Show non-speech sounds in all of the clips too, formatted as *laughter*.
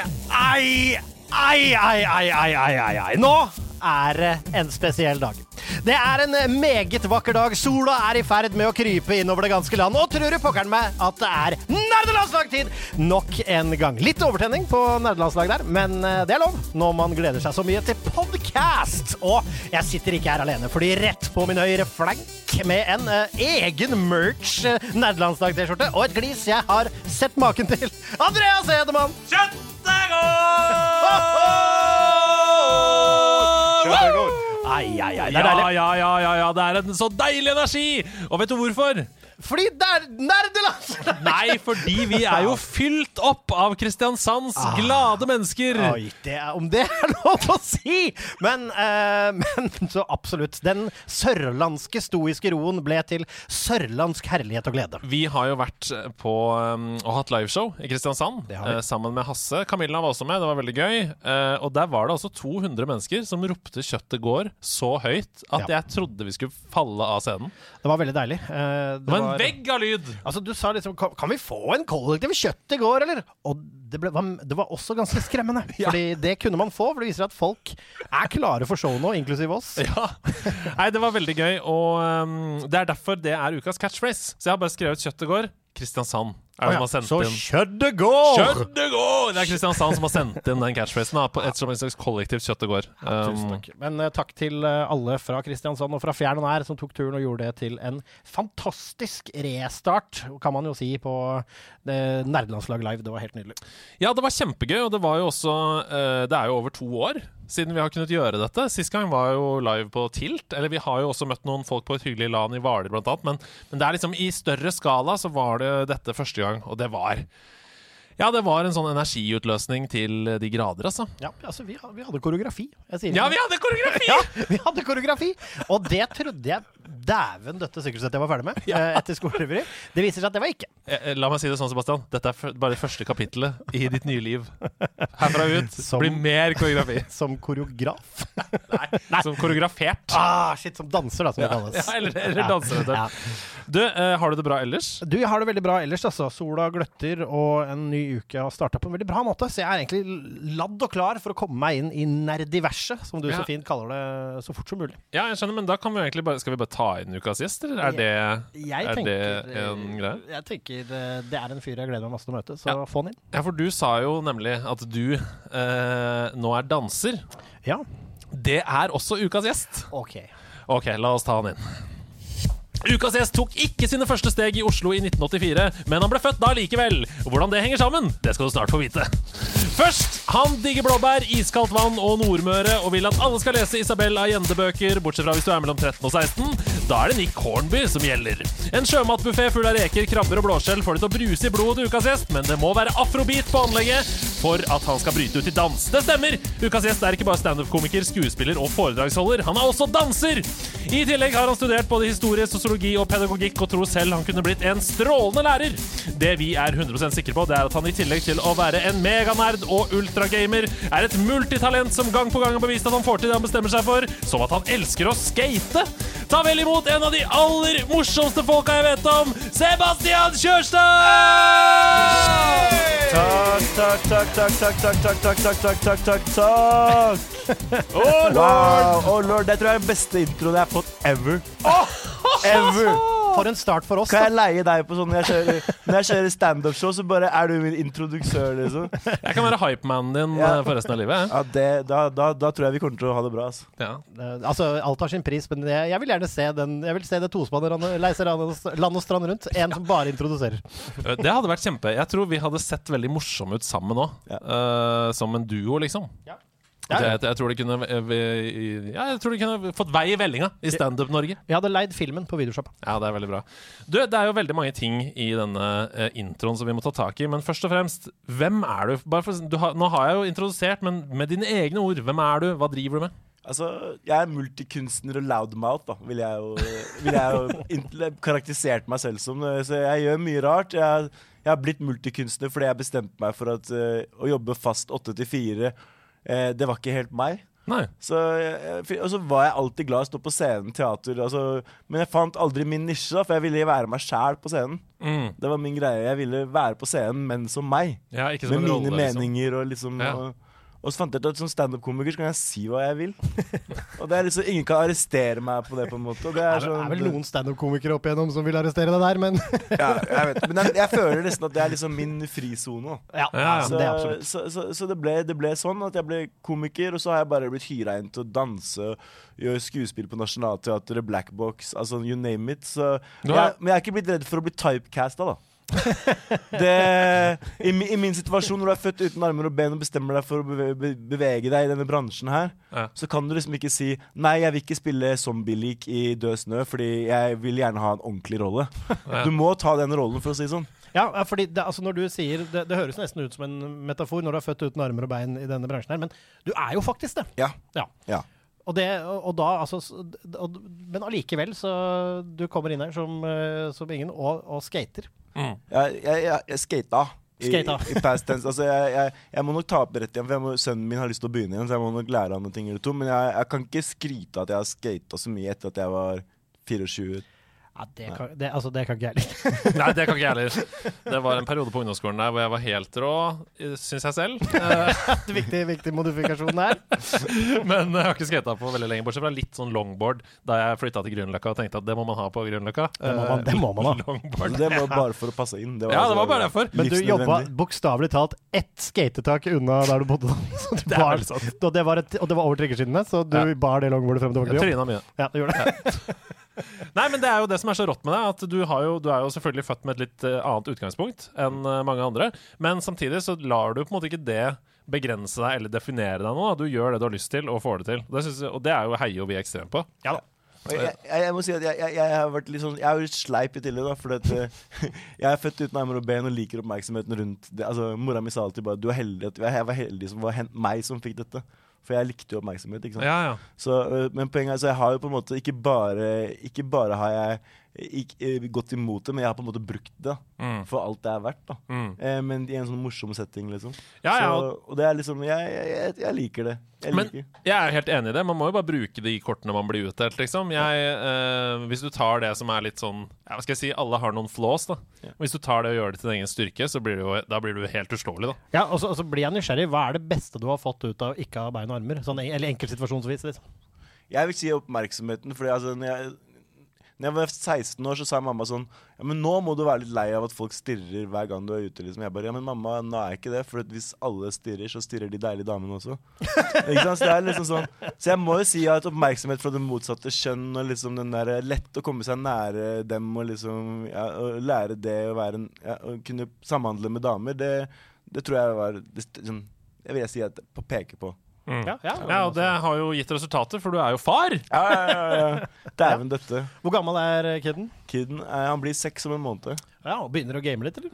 Ai, ai, ai, ai, ai, ai, ai, ai. Nå er det en spesiell dag. Det er en meget vakker dag. Sola er i ferd med å krype innover det ganske land. Og tror du pokker meg at det er nerdelandslagstid nok en gang. Litt overtenning på nerdelandslag der, men eh, det er lov når man gleder seg så mye til podkast. Og jeg sitter ikke her alene, fordi rett på min høyre flank med en uh, egen merch uh, nerdelandslag-T-skjorte og et glis jeg har sett maken til. Andreas Hedemann! Kjøtt! Ai, ai, ai. Det er Ja, ja, ja, ja, ja. Det er en så deilig energi! Og vet du hvorfor? Fordi det er nerdelandslag! Nei, fordi vi er jo fylt opp av Kristiansands glade mennesker. Oi, det er, om det er *laughs* lov å si! Men, eh, men så absolutt. Den sørlandske stoiske roen ble til sørlandsk herlighet og glede. Vi har jo vært på um, og hatt liveshow i Kristiansand Det eh, sammen med Hasse. Camilla var også med, det var veldig gøy. Eh, og der var det altså 200 mennesker som ropte 'kjøttet går' så høyt at Ja. jeg trodde vi skulle falle av scenen. Det var veldig deilig. Eh, Det var en vegg av lyd! Altså, du sa liksom Kan, kan vi få en kollektiv kjøtt i går, eller? Og det, ble, det var også ganske skremmende. *laughs* Fordi det kunne man få, for det viser at folk er klare for show nå, inklusiv oss. *laughs* Ja. Nei, det var veldig gøy, og um, det er derfor det er ukas catchphrase. Så jeg har bare skrevet 'kjøtt i går'. Kristiansand er det Å ja, som har Så inn kjøttet går! Kjøttet går! Det er Kristiansand som har sendt inn den catchphrasen. på et slags kollektivt kjøttet går. Tusen Um, takk. Men uh, takk til uh, alle fra Kristiansand og fra fjern og nær som tok turen og gjorde det til en fantastisk restart, kan man jo si, på det Nerdelandslag live. Det var helt nydelig. Ja, det var kjempegøy, og det var jo også uh, Det er jo over to år siden vi har kunnet gjøre dette. Sist gang var jo live på Tilt. Eller vi har jo også møtt noen folk på et hyggelig LAN i Hvaler, blant annet. Men, men det er liksom i større skala så var det dette første gang, og det var Ja, det var en sånn energiutløsning til de grader, altså. Ja, altså, vi, vi hadde koreografi. Ja, vi hadde koreografi! *laughs* Ja, vi hadde koreografi! Og det trodde jeg dæven døtte sykkelsettet jeg var ferdig med *laughs* eh, etter skolerevy. Det viser seg at det var ikke. Eh, eh, La meg si det sånn, Sebastian. Dette er f bare det første kapittelet i ditt nye liv. Herfra ut *laughs* Som- blir mer koreografi. *laughs* Som koreograf. Som koreografert. Ah, shit, som danser, da, som det kalles. ja, eller, eller danser, vet du. Ja. Du, eh, har du det bra ellers? Du, jeg har det veldig bra ellers, altså. Sola gløtter, og en ny uke har starta på en veldig bra måte. Så jeg er egentlig ladd og klar for å komme meg inn i nerdiverset, som du Ja. så fint kaller det, så fort som mulig. Ja, jeg skjønner, men da kan vi jo egentlig bare Skal vi bare ta inn ukas gjest, eller er det, Jeg er det en greie? Jeg tenker eh, det er en fyr jeg gleder meg masse til å møte, så få han inn. Ja, for du sa jo nemlig at du eh, nå er danser. Ja, Det er også ukas gjest. OK. Ok, la oss ta han inn. Ukas gjest tok ikke sine første steg i Oslo i 1984, men han ble født da likevel. Hvordan det henger sammen, det skal du snart få vite. Først, han digger blåbær, iskaldt vann og Nordmøre, og vil at alle skal lese Isabel Allende-bøker, bortsett fra hvis du er mellom 13 og 16. Da er det Nick Hornby som gjelder. En sjømatbuffé full av reker, krabber og blåskjell får det til å bruse i blodet til ukas gjest, men det må være afrobeat på anlegget for at han skal bryte ut i dans. Det stemmer! Ukas gjest er ikke bare standup-komiker, skuespiller og foredragsholder, han er også danser! I tillegg har han studert både historie, sosiologi og pedagogikk, og tror selv han kunne blitt en strålende lærer. Det vi er 100% sikre på, det er at han i tillegg til å være en meganerd og ultragamer, er et multitalent som gang på gang har bevist at han får til det han bestemmer seg for, som at han elsker å skate. Ta vel imot en av de aller morsomste folka jeg vet om, Sebastian Kjørstad! Takk, takk, takk, takk, takk, takk, takk, takk, takk, takk, takk, takk, takk. Oh, Wow, oh lord, det tror jeg er den beste introen jeg har fått ever. Ever. For en start for oss, Kan jeg leie deg på sånn når jeg kjører, når jeg kjører standup-show, så bare er du min introduksør, liksom? Jeg kan være hypemanen din Ja. eh, for resten av livet. Ja, det, da, da, da tror jeg vi kommer til å ha det bra, altså. Ja. Eh, Altså, alt har sin pris, men jeg, jeg vil gjerne se den Jeg vil se det tospannet leiser land og- strand rundt. En som bare introduserer. Det hadde vært kjempe Jeg tror vi hadde sett veldig morsomme ut sammen òg. Ja. som en duo, liksom. Ja. Ja, ja. Jeg, jeg, tror de kunne eh, Ja, jeg tror de kunne fått vei i vellinga i Standup-Norge. Jeg hadde leid filmen på videosjappa. Ja, det er veldig bra. Du, det er jo veldig mange ting i denne uh, introen som vi må ta tak i. Men først og fremst, hvem er du? Bare for, du ha, nå har jeg jo introdusert, men med dine egne ord. Hvem er du? Hva driver du med? Altså, jeg er multikunstner og loudmouth, da, vil jeg jo, vil jeg jo *laughs* karakterisert meg selv som. Så jeg gjør mye rart. Jeg, jeg har blitt multikunstner fordi jeg bestemte meg for at uh, å jobbe fast åtte til fire, eh, det var ikke helt meg. Nei. Så, og så var jeg alltid glad i å stå på scenen, teater, altså, men jeg fant aldri min nisje, for jeg ville være meg sjæl på scenen. Mm. Det var min greie. Jeg ville være på scenen, men som meg. Ja, ikke som Med mine rolle, liksom. meninger og liksom Ja. og, og så fant jeg ut at som standup-komiker så kan jeg si hva jeg vil. *laughs* og det er liksom Ingen kan arrestere meg på det, på en måte. Og det Det er, sånn, er vel noen standup-komikere opp igjennom som vil arrestere deg der, men *laughs* ja, jeg vet, Men jeg, jeg føler nesten at det er liksom min frisone. ja, Ja. Så, det er absolutt. så, så, så det, ble, det ble sånn at jeg ble komiker, og så har jeg bare blitt hyra inn til å danse, gjøre skuespill på Nationaltheatret, Black Box, altså you name it. Så, Du jeg, men jeg er ikke blitt redd for å bli typecasta, da. Det, i, I min situasjon, når du er født uten armer og ben og bestemmer deg for å bevege, bevege deg i denne bransjen her, Ja. så kan du liksom ikke si Nei, jeg vil ikke spille zombie-lik i Død snø, fordi jeg vil gjerne ha en ordentlig rolle. Ja. Du må ta den rollen, for å si det sånn. Ja, fordi det, altså når du sier det, det høres nesten ut som en metafor når du er født uten armer og bein i denne bransjen her, men du er jo faktisk det. Ja. Ja. Ja. Og, det, og, og da, altså og, Men allikevel, så Du kommer inn her som, eh, som ingen, og, og skater. Mm. Jeg, jeg, jeg, jeg skata. I, i past tense. Altså, jeg, jeg, jeg må nok ta opp rett igjen, for må, sønnen min har lyst til å begynne igjen. Så jeg må nok lære han ting eller to. Men jeg, jeg kan ikke skryte at jeg har skata så mye etter at jeg var 24. Ja, det kan, det, altså, det kan ikke jeg heller. *laughs* Nei, det kan ikke jeg heller. Det var en periode på ungdomsskolen der hvor jeg var helt rå, syns jeg selv. *laughs* Eh, viktig, viktig modifikasjon der. *laughs* Men jeg har ikke skata på veldig lenge, bortsett fra litt sånn longboard da jeg flytta til Grünerløkka og tenkte at det må man ha på Grünerløkka. Det må man- det må man ha. Eh, Longboard. Det var bare for å passe inn. Det Ja, det altså var bare derfor. Men du jobba bokstavelig talt ett skatetak unna der du bodde. Så du Det bar, sant. og, det var et, og det var over trikkeskinnene, så du Ja. bar det longboardet frem til jobb. Tryna mye. Ja, du gjorde det. Nei, men det er jo det som er så rått med deg, at du, har jo, du er jo selvfølgelig født med et litt eh, annet utgangspunkt enn eh, mange andre, men samtidig så lar du på en måte ikke det begrense deg eller definere deg nå. da. Du gjør det du har lyst til, og får det til. Det jeg, og det er jo heier jo vi ekstremt på. Ja da. Jeg, jeg, jeg må si at jeg, jeg, jeg har vært litt sånn Jeg er jo litt sleip i tillegg, da. For at, eh, *laughs* jeg er født uten armer og ben og liker oppmerksomheten rundt det. Altså, Mora mi sa alltid bare Du er heldig at jeg var heldig som var meg som fikk dette. For jeg likte jo oppmerksomhet. ikke sant Ja, ja. Så, øh, men poenget er så jeg har jo på en måte ikke bare Ikke bare har jeg ikke, øh, gått imot det, men jeg har på en måte brukt det Mm. for alt det er verdt. da Mm. eh, Men i en sånn morsom setting, liksom. Ja, ja, så, og- det er liksom Jeg, jeg, jeg, liker det. Jeg Men liker. jeg er helt enig i det. Man må jo bare bruke de kortene man blir utdelt, liksom. Jeg, eh, hvis du tar det som er litt sånn ja, Hva skal jeg si, alle har noen flaws, da. Ja. Hvis du tar det og gjør det til din egen styrke, så blir det jo, da blir du helt uslåelig, da. Ja, og så, og så blir jeg nysgjerrig. Hva er det beste du har fått ut av ikke ha bein og armer? Sånn, en- eller enkeltsituasjonsvis, liksom. Jeg vil si oppmerksomheten, Fordi altså når jeg, når jeg var 16 år, så sa mamma sånn Ja, men nå må du være litt lei av at folk stirrer hver gang du er ute. liksom Jeg bare Ja, men mamma, nå er jeg ikke det. For hvis alle stirrer, så stirrer de deilige damene også. *laughs* ikke sant? Så det er liksom sånn Så jeg må jo si at oppmerksomhet fra det motsatte kjønn, og liksom den der lett å komme seg nære dem, og liksom ja, og lære det å være en ja, Å kunne samhandle med damer, det, det tror jeg var det, sånn, Jeg vil si at på peke på. Ja, ja. Ja, og det har jo gitt resultater, for du er jo far! Ja, ja, ja, ja. Dæven døtte. Hvor gammel er kidden? Kiden eh, han blir seks om en måned. Ja, og Begynner å game litt, eller?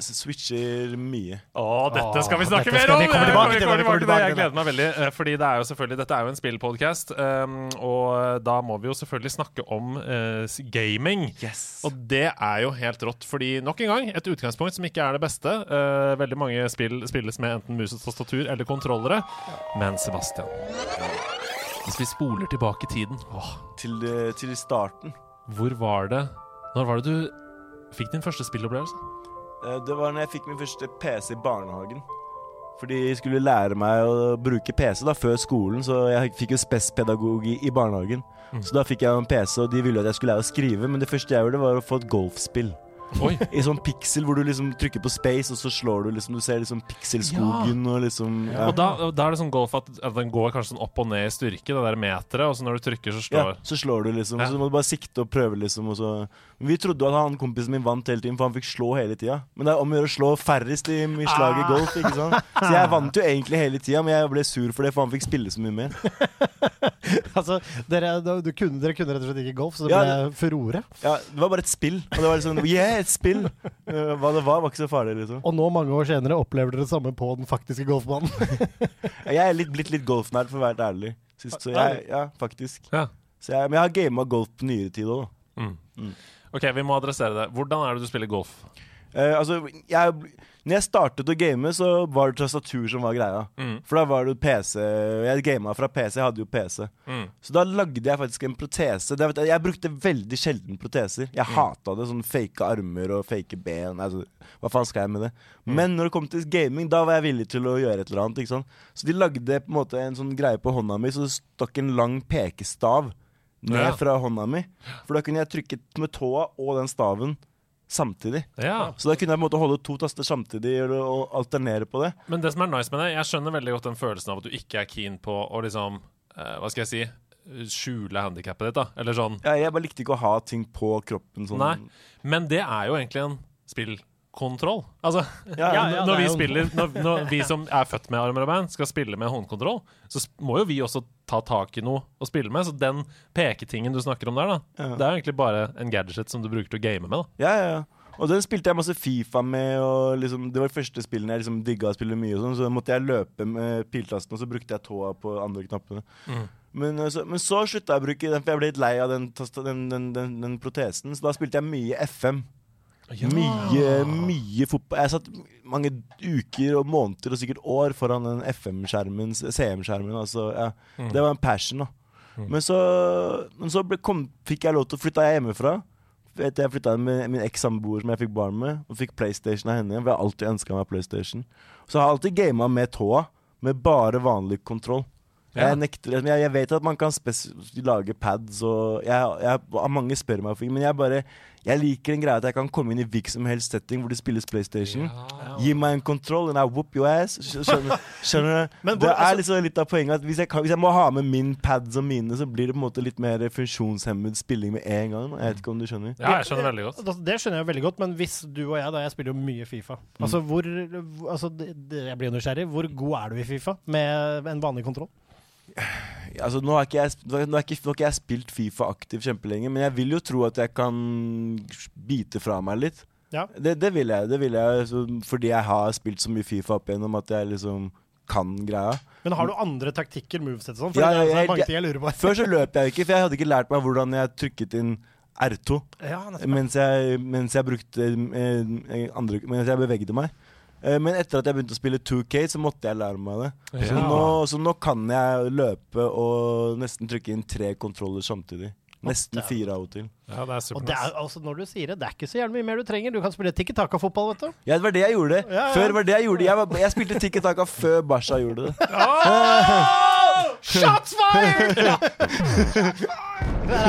Switcher mye. Å, dette skal vi snakke mer om! vi tilbake vi til, vi kommer tilbake det. Jeg gleder meg veldig. eh, Fordi det er jo selvfølgelig Dette er jo en spillpodkast, um, og da må vi jo selvfølgelig snakke om uh, gaming. Yes. Og det er jo helt rått, fordi nok en gang, et utgangspunkt som ikke er det beste. Uh, veldig mange spill spilles med enten mus og tastatur eller kontrollere. Men Sebastian Hvis vi spoler tilbake tiden, åh, Til, eh, til starten. Hvor var det Når var det du fikk din første spillopplevelse? Eh, Det var når jeg fikk min første PC i barnehagen. Fordi jeg skulle lære meg å bruke PC da før skolen, så jeg fikk jo spespedagog i, i barnehagen. Mm. Så da fikk jeg en PC, og de ville at jeg skulle lære å skrive, men det første jeg gjorde, var å få et golfspill. Oi. *laughs* I sånn pixel hvor du liksom trykker på space, og så slår du liksom Du ser liksom pikselskogen og liksom ja. Og da, da er det sånn golf at, at den går kanskje sånn opp og ned i styrke, det der meteret, og så når du trykker, så slår ja, så slår du liksom. Ja. Så må du bare sikte og prøve, liksom. Og så. Men vi trodde jo at han kompisen min vant hele tiden, for han fikk slå hele tida. Men det er om å gjøre å slå færrest i, i slag i golf, ikke sant. Så jeg vant jo egentlig hele tida, men jeg ble sur for det, for han fikk spille så mye mer. *laughs* Altså, dere, du kunne, dere kunne rett og slett ikke golf, så det Ja, ble furore. Ja, Det var bare et spill. Og det var liksom Yeah, et spill! Eh, hva det var, var ikke så farlig, liksom. Og nå, mange år senere, opplever dere det samme på den faktiske golfbanen. *laughs* Jeg er litt, blitt litt golfnerd, for å være ærlig. Sist, så jeg, ja, faktisk. Ja. Så jeg, men jeg har gama golf på nyere tid òg, da. Mm. OK, vi må adressere det. Hvordan er det du spiller golf? Uh, altså, jeg, når jeg startet å game, så var det tastatur som var greia. Mm. For da var det PC Jeg gama fra PC, jeg hadde jo PC. Mm. Så da lagde jeg faktisk en protese. Jeg, brukte veldig sjelden proteser. Jeg Mm. hata det. Sånn fake armer og fake ben. Altså, hva faen skal jeg med det? Mm. Men når det kom til gaming, da var jeg villig til å gjøre et eller annet. Ikke sant? Så de lagde på en måte en sånn greie på hånda mi, så det stakk en lang pekestav ned Ja. fra hånda mi. For da kunne jeg trykke med tåa og den staven samtidig. Ja. Så da kunne jeg på en måte holde to taster samtidig og, alternere på det. Men det som er nice med det, jeg skjønner veldig godt den følelsen av at du ikke er keen på å liksom uh, Hva skal jeg si skjule handikappet ditt, da. Eller sånn. Ja, jeg bare likte ikke å ha ting på kroppen. Sånn. Nei. Men det er jo egentlig en spillkontroll. Altså, Ja, Ja, ja, når, vi er spiller, når, når vi som er født med armer og bein, skal spille med håndkontroll, så må jo vi også ta tak i noe å spille med. Så den peketingen du snakker om der, da, Ja. det er egentlig bare en gadget som du bruker til å game med. da Ja, ja, ja. Og den spilte jeg masse Fifa med, og liksom, det var de første spillene jeg liksom digga å spille mye, og sånn, så måtte jeg løpe med piltasten, og så brukte jeg tåa på andre knappene. Mm. Men, eh, så, men så slutta jeg å bruke den, for jeg ble litt lei av den, den, den, den, den protesen, så da spilte jeg mye FM. Mye, mye fotball. Jeg satt mange uker og måneder og sikkert år foran den FM-skjermen, CM-skjermen. Altså, ja. Mm. Det var en passion, da. Men så, men så ble, kom, fikk jeg lov til å flytte hjemmefra. Etter Jeg flytta med min eks-samboer som jeg fikk barn med, og fikk PlayStation av henne. For jeg har alltid ønska meg PlayStation. Så jeg har alltid gama med tåa, med bare vanlig kontroll. Ja. Jeg, nekter, jeg, jeg vet at man kan lage pads, og jeg, jeg, mange spør meg men jeg bare Jeg liker den greia at jeg kan komme inn i hvilken som helst setting hvor det spilles PlayStation. Gi meg en kontroll, and I whoop your ass. Skjønner, *laughs* skjønner du? Men hvor- Det er altså- liksom litt av poenget at hvis jeg, kan, hvis jeg må ha med min pads og mine, så blir det på en måte litt mer funksjonshemmet spilling med en gang. Jeg vet ikke om du skjønner? Ja, jeg skjønner veldig godt. Altså, Det skjønner jeg veldig godt, men hvis du og jeg, da, jeg spiller jo mye Fifa Altså, hvor, altså det, det, Jeg blir jo nysgjerrig. Hvor god er du i Fifa med en vanlig kontroll? Altså, nå har ikke jeg, nå har ikke, nå har ikke jeg spilt Fifa aktivt kjempelenge, men jeg vil jo tro at jeg kan bite fra meg litt. Ja. Det, det vil jeg. Det vil jeg så, fordi jeg har spilt så mye Fifa opp igjennom at jeg liksom kan greia. Men har du andre taktikker, movesett og sånn? Ja, ja, altså jeg- jeg. Før så løp jeg ikke, for jeg hadde ikke lært meg hvordan jeg trykket inn R2 Ja, mens mens jeg brukte eh, andre, Mens jeg bevegde meg. Eh, Men etter at jeg begynte å spille 2K, så måtte jeg lære meg det. Så, nå, så nå kan jeg løpe og nesten trykke inn tre kontroller samtidig. Nesten fire av og til. Ja, det er Og det er, altså, når du sier det, det er ikke så gjerne mye mer du trenger. Du kan spille tikki taka-fotball, vet du. Ja, det var det jeg gjorde. Ja, ja. Før var det Jeg gjorde Jeg, var, jeg spilte Tikki Taka før Basha gjorde det. Shots fired! *laughs* *laughs* *laughs*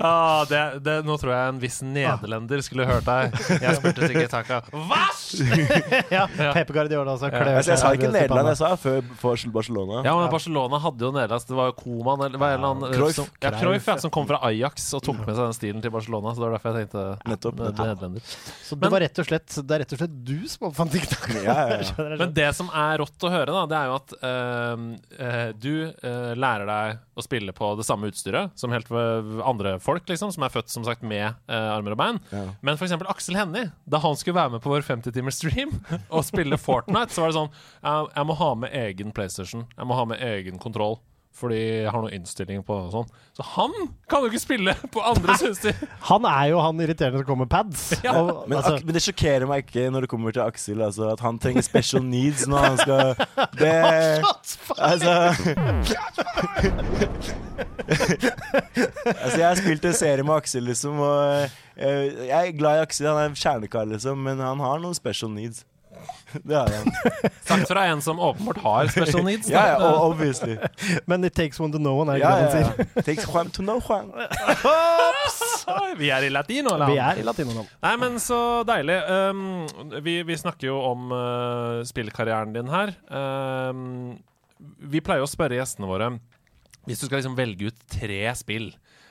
Ah, det, det, nå tror jeg en viss nederlender skulle hørt deg. Jeg spurte sikkert Taka. Vash! *laughs* ja, Pepe Guardiola også klør ja. jeg sa ikke Nederland, jeg sa før for Barcelona. Ja, men Barcelona hadde jo Nederland. Det var jo Koman eller er det han, eh, Cruyff. Som, ja, Cruyff, ja, som kom fra Ajax og tok med seg den stilen til Barcelona. Så det var derfor jeg tenkte Nettopp, nettopp. nederlender. Så det, var rett og slett, det er rett og slett du som oppfant TikTok? Ja, ja, ja. *laughs* Men det som er rått å høre, da, det er jo at eh, eh, du eh, lærer deg å spille på det samme utstyret som helt andre folk, liksom, som er født som sagt med uh, armer og bein. Ja. Men for eksempel Aksel Hennie, da han skulle være med på vår 50-timers stream *laughs* og spille Fortnite, så var det sånn jeg, jeg må ha med egen PlayStation. Jeg må ha med egen kontroll. Fordi jeg har noen innstillinger på og sånn. Så han kan jo ikke spille *laughs* på andres utstyr! Han er jo han irriterende som kommer med pads. *laughs* Ja. Og, Men, altså, men det sjokkerer meg ikke når det kommer til Aksel. Altså, at han trenger special needs når han skal *laughs* Det Altså Altså, jeg har spilt en serie med Aksel, liksom, og eh, jeg er glad i Aksel. Han er en kjernekar, liksom, men han har noen special needs. *laughs* Det er han. Sagt fra en som åpenbart har special needs. *laughs* Ja, ja, o- obviously. men it takes one to know one, er det Ja, ikke det ja, sier? Takes Juan to know Juan. *laughs* Vi er i latino, eller? Vi er i latino nå. Nei, men så deilig. Um, vi, vi snakker jo om uh, spillkarrieren din her. Um, vi pleier å spørre gjestene våre Hvis du skal liksom velge ut tre spill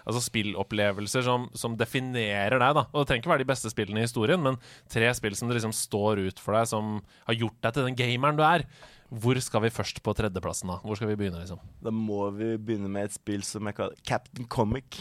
Altså spillopplevelser som, som definerer deg, da. Og det trenger ikke være de beste spillene i historien, men tre spill som det liksom står ut for deg, som har gjort deg til den gameren du er. Hvor skal vi først på tredjeplassen, da? Hvor skal vi begynne, liksom? Da må vi begynne med et spill som jeg kaller Captain Comic.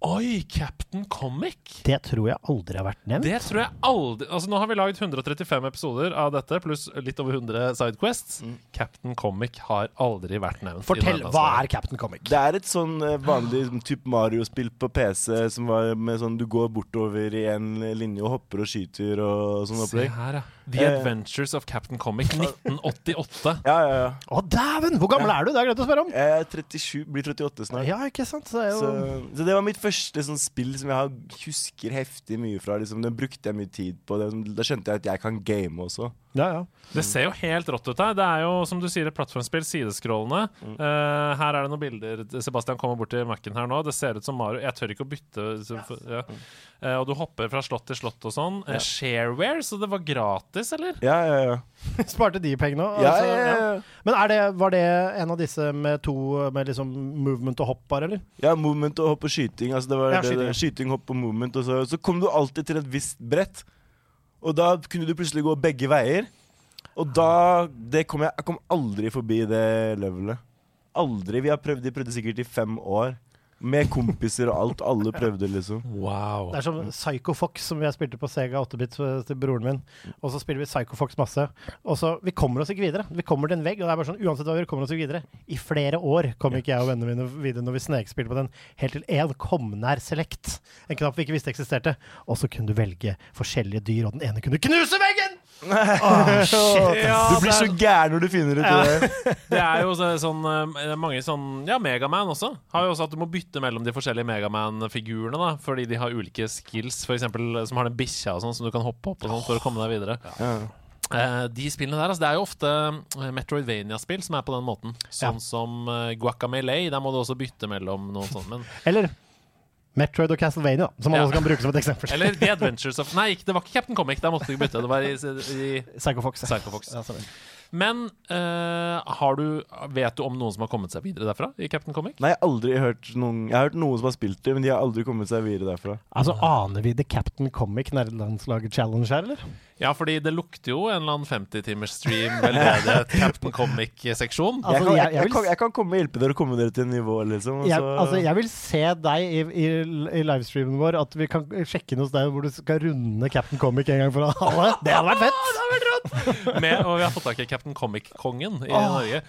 Oi, Captain Comic! Det tror jeg aldri har vært nevnt. Det tror jeg aldri Altså Nå har vi lagd 135 episoder av dette, pluss litt over 100 Sidequests. Captain Comic har aldri vært nevnt. Fortell, hva er Captain Comic? Det er et sånn eh, vanlig *gasps* type Mario-spill på PC som var med sånn du går bortover i en linje og hopper og skyter og sånn Se her, ja. The. Adventures of Captain Comic *laughs* 1988. Ja, ja, ja. Å, dæven! Hvor gammel er du? Det er greit å spørre om. Jeg er 37, blir 38 snart. Ja, ikke sant? Så, Så, jo... så det var mitt første sånn spill som jeg husker heftig mye fra. Liksom. Den brukte jeg mye tid på. Det, da skjønte jeg at jeg kan game også. Ja, ja. Det ser jo helt rått ut her. Det er jo, som du sier, et plattformspill, sideskrollende. Uh, her er det noen bilder. Sebastian kommer bort til Mac-en her nå. Det ser ut som Mario. Jeg tør ikke å bytte. Så, ja. Uh, og du hopper fra slott til slott og sånn. Uh, shareware, så det var gratis, eller? Ja, ja, ja. *laughs* Sparte de pengene òg? ja, Altså, ja, ja, ja. Men er det, var det en av disse med to med liksom movement og hopp, bare, eller? Ja, movement og hopp og skyting. Altså det var Ja, det, skyting, det, skyting, hopp og movement. Og så, så kom du alltid til et visst brett. Og da kunne du plutselig gå begge veier. Og da det kom jeg, jeg kom aldri forbi det levelet. Aldri. Vi har prøvd, de prøvde sikkert i fem år. Med kompiser og alt. Alle prøvde, liksom. Wow. Det er som Psycho Fox, som jeg spilte på Sega 8-bit til broren min. Og så spiller vi Psycho Fox masse. Og så, Vi kommer oss ikke videre. Vi kommer til en vegg, og det er bare sånn, uansett hva vi gjør, kommer oss ikke videre. I flere år kom ikke jeg og vennene mine videre når vi snekspilte på den, helt til én kom nær Select. En knapp vi ikke visste eksisterte. Og så kunne du velge forskjellige dyr, og den ene kunne knuse veggen! *laughs* Ja, du blir så gæren når du finner ut det. *laughs* Det er jo så, sånn eh, mange sånn Ja, Megaman også. Har jo også at du må bytte mellom de forskjellige Megaman-figurene, da fordi de har ulike skills, f.eks. som har den bikkja og sånn, som du kan hoppe opp og sånn for å komme deg videre. Ja. Uh, de spillene der, altså, det er jo ofte eh, Metroidvania-spill som er på den måten. Sånn som uh, Guacamelee. Der må du også bytte mellom noe sånt. Men, Eller Metroid og Castlevania, som man Ja. også kan bruke som et eksempel. *laughs* eller The Adventures of Nei, det var ikke Captain Comic. Der måtte du bytte. Det var i, i Psycho Fox. Psycho Fox. Ja. Men uh, har du, vet du om noen som har kommet seg videre derfra i Captain Comic? Nei, jeg har aldri hørt noen Jeg har hørt noen som har spilt det, men de har aldri kommet seg videre derfra. Altså, Aner vi The Captain Comic nerdelandslaget challenge her, eller? Ja, fordi det lukter jo en eller annen 50-timers stream veldedighet Captain Comic-seksjon. Altså, jeg, kan, jeg, jeg- jeg jeg, vil kan, jeg kan komme og hjelpe dere å komme dere til nivå, liksom. og Jeg, så- altså, jeg vil se deg i, i, i livestreamen vår, at vi kan sjekke inn hos deg hvor du skal runde Captain Comic en gang for alle. Det hadde vært fett! Med, og vi har fått tak i Captain Comic-kongen i Åh. Norge.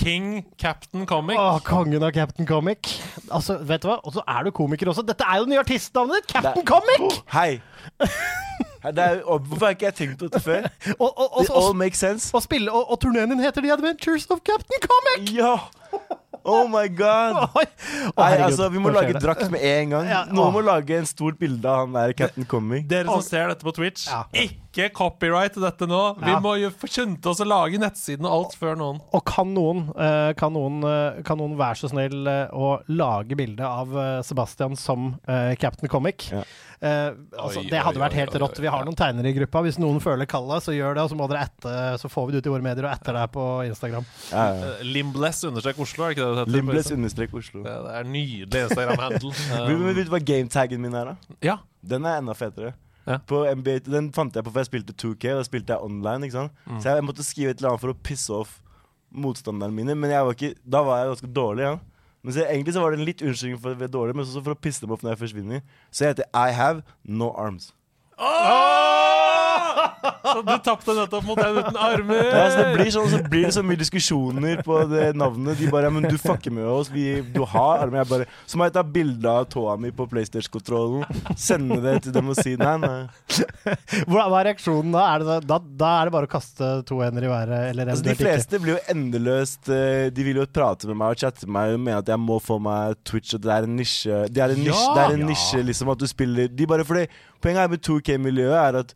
King Captain Comic. Åh, kongen av Captain Comic. Altså, vet du hva? Og så er du komiker også. Dette er jo det nye artistnavnet ditt! Captain Comic! Hei! Hei, det er, og, hvorfor har ikke jeg tenkt på dette før? *laughs* Og, og, og, It og, all makes sense. og, spille, og, og turneen din heter The Adventures of Captain Comic! Ja! Oh my god! *laughs* Nei, altså, Vi må lage drakt med en gang. Ja, Noen må lage en stort bilde av han der Captain Comic. Dere som ser dette på Twitch, ikke copyright dette nå. Vi må jo skynde oss å lage nettsiden og alt før noen. Og kan noen, eh, kan noen, eh, kan noen være så snill eh, å lage bilde av Sebastian som Captain Comic? Ja. Eh, altså, Oi, det hadde oi, vært helt oi, rått. Vi har ja. noen tegnere i gruppa. Hvis noen føler kalla, så gjør det. Og så må dere ette, så får vi det ut i våre medier og etter deg på Instagram. Ja, ja. Eh, Limbless understrek Oslo, er det ikke det det heter? Limbless understrek Oslo. Det det er nydelig Instagram-handle. Um, *laughs* Vet du hva gametaggen min er, da? ja. Den er enda fetere. Ja. På NBA, den fant jeg på for jeg spilte 2K, da spilte jeg online. ikke sant? Mm. Så jeg måtte skrive et eller annet for å pisse off motstanderne mine. Men jeg var ikke, da var jeg ganske dårlig. Ja. Men så Egentlig så var det en litt unnskyldning for at vi er dårlige, men også for å pisse dem opp når jeg forsvinner. Så jeg heter I have no arms. *laughs* Så du tapte nettopp mot en uten armer! Ja, så det blir sånn, så blir det så mye diskusjoner på det navnet. De bare ja, 'Men du fucker med oss. Vi, du har armer.' Jeg bare Så må jeg ta bilde av tåa mi på PlayStation-kontrollen, sende det til dem og si nei, nei. Hva hva er reaksjonen da? Er det, da, da? Er det bare å kaste to hender i været? Eller Altså, de fleste ikke. fleste blir jo endeløst eh, De vil jo prate med meg og chatte med meg og mene at jeg må få meg Twitch, og det er en nisje. Det er en nisje, Ja! det er en Ja. nisje liksom at du spiller De bare fordi Poenget her med 2K-miljøet er at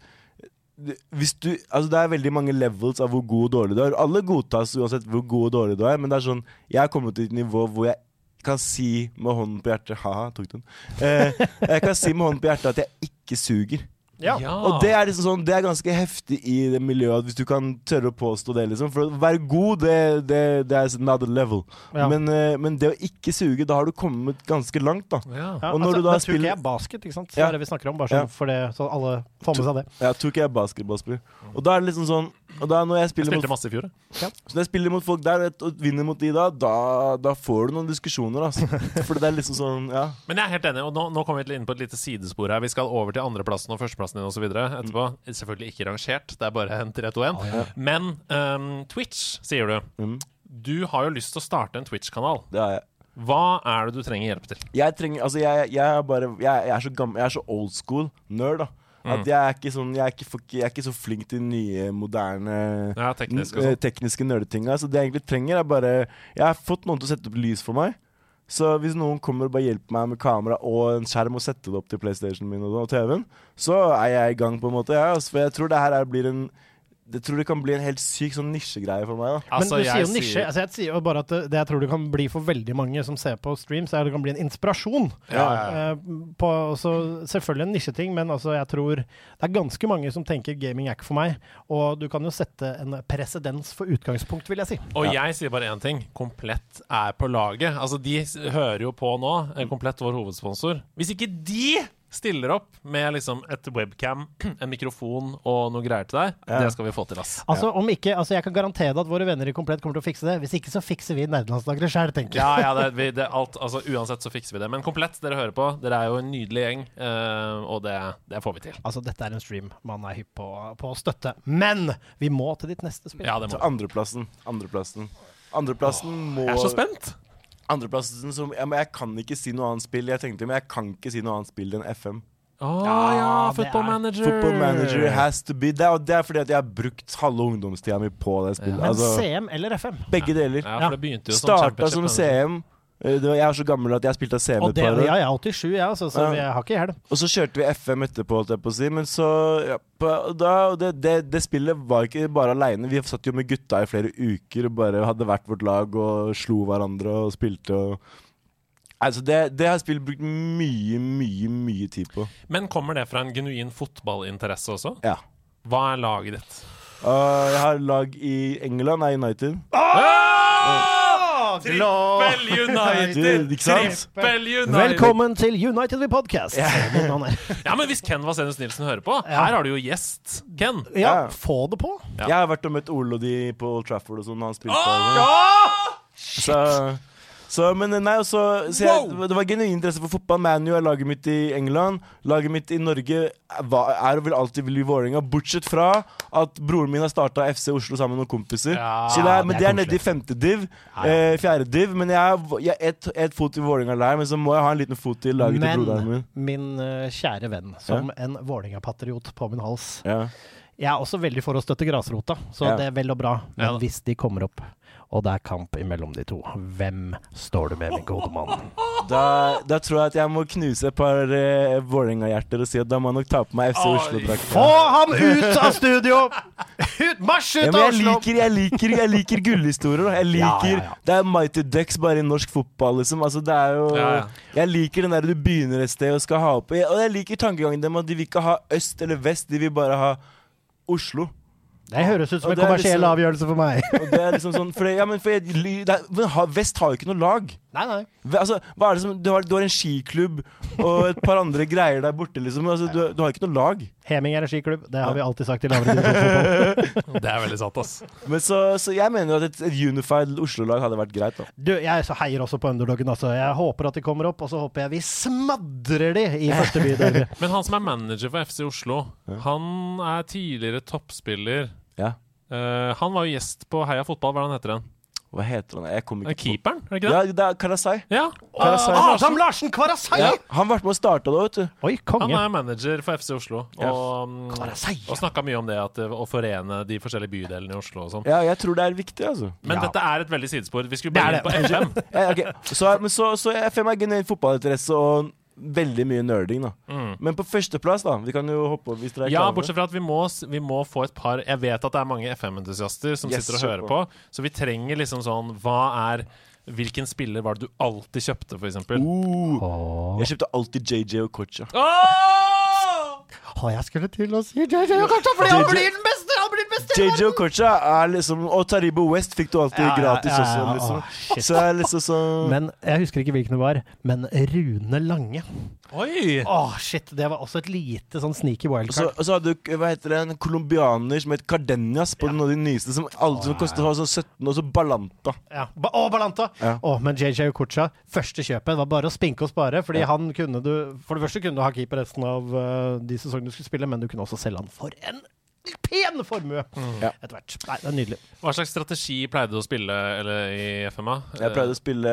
du, altså Det er veldig mange levels av hvor god og dårlig du er. Alle godtas uansett hvor god og dårlig du er, men det er sånn Jeg er kommet til et nivå hvor jeg kan si med hånden på hjertet Haha, tok den. Eh, jeg kan si med hånden på hjertet at jeg ikke suger. Ja. Og det er liksom sånn Det er ganske heftig i det miljøet, hvis du kan tørre å påstå det, liksom. For å være god, det, det, det er another level. Ja. Men, eh, men det å ikke suge, da har du kommet ganske langt, da. Ja. Og når altså, du da spiller- ikke er basket, ikke sant? Så Ja. er det vi snakker om, bare sånn Ja. for det, så alle får med seg det. Ja, jeg er basketballspiller. Og da er det liksom sånn Og da når jeg Jeg spilte mot, masse i fjor. Ja. så når jeg spiller mot folk der og vinner mot de da, da, da får du noen diskusjoner, altså. *laughs* For det er liksom sånn Ja. Men jeg er helt enig, og nå, nå kommer vi til inn på et lite sidespor her. Vi skal over til andreplassen og førsteplassen din osv. etterpå. Selvfølgelig ikke rangert, det er bare en 3-2-1. Men um, Twitch, sier du. Mm. Du har jo lyst til å starte en Twitch-kanal. Det har jeg. Hva er det du trenger hjelp til? Jeg trenger Altså, jeg, jeg er bare jeg, jeg er så gammel Jeg er så old school nerd, da. Mm. At jeg er ikke sånn Jeg er ikke, for- jeg er ikke så flink til nye, moderne Ja, teknisk og eh, sånn. tekniske nerdetinga. Så det jeg egentlig trenger, er bare Jeg har fått noen til å sette opp lys for meg. Så hvis noen kommer og bare hjelper meg med kamera og en skjerm og setter det opp til PlayStation min og, TV-en, så er jeg i gang, på en måte. Ja, altså, for jeg tror det her er, blir en Jeg tror det kan bli en helt syk sånn nisjegreie for meg. da Altså, Men du sier jo nisje. Altså, jeg sier jo bare at det, det jeg tror det kan bli for veldig mange som ser på streams, er at det kan bli en inspirasjon. Ja, ja, Eh, på, så selvfølgelig en nisjeting, men altså, jeg tror det er ganske mange som tenker gaming er ikke for meg. Og du kan jo sette en presedens for utgangspunkt, vil jeg si. Og jeg sier bare én ting. Komplett er på laget. Altså, De hører jo på nå. eh, Komplett vår hovedsponsor. Hvis ikke de stiller opp med liksom et webcam, *clears throat* en mikrofon og noe greier til deg, Ja. det skal vi få til, ass. Altså, om ikke, altså, jeg kan garantere deg at våre venner i Komplett kommer til å fikse det. Hvis ikke, så fikser vi nerdelandslagere sjøl, tenker jeg. Ja, ja, det, vi, *laughs* det, alt, altså, uansett så fikser vi det. Men komplett, dere hører på. Dere er jo en nydelig gjeng, uh, og det, det får vi til. Altså, dette er en stream man er hypp på, på å støtte. Men vi må til ditt neste spill. Ja, det må. Til andreplassen. Andreplassen. Andreplassen må Jeg er så spent. Andreplassen som ja, men Jeg kan ikke si noe annet spill. Jeg tenkte, men jeg kan ikke si noe annet spill enn FM. Å ja, Ja, Football er- Manager. Football Manager has to be det, er, det er fordi at jeg har brukt halve ungdomstida mi på det spillet. Men Altså, CM eller FM? begge deler. Ja, for det begynte jo som Starta som CM. Eh, Det var, jeg er så gammel at jeg spilte CM Og et det, par år. ja, jeg er 87, jeg, altså, så Ja. jeg har ikke hjelm. Og så kjørte vi FM etterpå, holdt jeg på å si. Men så ja, på, da, det, det, det spillet var ikke bare aleine. Vi satt jo med gutta i flere uker og bare hadde hvert vårt lag og slo hverandre og spilte og Altså, det, det har spillet brukt mye, mye, mye tid på. Men kommer det fra en genuin fotballinteresse også? Ja. Hva er laget ditt? Uh, jeg har lag i England, er United. Trippel United! Trippel United! Velkommen til United We Podcast. Ja, men Hvis Ken Vasenius Nilsen hører på, Ja. her har du jo gjest. Ken. Ja, få det på. Ja. Jeg har vært og møtt Ole og de på Old Trafford og sånn. Han spilte der. Så, så Men nei, også, så, jeg, wow! Det var genuin interesse for fotball. ManU er laget mitt i England. Laget mitt i Norge er og vil alltid bli Vålerenga, bortsett fra at broren min har starta FC Oslo sammen med noen kompiser. Ja, så det er, men det er nede i femte div. Eh, fjerde div. Men jeg har ett et fot i Vålerenga der, men så må jeg ha en liten fot i laget til broderen Men min. min uh, kjære venn, som en Vålerenga-patriot på min hals Ja. Jeg er også veldig for å støtte grasrota, så Ja. det er vel og bra. Men Ja hvis de kommer opp, og det er kamp imellom de to, hvem står du med, min gode mann? *laughs* Da, da tror jeg at jeg må knuse et par uh, Vålerenga-hjerter og si at da må jeg nok ta på meg FC Oslo-drakta. Få ham ut av studio! Ut, Marsj ut av jeg Oslo! liker, jeg liker, jeg liker gullhistorier. Jeg Ja, liker ja, ja. Det er Mighty Ducks bare i norsk fotball, liksom. Altså, det er jo Ja, ja. Jeg liker den der du begynner et sted og skal ha opp Og jeg liker tankegangen dem at de vil ikke ha øst eller vest, de vil bare ha Oslo. Det høres ut som en er kommersiell liksom- avgjørelse for meg. Og det er liksom sånn For, det, ja, men for jeg, det er, Vest har jo ikke noe lag. Nei, nei. Altså, hva er det som, du, har, du har en skiklubb og et par andre greier der borte, liksom. Altså, du, du har ikke noe lag. Heming er en skiklubb, det har vi alltid sagt i lavere divisjonsfotball. *laughs* Det er veldig sant, ass. Men så, så jeg mener jo at et, et unified Oslo-lag hadde vært greit. da Du, jeg så heier også på underdogen, altså. Jeg håper at de kommer opp, og så håper jeg vi smadrer de i første by. *laughs* Men han som er manager for FC Oslo, han er tidligere toppspiller. Ja Uh, han var jo gjest på Heia Fotball. Hva er det han heter han? Hva heter han? Jeg Eh, ikke Keeperen, er det ikke det? Ja, det? er Karasai. Ja. Karasai. Adam Larsen Karasai! Ja, han ble med og starta det, vet du. Oi, Han er manager for FC Oslo. Og, mm, og snakka mye om det at, eh, å forene de forskjellige bydelene i Oslo og sånn. Ja, jeg tror det er viktig, altså. Men Ja. dette er et veldig sidespor. Vi skulle bare inn på FM. *laughs* Ja, ok. så, så, så FM er genuin fotballinteresse og veldig mye nerding, da. Mm. Men på førsteplass, da. Vi kan jo hoppe over hvis dere er Ja, klare. bortsett fra at vi må, vi må få et par Jeg vet at det er mange FM-entusiaster som Yes, sitter og hører på, så vi trenger liksom sånn Hva er hvilken spiller var det du alltid kjøpte, f.eks.? Uh, jeg kjøpte alltid JJ og Kocha. Å, jeg skulle til å si JJ og Kocha, for! Han blir den beste! JJ Okocha er liksom Og Taribo West fikk du alltid Ja, ja, gratis ja, ja, også, liksom. Oh. Så jeg er liksom sånn Men jeg husker ikke hvilken det var. Men Rune Lange. Oi! Åh, shit, Det var også et lite sånn sneaky wildcard. og så hadde du hva heter det, en colombianer som het Cardenas på noen av de nyeste, som, alle, som kostet sånn 17, og så Balanta. Ja. Ba å, Balanta! Ja. Oh, men JJ Okocha, første kjøpet var bare å spinke og spare. Fordi Ja. han kunne du For det første kunne du ha keeper resten av uh, de sesongene du skulle spille, men du kunne også selge han for en pen formue mm. etter hvert. Nei, det er nydelig. Hva slags strategi pleide du å spille eller, i FMA? Jeg pleide å spille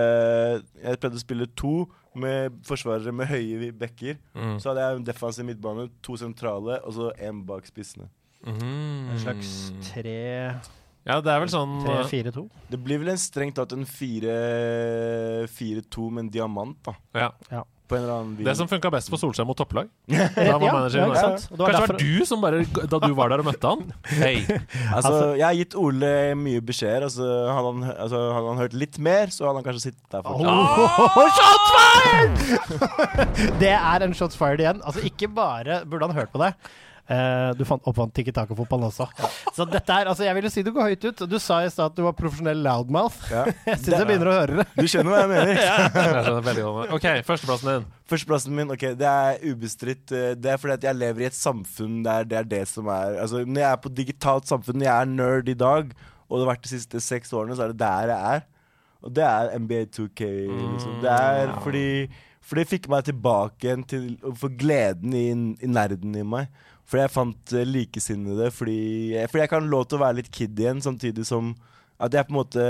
Jeg pleide å spille to med forsvarere med høye bekker. Mm. Så hadde jeg en defensiv midtbane, to sentrale, og så én bak spissene. Mm. En slags tre Ja, det er vel sånn eh, 3-4-2. Det blir vel en strengt tatt en 4-2 med en diamant, da. Ja. ja. På en eller annen bil. Det som funka best for Solskjær mot topplag. *laughs* Da var ja, manageren ja, var Kanskje det derfor- var du som bare Da du var der og møtte han? *laughs* Hei. Altså, jeg har gitt Ole mye beskjeder. Altså, hadde, han, altså, hadde han hørt litt mer, så hadde han kanskje sittet der fortsatt. Oh, shots fired! *laughs* det er en shots fired igjen. Altså, ikke bare burde han hørt på det. Eh, du fant oppfant tikki Taka-fotballen også. Så dette er, altså Jeg ville si du går høyt ut. Du sa i stad at du var profesjonell loudmouth. Ja. *laughs* Jeg syns jeg begynner å høre det. Du skjønner hva jeg mener? *laughs* Godt. *laughs* OK, førsteplassen din. Førsteplassen min, ok, det er ubestridt. eh, Det er fordi at jeg lever i et samfunn der det er det som er Altså, Når jeg er på digitalt samfunn, når jeg er nerd i dag, og det har vært de siste seks årene, så er det der jeg er. Og det er NBA 2K. Liksom. Det er fordi For det fikk meg tilbake igjen til For gleden i, i nerden i meg. Fordi jeg fant eh, likesinnede. Fordi, fordi jeg kan lov til å være litt kid igjen, samtidig som at jeg på en måte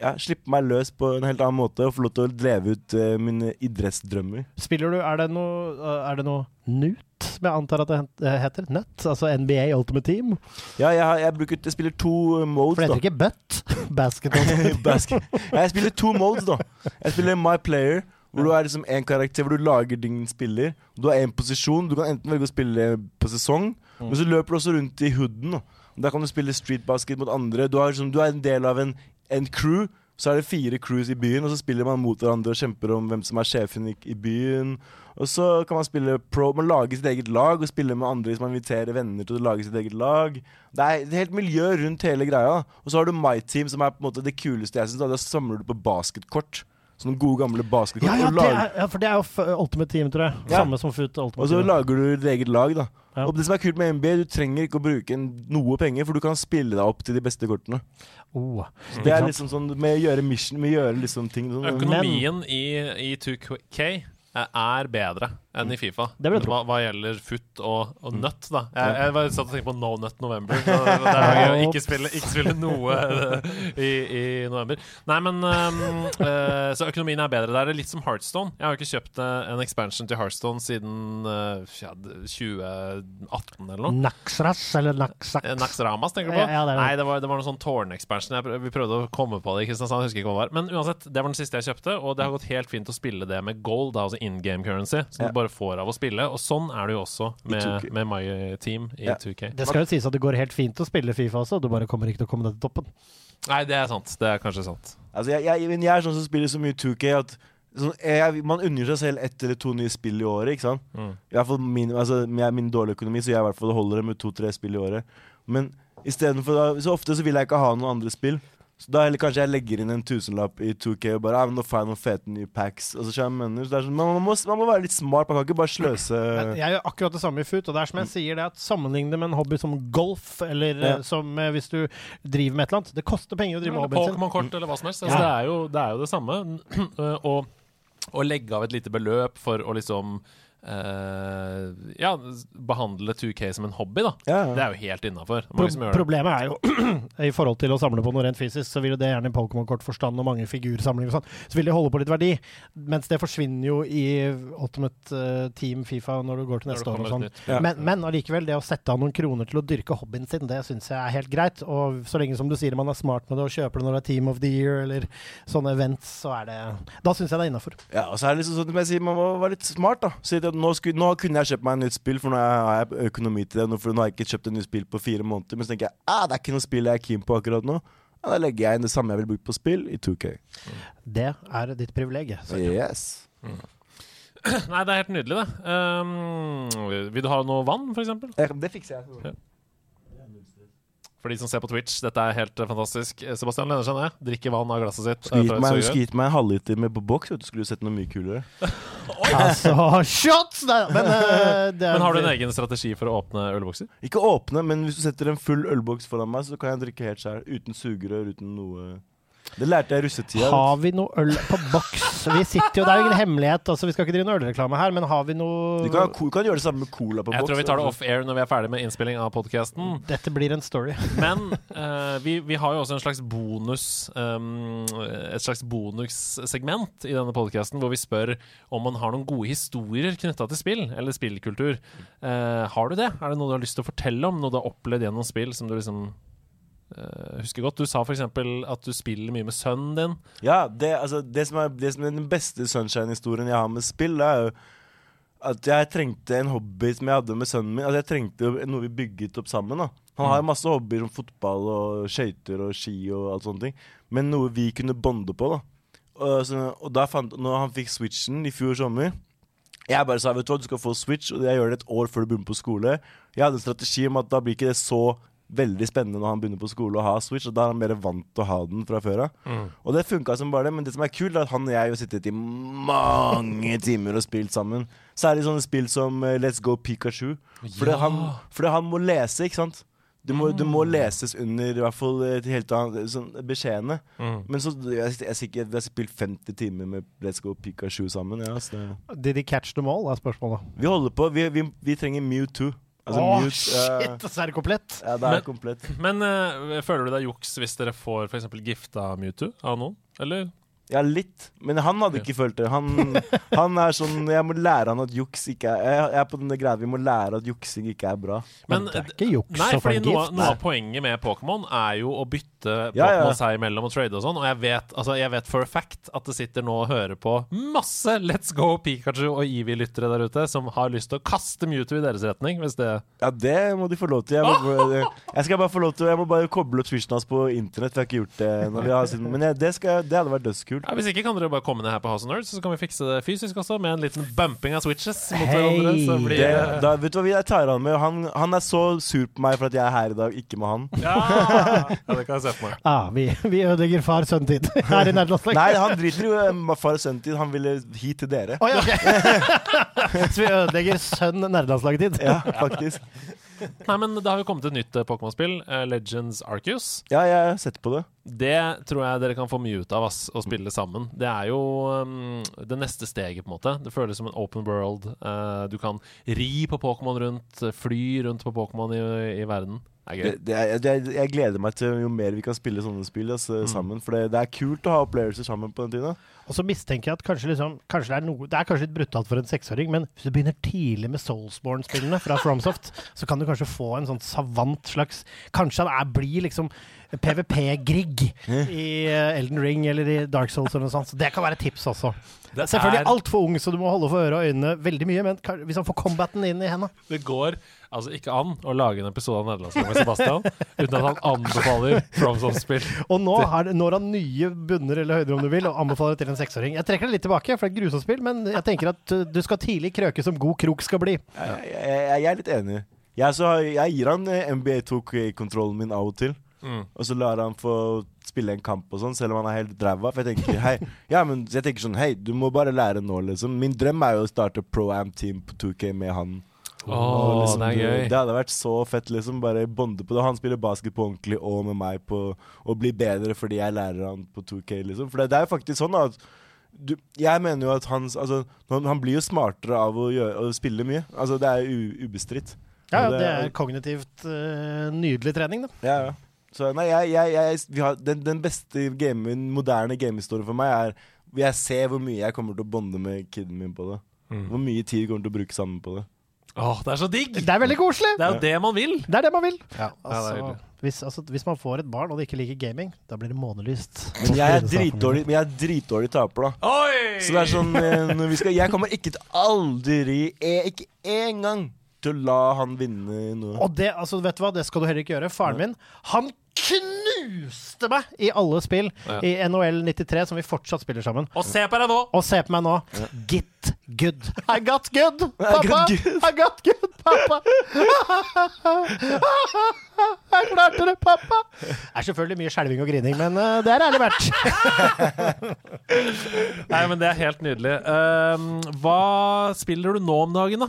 ja, slipper meg løs på en helt annen måte og får lov til å leve ut uh, mine idrettsdrømmer. Spiller du Er det noe, uh, er det noe NUT, som jeg antar at det heter? Nut? Altså NBA Ultimate Team? Ja, jeg, jeg, bruker, jeg spiller to modes, da. For det heter ikke butt. *laughs* Basketball. *laughs* Basket. Ja, jeg spiller to modes, da. Jeg spiller My Player, hvor du er liksom en karakter hvor du lager din spiller. Du har én posisjon. Du kan enten velge å spille på sesong, men så løper du også rundt i hooden. Da, kan du spille streetbasket mot andre. Du, har, liksom, du er en del av en, en crew. Så er det fire crews i byen, og så spiller man mot hverandre og kjemper om hvem som er sjefen i, i byen. Og så kan man spille pro, man lager sitt eget lag og spiller med andre hvis man inviterer venner til å lage sitt eget lag. Det er et helt miljø rundt hele greia. Og så har du My Team, som er på en måte det kuleste jeg syns. Da samler du på basketkort. Sånne gode, gamle basketkort. Ja, ja, lager, ja, for det er jo f Ultimate Team, tror jeg. Ja. Samme som Foot Ultimate og så Team. lager du ditt eget lag, da. Ja. Og det som er kult med NBA, du trenger ikke å bruke noe penger, for du kan spille deg opp til de beste kortene. Oh. Det er liksom sånn med å gjøre mission, med å gjøre liksom ting sånn, Økonomien i, i 2K er bedre enn i Fifa. Hva, hva gjelder futt og, og nøtt, da. Jeg, jeg var satt og tenkte på No Nut November. Så det er jo gøy å ikke spille, ikke spille noe eh, i, i november. Nei, men um, uh, Så økonomien er bedre. Det er litt som Heartstone. Jeg har jo ikke kjøpt eh, en expansion til Heartstone siden uh, ja, 2018 eller noe. Naxras, eller Naxax. Naxramas, tenker du på? Ja, det. Nei, det var, det var noen sånn tårn-expansion. Prøv- Vi prøvde å komme på det i Kristiansand, husker ikke hva det var. Men uansett, det var den siste jeg kjøpte, og det har gått helt fint å spille det med gold, da, altså in game currency, Så Ja. du bare får av å spille. Og sånn er det jo også med, med My Team i Ja. 2K. Det skal jo sies at det går helt fint å spille Fifa også, du bare kommer ikke til å komme deg til toppen. Nei, det er sant. Det er kanskje sant. Altså, jeg, jeg, jeg er sånn som spiller så mye 2K at sånn, jeg, man unner seg selv ett eller to nye spill i året. ikke sant? Mm. I hvert fall min, altså, jeg min dårlige økonomi, så jeg i hvert fall holder det med to-tre spill i året. Men istedenfor for så ofte så vil jeg ikke ha noen andre spill. Så da heller kanskje jeg legger inn en tusenlapp i 2K og bare ah, men nå får jeg noen fete nye packs. Og så jeg mener, så det er sånn, man, man, må, man må være litt smart, man kan ikke bare sløse Men Jeg gjør akkurat det samme i FUT, og det er som jeg sier det at sammenligne det med en hobby som golf, eller Ja. eh, som eh, hvis du driver med et eller annet. Det koster penger å drive med hobbyen sin. Pokémon-kort eller hva som helst. Ja. Altså, det, er jo, det er jo det samme. *clears throat* og å legge av et lite beløp for å liksom eh, ja, behandle 2K som en hobby, da. Ja, ja. Det er jo helt innafor. Pro problemet er jo *clears throat* i forhold til å samle på noe rent fysisk, så vil jo det gjerne i Pokémon-kortforstand og mange figursamlinger og sånn, så vil det holde på litt verdi. Mens det forsvinner jo i Ultimate eh, Team Fifa når du går til neste år og sånn. Ja. Men, men allikevel, det å sette av noen kroner til å dyrke hobbyen sin, det syns jeg er helt greit. Og så lenge som du sier man er smart med det og kjøper det når det er Team of the Year eller sånne events, så er det Da syns jeg det er innafor. Ja, og så er det liksom sånn som jeg sier, Man må være litt smart. da Så at nå, skulle, nå kunne jeg kjøpt meg et nytt spill, for nå har jeg økonomi til det. For nå har jeg ikke kjøpt et nytt spill på fire måneder. Men så tenker jeg ah, det er ikke noe spill jeg er keen på akkurat nå. Ja, da legger jeg inn det samme jeg vil bruke på spill, i 2K. Det er ditt privilegium. Yes. *clears throat* Nei, det er helt nydelig, det. Um, vil du ha noe vann, f.eks.? Det fikser jeg. For de som ser på Twitch, dette er helt eh, fantastisk. Eh, Sebastian lener seg ned, drikker vann av glasset sitt. Skulle eh, gitt meg, gitt meg en halvliter med på boks, vet du, skulle du sett noe mye kulere. *laughs* Altså, shots! Nei, men, uh, *laughs* det er, Men har du en egen strategi for å åpne ølbokser? Ikke åpne, men hvis du setter en full ølboks foran meg, så kan jeg drikke helt sjøl. Uten sugerør, uten noe Det lærte jeg i russetida. Har vi noe øl på boks? Vi sitter jo, Det er jo ingen hemmelighet, altså vi skal ikke drive noe ølreklame her, men har vi noe Du kan, du kan gjøre det samme med cola på boks. Jeg tror vi tar det altså. off-air når vi er ferdig med innspilling av podkasten. Dette blir en story. *laughs* Men uh, vi, vi har jo også en slags bonus um, Et slags bonussegment i denne podkasten hvor vi spør om man har noen gode historier knytta til spill, eller spillkultur. Uh, har du det? Er det noe du har lyst til å fortelle om? Noe du har opplevd gjennom spill som du liksom eh, husker godt? Du sa f.eks. at du spiller mye med sønnen din. Ja, det, altså, det, som er, det som er den beste Sunshine-historien jeg har med spill, det er jo at jeg trengte en hobby som jeg hadde med sønnen min. Altså, jeg trengte noe vi bygget opp sammen. da Han har jo masse hobbyer som fotball og skøyter og ski og alt sånne ting, men noe vi kunne bonde på. da Og, så, og da fant, når han fikk Switchen i fjor sommer jeg bare sa vet du hva, du skal få Switch, og jeg gjør det et år før du begynner på skole. Jeg hadde en strategi om at da blir ikke det så veldig spennende når han begynner på skole å ha Switch, og da er han mer vant til å ha den fra før av. Og det funka som bare det, men det som er kult, er at han og jeg har sittet i mange *laughs* timer og spilt sammen. Særlig sånne spill som eh, Let's Go Pikachu. Fordi, Ja. han, fordi han må lese, ikke sant? Du må, du må leses under i hvert fall til helt annet sånn, beskjedene. Men så jeg, jeg, Vi har spilt 50 timer med Let's Go Pikachu sammen. Ja, så Did he catch them all, er spørsmålet. vi holder på. Vi, vi, vi trenger Mewtwo. Altså, Åh, Mute, shit! Så er det komplett. Ja, det Men- er komplett. Men eh, føler du det er juks hvis dere får f.eks. gifta Mewtwo av noen? Eller? Ja, litt. Men han hadde ikke følt det. Han, *laughs* han er sånn Jeg må lære han at juks ikke er Jeg jeg er på den greia Vi må lære at juksing ikke er bra. Men det er ikke juks Nei, fordi noe, gift. noe av poenget med Pokémon er jo å bytte Ja, ja. Pokémon seg imellom og trade og sånn. Og jeg vet, altså, jeg vet for a fact at det sitter nå og hører på masse Let's Go Pikachu og Eevee-lyttere der ute som har lyst til å kaste Mewtwo i deres retning, hvis det Ja, det må de få lov til. Jeg, må, *laughs* jeg skal bare få lov til Jeg må bare koble opp switchen hans på internett, for jeg har ikke gjort det. Når vi har, siden- men jeg, det, skal, det hadde vært dødskult. Ja, Hvis ikke kan dere bare komme ned her på House of Nerds, så kan vi fikse det fysisk også, med en liten bumping av switches mot hverandre. Så blir Det, det da, vet du hva vi jeg tar han med? Han, han er så sur på meg for at jeg er her i dag, ikke med han. ja. ja, det kan jeg se på meg. *laughs* Ah, vi, vi ødelegger far-sønn-tid *laughs* her i Nerdelandslaget. Nei, han driter jo i far og sønn-tid. Han ville hit til dere. Oi, ok. *laughs* Så vi ødelegger sønn nerdelandslaget-tid. Ja, faktisk. Nei, men Det har jo kommet et nytt eh, Pokémon-spill, eh, Legends Arceus. Ja, jeg har sett på det. Det tror jeg dere kan få mye ut av ass, å spille sammen. Det er jo um, det neste steget, på en måte. Det føles som en open world. Uh, du kan ri på Pokémon rundt, fly rundt på Pokémon i, i verden. Det er gøy. Det, det er, er, jeg gleder meg til jo mer vi kan spille sånne spill altså, sammen. For det, er kult å ha opplevelser sammen på den tiden. Og så mistenker jeg at kanskje, liksom, kanskje det er noe Det er kanskje litt brutalt for en seksåring, men hvis du begynner tidlig med Soulsborne-spillene fra FromSoft, så kan du kanskje få en sånn savant slags Kanskje han blir liksom PVP-Grieg i eh, Elden Ring eller i Dark Souls eller noe sånt. Så det kan være et tips også. Det Selvfølgelig altfor ung, så du må holde for ører og øyne veldig mye, men hvis han får combaten inn i henda Det går altså ikke an å lage en episode av Nederlandslaget med Sebastian uten at han anbefaler FromSoft-spill. Og nå har, når han nye bunner eller høyder, om du vil, og anbefaler det til en seksåring. Jeg trekker det litt tilbake, for det er et grusomt spill, men jeg tenker at uh, du skal tidlig krøke som god krok skal bli. Jeg, jeg, jeg, er litt enig. Jeg, så, jeg gir han eh, NBA 2K-kontrollen min av og til. Mm. Og så lar han få spille en kamp og sånn, selv om han er helt ræva. For jeg tenker hei Ja, men jeg tenker sånn Hei, du må bare lære nå, liksom. Min drøm er jo å starte pro am-team på 2K med han. Åh, Og liksom, det er gøy. Det hadde vært så fett, liksom. Bare bonde på det. Han spiller basket på ordentlig, og med meg på å bli bedre fordi jeg lærer han på 2K, liksom. For det, det er jo faktisk sånn at du, jeg mener jo at hans Altså, han, han blir jo smartere av å, gjøre, å spille mye. Altså, det er jo ubestridt. Ja, ja, det er kognitivt uh, nydelig trening, da. Ja, ja. Så nei, jeg, jeg, jeg vi har, den, den beste game, moderne gamehistorien for meg er Jeg ser hvor mye jeg kommer til å bonde med kiden min på det. Mm. Hvor mye tid vi kommer til å bruke sammen på det. Åh, det er så digg! Det er veldig koselig! Det er jo det man vil. Det er det man vil. Ja, det Altså, hyggelig. hvis, altså, hvis man får et barn og det ikke liker gaming, da blir det månelyst. Men jeg er dritdårlig Men jeg er dritdårlig taper, da. Oi! Så det er sånn eh, når vi skal, Jeg kommer ikke til aldri eh, Ikke én gang til å la han vinne noe. Og det, altså, vet du hva, det skal du heller ikke gjøre. Faren min, han knuste meg i alle spill Ja. i NHL 93, som vi fortsatt spiller sammen. Og se på deg nå! Og se på meg nå. Get good. *laughs* I got good, I pappa! got good. I got good, pappa! *laughs* Jeg klarte det, pappa! Det er selvfølgelig mye skjelving og grining, men eh, det er ærlig verdt. *laughs* Nei, men Det er helt nydelig. Uh, hva spiller du nå om dagen, da?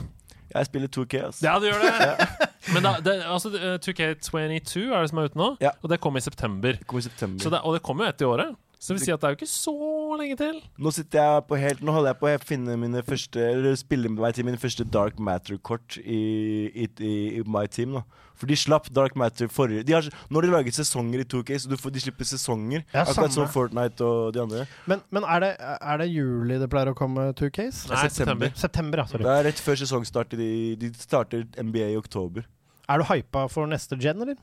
Jeg spiller 2K, ass. Ja, du gjør det. Men da, det, altså, eh, 2K22 er det som er ute nå, Ja. og det kommer i september. Det kom i september. Så det, og det kommer jo ett i året. Så det vil si at det er jo ikke så lenge til. Nå sitter jeg på helt Nå holder jeg på å finne mine første Eller spille meg til mine første Dark Matter-kort i, i, i, i My Team. da For de slapp Dark Matter forrige de har, Nå har de laget sesonger i 2K, så du får, de slipper sesonger. Ja, akkurat som Fortnite og de andre. Men, men er, det, er det juli det pleier å komme 2Ks? Nei, september. september. September, ja. Sorry. Det er rett før sesongstart. De, de starter NBA i oktober. Er du hypa for neste gen, eller?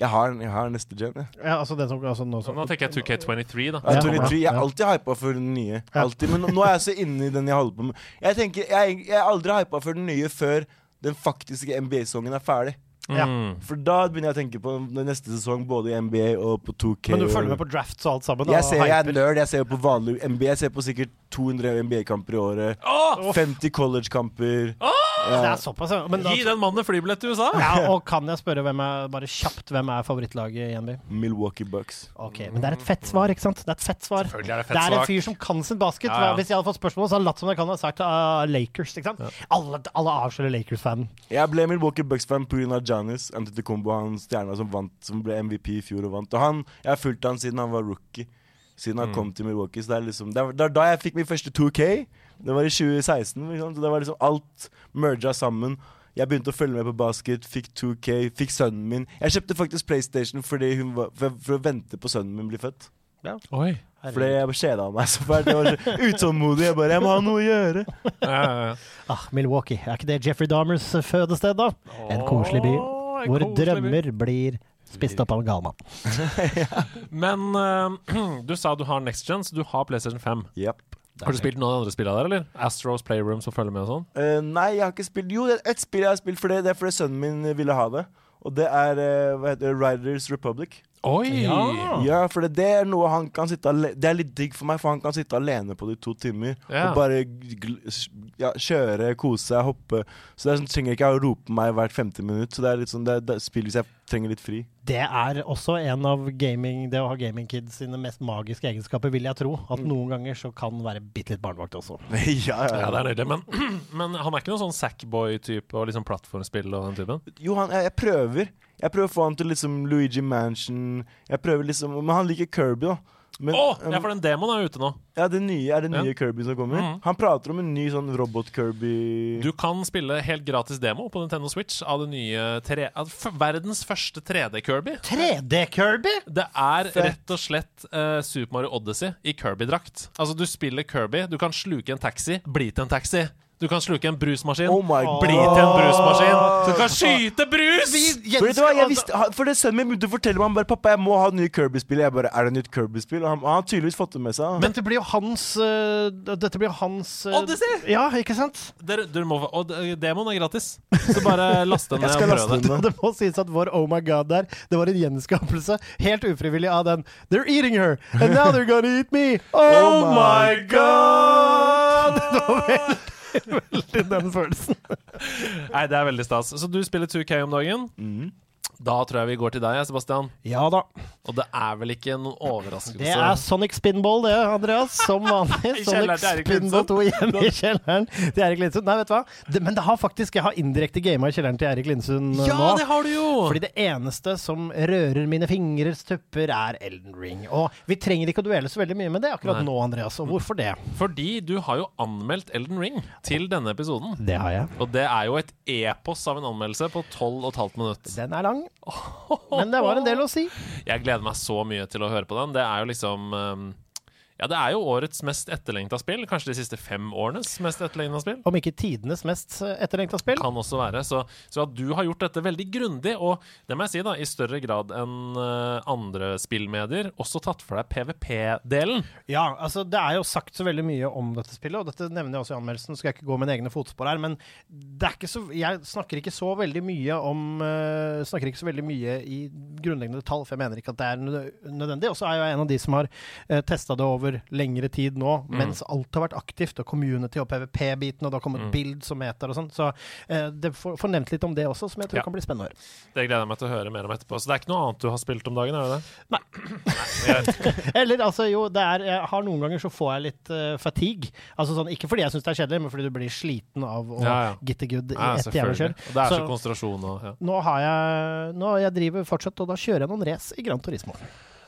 Jeg har, jeg har neste gen. Jeg. Ja, altså den som, altså nå Så nå tenker jeg 2K23, da. Ja, Ja, 23, jeg er alltid hypa for den nye. Altid, Men nå er jeg så inne i den jeg holder på med. Jeg tenker, jeg, jeg er aldri hypa for den nye før den faktiske NBA-songen er ferdig. Ja. For da begynner jeg å tenke på den neste sesong, både i NBA og på 2K. Men du følger med på drafts og alt sammen? Jeg, ser, og jeg er nerd. Jeg ser jo på vanlig NBA. Jeg ser på sikkert 200 NBA-kamper i året. Oh! 50 college-kamper. Det er såpass, ja. Men da, Gi den mannen flybillett til USA! ja, og kan jeg spørre hvem er, bare kjapt, hvem er favorittlaget i NBA? Milwaukee Bucks. Ok, Men det er et fett svar, ikke sant? Det er et fett svar. Selvfølgelig er det Det er en svakt. fyr som kan sin basket. Ja, ja. Hvis jeg hadde fått spørsmål, så hadde jeg latt som jeg kan ha sagt uh, Lakers. ikke sant? Alle, alle avslører Lakers-fanen. Jeg ble Milwaukee Bucks-fan pga. Janis Antetokounmpo, han stjerna som vant Som ble MVP i fjor og vant. Og han, Jeg har fulgt han siden han var rookie. Siden han kom til Milwaukee. Så det er liksom Det er- det er da jeg fikk min første 2K. Det var i 2016. Liksom. Så det var liksom alt merga sammen. Jeg begynte å følge med på basket, fikk 2K, fikk sønnen min. Jeg kjøpte faktisk PlayStation fordi hun var, for, for å vente på sønnen min blir født. Oi. Fordi jeg kjeda meg så fælt. Jeg var så utålmodig. Jeg bare Jeg må ha noe å gjøre. Ja, ja, ja. Ah, Milwaukee. Er ikke det Jeffrey Dahmers fødested, da? En koselig by. En Hvor koselig by. drømmer blir spist opp av en galmann. *laughs* Men uh, *clears throat* du sa du har Next Gen, så du har PlayStation 5. Yep. Har du spilt noen av de andre spillene der, eller? Astros Playroom som følger med og sånn? Uh, nei, jeg har ikke spilt Jo, det er ett spill jeg har spilt for det. Det er fordi sønnen min ville ha det. Og det er uh, hva heter det, Riders Republic. Oi! Ja. Ja, for det, det er noe han kan sitte alene Det er litt digg for meg, for han kan sitte alene på det i to timer. Ja. Og bare gl ja, kjøre, kose seg, hoppe. Så det er sånn, trenger ikke å rope meg hvert femte minutt. Så det er litt sånn Det er, det er spill hvis jeg trenger litt fri. Det er også en av gaming, det å ha gaming kids sine mest magiske egenskaper, vil jeg tro. At noen ganger så kan være bitte litt barnevakt også. *laughs* ja, Ja, det er nydelig. Men, *clears throat* men han er ikke noen sånn Sackboy-type og liksom plattformspill og den typen? Jo, han, jeg, jeg prøver. Jeg prøver å få han til liksom Luigi Mansion. Jeg prøver liksom Men han liker Kirby, da. Men, oh, um, ja, for den demoen er ute nå. ja, det nye er det Ja. nye Kirby som kommer. Mm. Han prater om en ny sånn robot-Kirby. Du kan spille helt gratis demo på Nintendo Switch av det nye tre, av verdens første 3D-Kirby. 3D-Kirby? Det er Fett. rett og slett uh, Super Mario Odyssey i Kirby-drakt. Altså, du spiller Kirby, du kan sluke en taxi, bli til en taxi. Du kan sluke en brusmaskin, Oh my bli til en brusmaskin. Du kan skyte brus! Vet du hva, jeg visste, for det Sønnen min begynte å fortelle meg Han bare, Pappa, jeg må ha nye Kirby-spill. Jeg bare, Er det nytt Kirby-spill? Og han, han har tydeligvis fått det med seg. Men det blir jo hans uh, Dette blir hans uh, Odyssey! Ja, ikke sant? Der, dere må, og demoen er gratis, så bare *laughs* last den ned. Og prøv det. det må sies at vår Oh my God der, det var en gjenskapelse, helt ufrivillig, av den They're eating her, and now they're gonna eat me. Oh, my God! God! *laughs* *laughs* veldig, den følelsen. Nei, det er veldig stas. Så du spiller 2K om dagen. Mhm. Da tror jeg vi går til deg, Sebastian. Ja da. Og det er vel ikke noen overraskelse? Det er Sonic Spinball, det, Andreas. Som vanlig. *laughs* Sonic Spinball 2 hjemme i kjelleren til Erik Lindsund. Nei, vet du hva? Det, men det har faktisk Jeg har indirekte gama i kjelleren til Erik Lindsund Ja, nå. det har du jo! Fordi det eneste som rører mine fingres tupper, er Elden Ring. Og vi trenger ikke å duelle så veldig mye med det akkurat Nei. nå, Andreas. Og hvorfor det? Fordi du har jo anmeldt Elden Ring til denne episoden. Det har jeg. Og det er jo et epos av en anmeldelse på 12 15 minutter. Den er lang, men det var en del å si. Jeg gleder meg så mye til å høre på den. Det er jo liksom um, Ja, det er jo årets mest etterlengta spill. Kanskje de siste fem årenes mest etterlengta spill. Om ikke tidenes mest eh, etterlengta spill. Kan også være. Så, så at du har gjort dette veldig grundig, og det må jeg si, da, i større grad enn eh, andre spillmedier, også tatt for deg PVP-delen. Ja, altså det er jo sagt så veldig mye om dette spillet, og dette nevner jeg også i anmeldelsen, skal jeg ikke gå mine egne fotspor her, men det er ikke så, jeg snakker ikke så veldig mye om uh, Snakker ikke så veldig mye i grunnleggende detalj, for jeg mener ikke at det er nødvendig. Og så er jeg en av de som har uh, testa det over lengre tid nå, mens alt har vært aktivt, og community og PVP-biten, og det har kommet bild som meter og sånn. Så eh, det får, får nevnt litt om det også, som jeg tror Ja. kan bli spennende å høre. Det gleder jeg meg til å høre mer om etterpå. Så det er ikke noe annet du har spilt om dagen, er det det? Nei. *laughs* Eller altså, jo, det er Jeg har noen ganger så får jeg litt uh, fatigue. Altså sånn, Ikke fordi jeg syns det er kjedelig, men fordi du blir sliten av å Ja, ja. get the good i Ja, ett jævla kjør. Det er så, Så- konsentrasjon og ja. Nå har jeg Nå jeg driver fortsatt, og da kjører jeg noen race i Gran Turismo.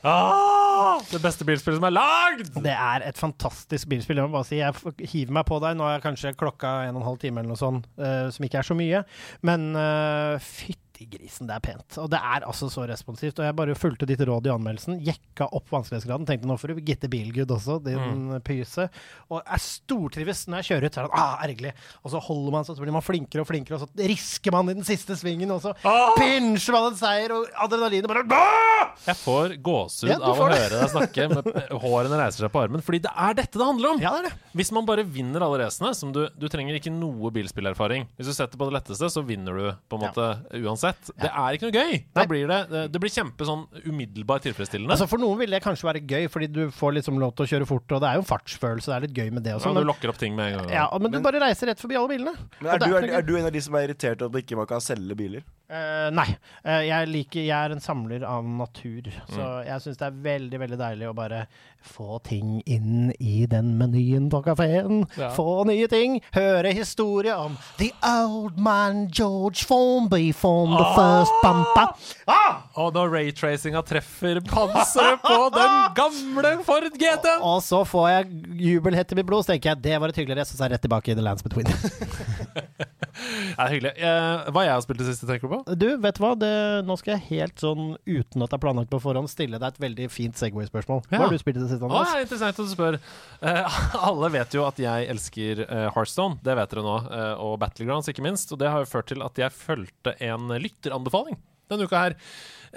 Ah, Det beste bilspillet som er lagd! Det er et fantastisk bilspill. Jeg må bare si, jeg hiver meg på deg. Nå er kanskje klokka en og en halv time eller noe sånt, uh, som ikke er så mye. Men uh, fytti grisen, det er pent. Og det er altså så responsivt. Og jeg bare fulgte ditt råd i anmeldelsen. Jekka opp vanskelighetsgraden. Tenkte nå får du gitte bilgood også, din pyse. Og jeg stortrives når jeg kjører ut. Så er det ah, ergerlig. Og så holder man seg, så blir man flinkere og flinkere, og så risker man i den siste svingen, og så pinsjer man en seier, og adrenalinet bare ah! Jeg får gåsehud Ja, av å høre deg snakke. Med hårene reiser seg på armen. Fordi det er dette det handler om! Ja, det er det. Hvis man bare vinner alle racene som du, du trenger ikke noe bilspillerfaring. Hvis du setter på det letteste, så vinner du på en måte uansett. Det er ikke noe gøy. Da blir det, det, blir kjempe sånn umiddelbart tilfredsstillende. Altså For noen vil det kanskje være gøy, fordi du får liksom lov til å kjøre fort, og det er jo en fartsfølelse, det er litt gøy med det også. ja, du lokker opp ting med en gang. ja, men du bare reiser rett forbi alle bilene. Men er du, er, er du en av de som er irritert over at ikke man kan selge biler? Eh, nei. Uh, jeg liker Jeg er en samler av natur, så Mm. jeg syns det er veldig, veldig deilig å bare få ting inn i den menyen på kafeen. Ja. Få nye ting. Høre historie om The old man George Formby formed the first bumper. Ah! Og når raytracinga treffer panseret på den gamle Ford GT Og så får jeg jubelhett i mitt blod, så tenker jeg det var et hyggelig rest, og så er jeg rett tilbake i The Lands Between. *laughs* Det er hyggelig. Eh, hva jeg har spilt det siste, tenker du på? Du, vet du hva? Det, nå skal jeg helt sånn, uten at det er planlagt på forhånd, stille deg et veldig fint Segway-spørsmål. Hva Ja. har du spilt i det siste, Å, Andreas? det er interessant at du spør. Eh, *laughs* alle vet jo at jeg elsker eh, Hearthstone, det vet dere nå, eh, og Battlegrounds ikke minst. Og det har jo ført til at jeg fulgte en lytteranbefaling denne uka her.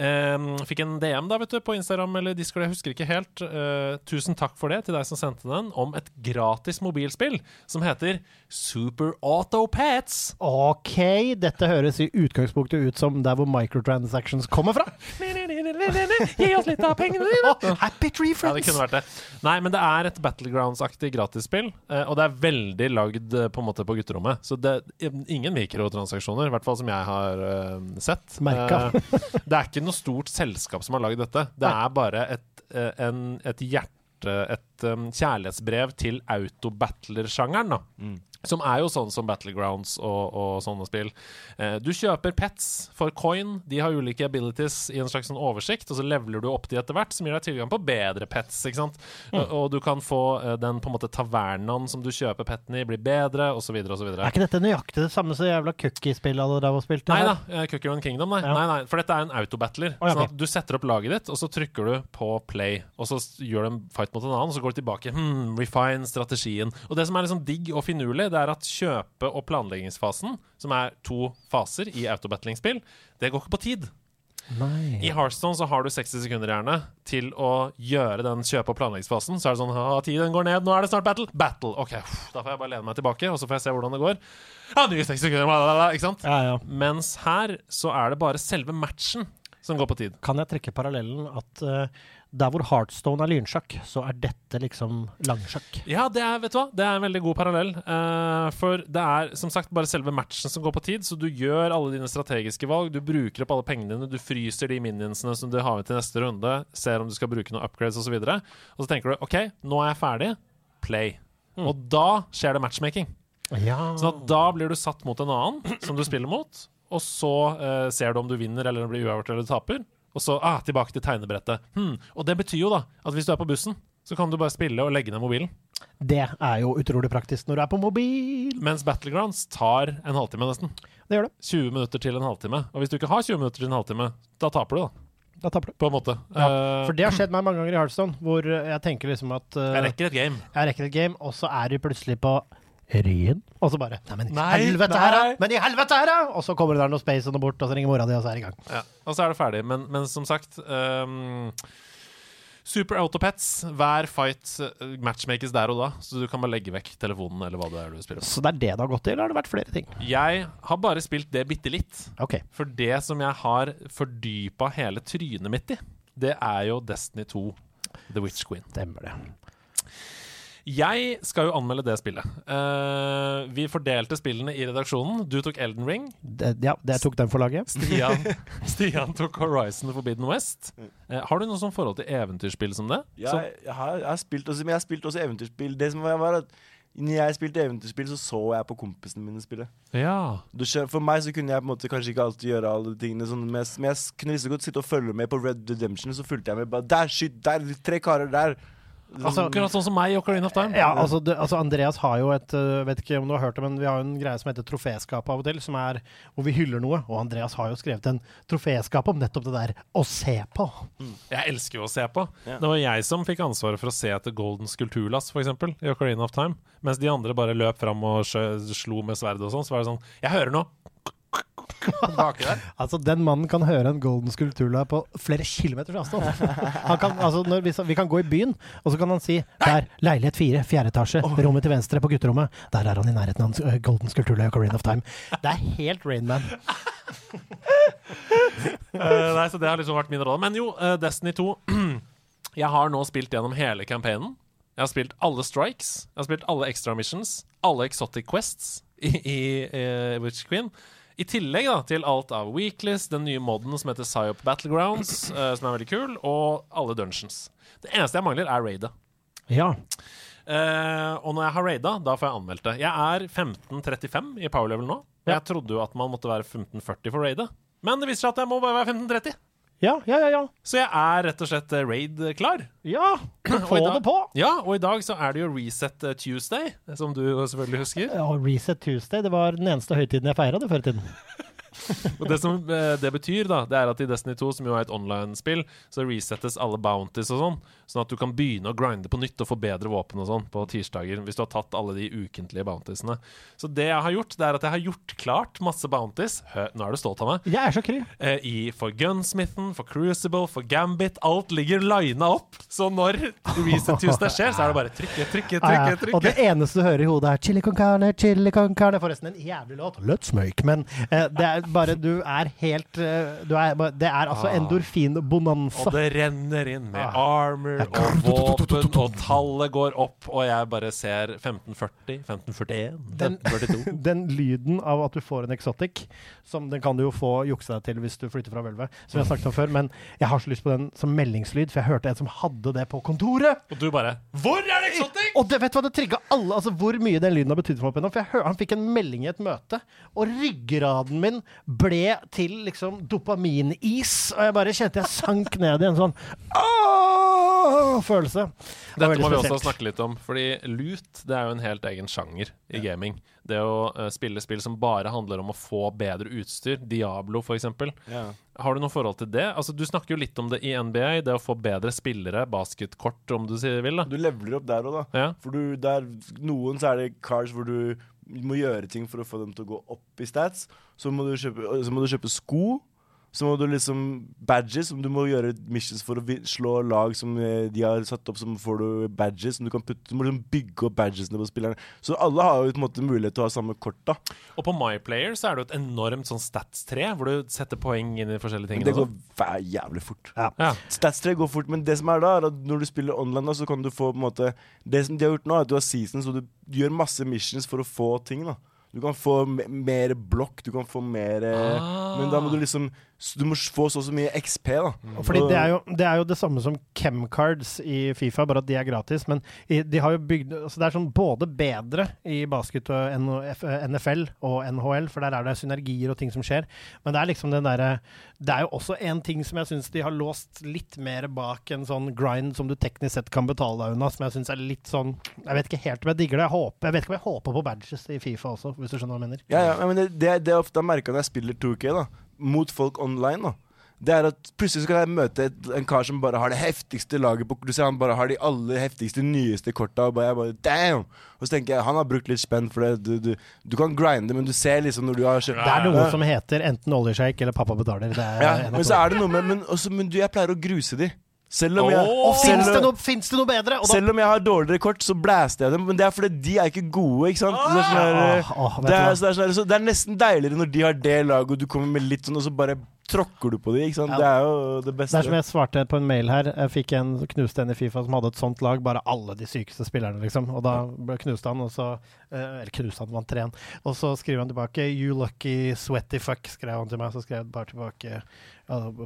Eh, fikk en DM da, vet du, på Instagram eller Discord, jeg husker ikke helt. Eh, tusen takk for det til deg som sendte den, om et gratis mobilspill som heter Super Auto Pets. OK, dette høres i utgangspunktet ut som der hvor microtransactions kommer fra. *laughs* Gi oss litt av pengene dine! Happy Tree Ja, det kunne vært det. Nei, men det er et Battlegrounds-aktig gratisspill, eh, og det er veldig lagd eh, på en måte på gutterommet. Så det ingen mikrotransaksjoner, i hvert fall som jeg har sett. Merka. Det er ikke noe stort selskap som har lagd dette. Det er bare et, eh, en, et hjerte, et um, kjærlighetsbrev til autobattler-sjangeren. Som er jo sånn som Battlegrounds og, og sånne spill. Eh, du kjøper pets for coin. De har ulike abilities i en slags sånn oversikt, og så leveler du opp de etter hvert, som gir deg tilgang på bedre pets. ikke sant? Og, og du kan få eh, den på en måte tavernaen som du kjøper petten i, blir bedre, osv., osv. Er ikke dette nøyaktig det samme som jævla cookie-spillet alle drev og spilte? Nei da, eh, Cookie Run Kingdom, nei. Ja. nei, nei. For dette er en autobattler. Oh, ja, Sånn at du setter opp laget ditt, og så trykker du på play. Og så gjør du en fight mot en annen, og så går du tilbake. Hmm, refine strategien. Og det som er liksom digg og finurlig, det er at kjøpe- og planleggingsfasen, som er to faser i autobattling-spill, det går ikke på tid. Nei. I Hearthstone så har du 60 sekunder gjerne til å gjøre den kjøpe- og planleggingsfasen. Så er det sånn ha, tiden går ned, nå er det snart battle. Battle! OK, da får jeg bare lene meg tilbake, og så får jeg se hvordan det går. Ja, nye 60 sekunder, bla, bla, bla, ikke sant? Ja, ja. Mens her så er det bare selve matchen som går på tid. Kan jeg trekke parallellen at eh, der hvor Heartstone er lynsjakk, så er dette liksom langsjakk? Ja, det er, vet du hva? Det er en veldig god parallell. Uh, for det er som sagt bare selve matchen som går på tid, så du gjør alle dine strategiske valg. Du bruker opp alle pengene dine, du fryser de minionsene som du har med til neste runde, ser om du skal bruke noen upgrades osv. Og, så og så tenker du OK, nå er jeg ferdig. Play. Og da skjer det matchmaking. Ja. Sånn at da blir du satt mot en annen som du spiller mot, og så uh, ser du om du vinner eller blir uavgjort eller taper. Og så ah, tilbake til tegnebrettet. Hmm. Og det betyr jo da at hvis du er på bussen, så kan du bare spille og legge ned mobilen. Det er jo utrolig praktisk når du er på mobil. Mens Battlegrounds tar en halvtime nesten. Det gjør det. 20 minutter til en halvtime. Og hvis du ikke har 20 minutter til en halvtime, da taper du, da. Da taper du. på en måte. Ja, Eh, For det har skjedd meg mange ganger i Hardstone, hvor eh, jeg tenker liksom at uh, jeg rekker et game. jeg rekker et game, og så er du plutselig på Ryen, og så bare Nei, men i Nei, helvete her, da! Men i helvete her, da! Og så kommer det der noe space og noe bort, og så ringer mora di, og så er det i gang. Ja, og så er det ferdig. Men, men som sagt um, Super Autopets. Hver fight eh, matchmakes der og da, så du kan bare legge vekk telefonen eller hva det er du spiller. Så det er det det har gått i, eller har det vært flere ting? Jeg har bare spilt det bitte litt. Okay. For det som jeg har fordypa hele trynet mitt i, det er jo Destiny 2 The Witch Queen. Stemmer det. Jeg skal jo anmelde det spillet. Uh, vi fordelte spillene i redaksjonen. Du tok Elden Ring. det ja, det tok den for laget. Stian, *laughs* Stian tok Horizon Forbidden West. Uh, har du noe sånn forhold til eventyrspill som det? Ja, Som- jeg, jeg, har, jeg har spilt også, men jeg har spilt også eventyrspill. Det som var, at når jeg spilte eventyrspill, så så jeg på kompisene mine spille. ja. For meg så kunne jeg på en måte kanskje ikke alltid gjøre alle de tingene sånn, men, jeg, men jeg kunne liksom så godt sitte og følge med på Red Redemption, så fulgte jeg med. bare, Der, skyt, der, tre karer der. Altså, Akkurat sånn som meg i Ocarina of Time. Ja, altså, det, altså Andreas har jo et øh, Vet ikke om du har hørt det, men vi har jo en greie som heter Troféskap av og til, som er hvor vi hyller noe. Og Andreas har jo skrevet en troféskap om nettopp det der å se på. Jeg elsker jo å se på. Ja. Det var jeg som fikk ansvaret for å se etter Golden Skulpturlass, f.eks., i Ocarina of Time. Mens de andre bare løp fram og sjø, slo med sverd og sånn. Så var det sånn Jeg hører noe! Baki der. *laughs* Altså, Den mannen kan høre en golden skulpturla på flere kilometers avstand. Han kan, altså, når vi, vi kan gå i byen, og så kan han si Der, leilighet fire, fjerde etasje, rommet til venstre på gutterommet. Der er han i nærheten av en øh, golden skulpturla og Ocarina of Time. Det er helt Rainman. uh, *laughs* nei, så det har liksom vært min rolle. Men jo, uh, Destiny 2 *clears throat* Jeg har nå spilt gjennom hele campaignen. Jeg har spilt alle strikes. Jeg har spilt alle extra missions. Alle exotic quests i, i i Witch Queen. I tillegg da, til alt av weeklies, den nye moden som heter Psyop Battlegrounds, uh, som er veldig kul, og alle dungeons. Det eneste jeg mangler, er raidet. Ja. Uh, og når jeg har raida, da får jeg anmeldt det. Jeg er 1535 i power level nå. Ja. Jeg trodde jo at man måtte være 1540 for raidet. Men det viser seg at jeg må bare være 1530. Ja, ja, ja. ja. Så jeg er rett og slett eh, raid-klar. ja. *clears throat* Få dag- det på! Ja, og i dag så er det jo Reset eh, Tuesday, som du selvfølgelig husker. Ja, Reset Tuesday, det var den eneste høytiden jeg feira det før i tiden. *laughs* Og det som eh, det betyr, da, det er at i Destiny 2, som jo er et online-spill, så resettes alle bounties og sånn, sånn at du kan begynne å grinde på nytt og få bedre våpen og sånn på tirsdager, hvis du har tatt alle de ukentlige bountiesene. Så det jeg har gjort, det er at jeg har gjort klart masse bounties. Hø, nå er du stolt av meg. Jeg er så kry. eh, i, for Gunsmithen, for Crucible, for Gambit. Alt ligger lina opp. Så når Reset *laughs* Tuesday skjer, så er det bare trykke, trykke, trykke. ja. trykke. Og det eneste du hører i hodet, er chili con carne, chili con carne. Forresten en jævlig låt. Let's make. Men eh, det er bare Du er helt eh, du er, Det er altså endorfinbonanza. endorfin-bonanza. Og det renner inn med Ah. armor og våpen, og tallet går opp, og jeg bare ser 1540, 1541, Den- 1542. *laughs* Den lyden av at du får en exotic, som den kan du jo få jukse deg til hvis du flytter fra hvelvet, som vi har snakket om før, men jeg har så lyst på den som meldingslyd, for jeg hørte en som hadde det på kontoret. Og du bare Hvor er det exotic?! Og det vet du hva det trigga alle, altså hvor mye den lyden har betydd for meg. opp igjennom, For jeg hør, Han fikk en melding i et møte, og ryggraden min ble til liksom dopaminis. Og jeg bare kjente jeg sank ned i en sånn åh, følelse. Det Dette må vi også snakke litt om, fordi loot det er jo en helt egen sjanger i gaming. Det å eh, spille spill som bare handler om å få bedre utstyr, Diablo f.eks. Ja. Har du noe forhold til det? Altså, Du snakker jo litt om det i NBA, det å få bedre spillere, basketkort om du sier vil. da Du leveler opp der òg, da. Ja. For du, der, noen så er det cars hvor du må gjøre ting for å få dem til å gå opp i stats. Så må du kjøpe, så må du kjøpe sko. Så må du liksom badges, som du må gjøre missions for å slå lag som eh, de har satt opp, som får du badges som du kan putte Du må liksom bygge opp badgesene på spillerne. Så alle har jo på en måte mulighet til å ha samme kort, da. Og på MyPlayer så er det jo et enormt sånn stats-tre, hvor du setter poeng inn i forskjellige ting. Det går sånn. jævlig fort. Ja. Stats 3 går fort, men det som er da, er at når du spiller online, da, så kan du få på en måte Det som de har gjort nå, er at du har seasons, og du gjør masse missions for å få ting. da Du kan få mer blokk, du kan få mer eh, Ah. Men da må du liksom Du må få så og så mye XP, da. Fordi det er, jo, det er jo det samme som Chemcards i Fifa, bare at de er gratis. Men i, de har jo bygd altså Det er sånn både bedre i basket og NFL og NHL, for der er det synergier og ting som skjer. Men det er liksom den derre Det er jo også en ting som jeg syns de har låst litt mer bak en sånn grind som du teknisk sett kan betale deg unna, som jeg syns er litt sånn Jeg vet ikke helt om jeg digger det. Jeg, håper, jeg vet ikke om jeg håper på badges i Fifa også, hvis du skjønner hva jeg mener. Ja, ja, men det, det, det er ofte jeg merker når jeg spiller 2K, da mot folk online. da Det er at Plutselig så kan jeg møte et, en kar som bare har det heftigste laget på Du ser han bare har de aller heftigste, nyeste korta. Og bare, jeg bare damn! Og så tenker jeg han har brukt litt spenn, for det. Du, du, du kan grinde, men du ser liksom når du har kjøpt Det er noe som heter enten oljesjeik eller pappa betaler. Det er ja, Men så er det noe med Men, også, men du, jeg pleier å gruse de. Selv om jeg, oh, selv, det, noe- finnes det noe bedre? Og da, selv om jeg har dårligere kort, så blæster jeg dem. Men det er fordi de er ikke gode, ikke sant? Så det, er nesten deiligere når de har det laget, og du kommer med litt sånn, og så bare tråkker du på de, ikke sant? Ja. Det er jo det beste. Det er som jeg svarte på en mail her. Jeg fikk en knuste en i Fifa som hadde et sånt lag. Bare alle de sykeste spillerne, liksom. Og da ble- knuste han, og så eh, Eller knuste han, vant 3-1. Og så skriver han tilbake 'You lucky sweaty fuck', skrev han til meg. Så skrev jeg bare tilbake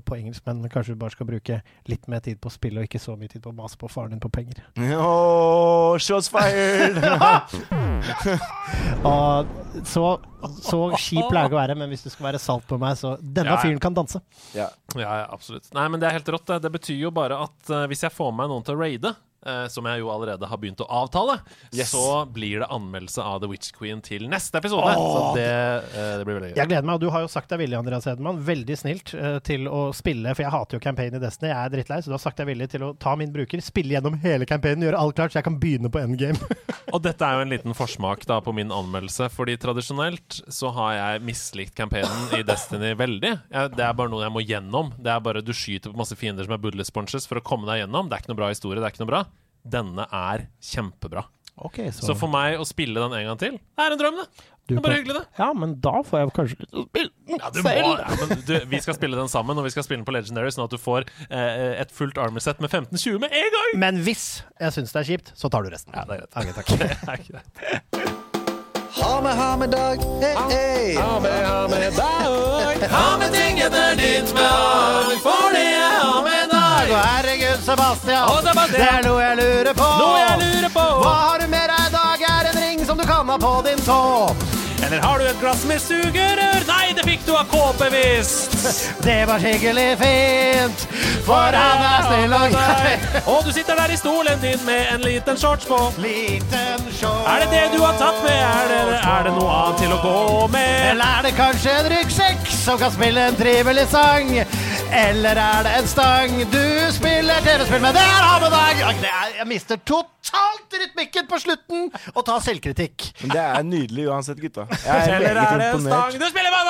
på engelsk, men kanskje du bare skal bruke litt mer tid på å spille, og ikke så mye tid på å mase på faren din på penger. Åh, shots fired! *laughs* Og så, så kjip pleier å være, men hvis du skal være salt på meg, så Denne Ja, ja. fyren kan danse. ja. Ja, ja, absolutt. Nei, men det er helt rått. Det, det betyr jo bare at uh, hvis jeg får med meg noen til å raide, eh, som jeg jo allerede har begynt å avtale, Yes. så blir det anmeldelse av The Witch Queen til neste episode. så det, eh, det blir veldig gøy. Jeg gleder meg, og du har jo sagt deg villig, Andreas Hedemann, veldig snilt eh, til å spille, for jeg hater jo campaign i Destiny, jeg er drittlei, så du har sagt deg villig til å ta min bruker, spille gjennom hele campaignen, gjøre alt klart, så jeg kan begynne på endgame. *laughs* Og dette er jo en liten forsmak da på min anmeldelse, fordi tradisjonelt så har jeg mislikt campaignen i Destiny veldig. Jeg, det er bare noe jeg må gjennom. Det er bare Du skyter på masse fiender som er bullet sponges for å komme deg gjennom. Det er ikke noe bra historie, det er ikke noe bra. Denne er kjempebra. Okay, Så for meg å spille den en gang til, det er en drøm, det. Du Det er bare hyggelig, det. Ja, men da får jeg kanskje lyst til å spille den Ja, selv. ja, men du, vi skal spille den sammen, og vi skal spille den på Legendary, sånn at du får eh, et fullt armor-set med 15-20 med en gang! Men hvis jeg syns det er kjipt, så tar du resten. Ja, det er greit. Okay, takk. *laughs* Det er greit. Ha med, ha med dag. Hey, hey. Ha med, ha med dag. Ha med ting etter ditt behag, for det er ha med dag. Og Herregud, Sebastian. Og Sebastian. Det er noe jeg lurer på. Noe jeg lurer på. Hva har du med deg i dag? Er en ring som du kan ha på din tå? Eller har du et glass med sugerør? Nei, det fikk du av kåpe, visst. *laughs* Det var skikkelig fint, for han er snill og grei. Og du sitter der i stolen din med en liten shorts på. Liten shorts. Er det det du har tatt med? Er det, er det noe annet til å gå med? Eller er det kanskje en ryggsekk som kan spille en trivelig sang? Eller er det en stang du spiller TV-spill med? Det er ha med er- Jeg mister totalt rytmikken på slutten og tar selvkritikk. Men det er nydelig uansett, gutta. Jeg er Eller er det en stang du spiller med?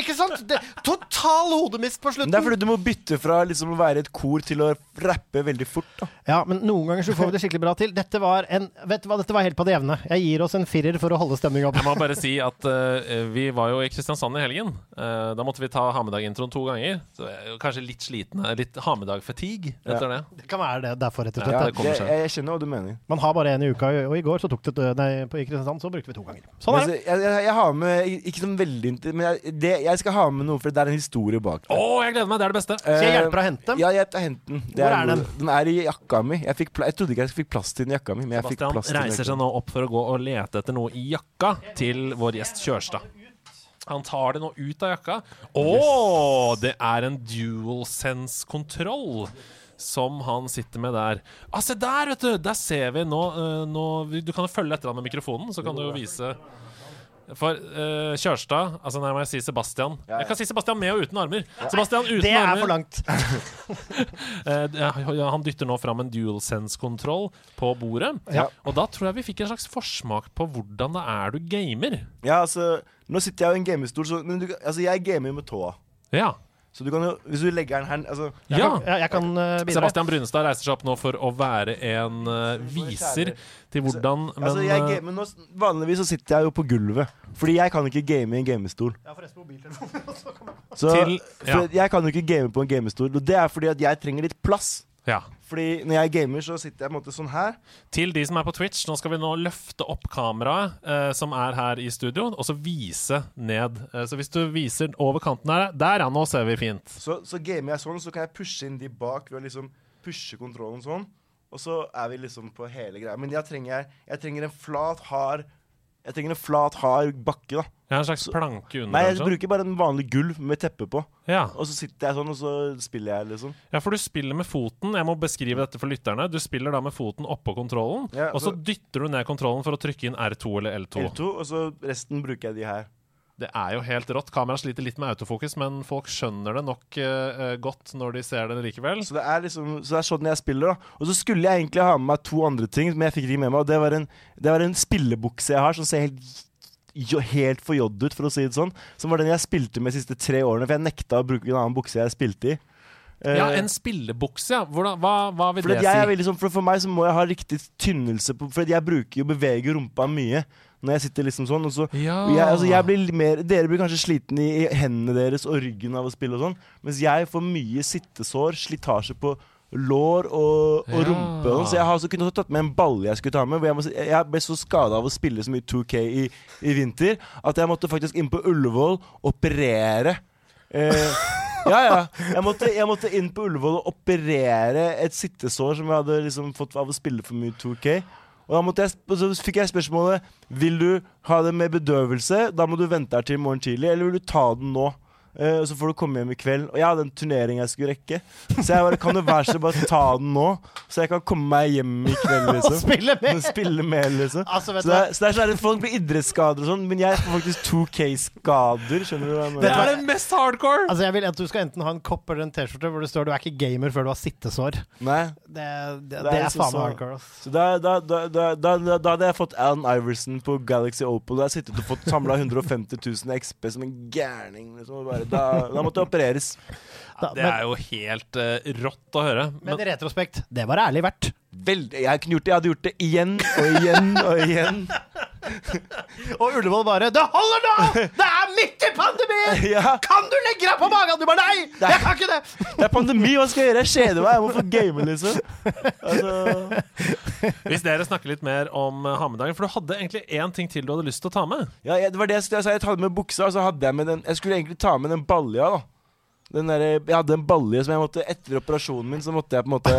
Ikke sant? Det, total hodemist på Men slutten. det er fordi du må bytte fra liksom å være et kor til å rappe veldig fort. da Ja, men noen ganger så får vi det skikkelig bra til. Dette var en Vet du hva, dette var helt på det jevne. Jeg gir oss en firer for å holde stemninga oppe. Jeg må bare si at uh, vi var jo i Kristiansand i helgen. Uh, da måtte vi ta Hamedag-introen to ganger. Så jeg kanskje litt sliten. eh, Litt Hamedag-fatigue etter det. Det kan være det derfor, rett og Ja, det, det jeg, skjønner hva du mener. Man har bare én i uka, og i går så tok det Nei, på, i Kristiansand så brukte vi to ganger. Sånn Men er det. jeg, jeg, jeg har med Ikke sånn veldig Men jeg, det, jeg skal ha med noe, for det er en historie bak Å, oh, jeg gleder meg! Det er det beste. Skal jeg Eh, hjelpe deg å hente? Ja, jeg tar hente den. Det Hvor er er den? Den er i jakka mi. Jeg, fikk pla jeg trodde ikke jeg fikk plass til den i jakka mi, men jeg fikk plass til den Sebastian reiser seg nå opp for å gå og lete etter noe i jakka til vår gjest Kjørstad. Han tar det nå ut av jakka. Å! Det er en DualSense-kontroll. Som han sitter med der. Ah, se der, vet du! Der ser vi nå, eh, nå Du kan jo følge etter han med mikrofonen, så kan du jo vise For uh, Kjørstad Altså, nei, må jeg si Sebastian. Ja, ja. Jeg kan si Sebastian med og uten armer. Sebastian uten armer. Det er armer. for langt. *laughs* uh, ja, han dytter nå fram en DualSense-kontroll på bordet. Ja. Og da tror jeg vi fikk en slags forsmak på hvordan det er du gamer. Ja, altså Nå sitter jeg jo i en gamestol, så men du, altså, jeg gamer jo med tåa. Ja. Så du kan jo Hvis du legger den her altså, Jeg ja. kan, ja, jeg kan uh, bidra. Sebastian Brunestad reiser seg opp nå for å være en uh, viser til hvordan Men altså jeg, gamer men nå, Vanligvis så sitter jeg jo på gulvet. Fordi jeg kan ikke game i en gamestol. Jeg forresten mobiltelefonen. *laughs* Så, Til- ja. Jeg kan jo ikke game på en gamestol. Og det er fordi at jeg trenger litt plass. ja. Fordi når jeg gamer, så sitter jeg på en måte sånn her. Til de som er på Twitch, nå skal vi nå løfte opp kameraet eh, som er her i studio, og så vise ned. Eh, så hvis du viser over kanten her Der, ja, nå ser vi fint. Så, så gamer jeg sånn, så kan jeg pushe inn de bak ved å liksom pushe kontrollen sånn. Og så er vi liksom på hele greia. Men jeg trenger, jeg trenger en flat, hard Jeg trenger en flat, hard bakke, da. Jeg en slags planke under. Nei, jeg bruker bare en vanlig gulv med teppe på. Ja. Og så sitter jeg sånn, og så spiller jeg, liksom. Ja, for du spiller med foten. Jeg må beskrive dette for lytterne. Du spiller da med foten oppå kontrollen, Ja, og så så- dytter du ned kontrollen for å trykke inn R2 eller L2. L2, og så resten bruker jeg de her. Det er jo helt rått. Kameraet sliter litt med autofokus, men folk skjønner det nok uh, godt når de ser det likevel. Så det liksom Så det er sånn jeg spiller, da. Og så skulle jeg egentlig ha med meg to andre ting, men jeg fikk det ikke med meg. Og det var en, det var en spillebukse jeg har som ser helt jo, helt for jodd ut, for å si det sånn. Som var den jeg spilte med de siste tre årene, for jeg nekta å bruke en annen bukse jeg spilte i. Eh, Ja, en spillebukse, ja. Hvordan, hva, hva vil for, det si? veldig sånn, for, for meg så må jeg ha riktig tynnelse på For jeg bruker jo beveger rumpa mye når jeg sitter liksom sånn. Så, Ja. jeg, altså jeg blir mer, dere blir kanskje sliten i, i hendene deres og ryggen av å spille og sånn, mens jeg får mye sittesår, slitasje på lår og, og Ja. rumpe. Og sånn, så jeg har også kunnet tatt med en balle jeg skulle ta med. Jeg, må, jeg ble så skada av å spille så mye 2K i, i vinter at jeg måtte faktisk inn på Ullevål operere. Eh, *laughs* ja, ja. Jeg måtte, jeg måtte inn på Ullevål og operere et sittesår som jeg hadde liksom fått av å spille for mye 2K. Og da jeg, så fikk jeg spørsmålet Vil du ha det med bedøvelse. Da må du vente her til i morgen tidlig. Eller vil du ta den nå? Eh, og så får du komme hjem i kveld. Og jeg hadde en turnering jeg skulle rekke. Så jeg bare Kan du være så bare ta den nå? Så jeg kan komme meg hjem i kveld, Og liksom. spille med! Spille med, liksom. Altså, vet Så det er, så det er sånn at Folk blir idrettsskader og sånn, men jeg får faktisk 2K-skader. Skjønner du hva jeg Det mener? er det mest hardcore! Altså, jeg vil at du skal enten ha en kopp eller en T-skjorte hvor det står 'du er ikke gamer før du har sittesår'. Nei. Det, det, det, Det er liksom faen meg hardcore. Altså. Så da, da, da, da, da, da, da hadde jeg fått Alan Iverson på Galaxy Opal. Hadde jeg sittet og fått samla 150 000 XP som en gærning. Liksom, og bare, da, da måtte det opereres. Da, Det er jo helt uh, rått å høre. men, men Men i retrospekt, det var ærlig verdt. Veldig, jeg kunne gjort det. Jeg hadde gjort det igjen og igjen og igjen. *laughs* *laughs* Og Ullevål bare 'Det holder nå! Det er midt i pandemien! *laughs* Ja, Kan du legge deg på magen?' Du bare 'Nei! Jeg kan ikke det!' Det er pandemi, hva skal jeg gjøre? Jeg kjeder meg. Jeg må få game, liksom. Altså, *laughs* hvis dere snakker litt mer om uh, Hamedagen For du hadde egentlig én ting til du hadde lyst til å ta med. ja, jeg, det var det jeg sa. Jeg hadde med buksa, og så hadde jeg med den Jeg skulle egentlig ta med den balja, da. Den der, jeg hadde en balje som jeg måtte Etter operasjonen min Så måtte jeg på en måte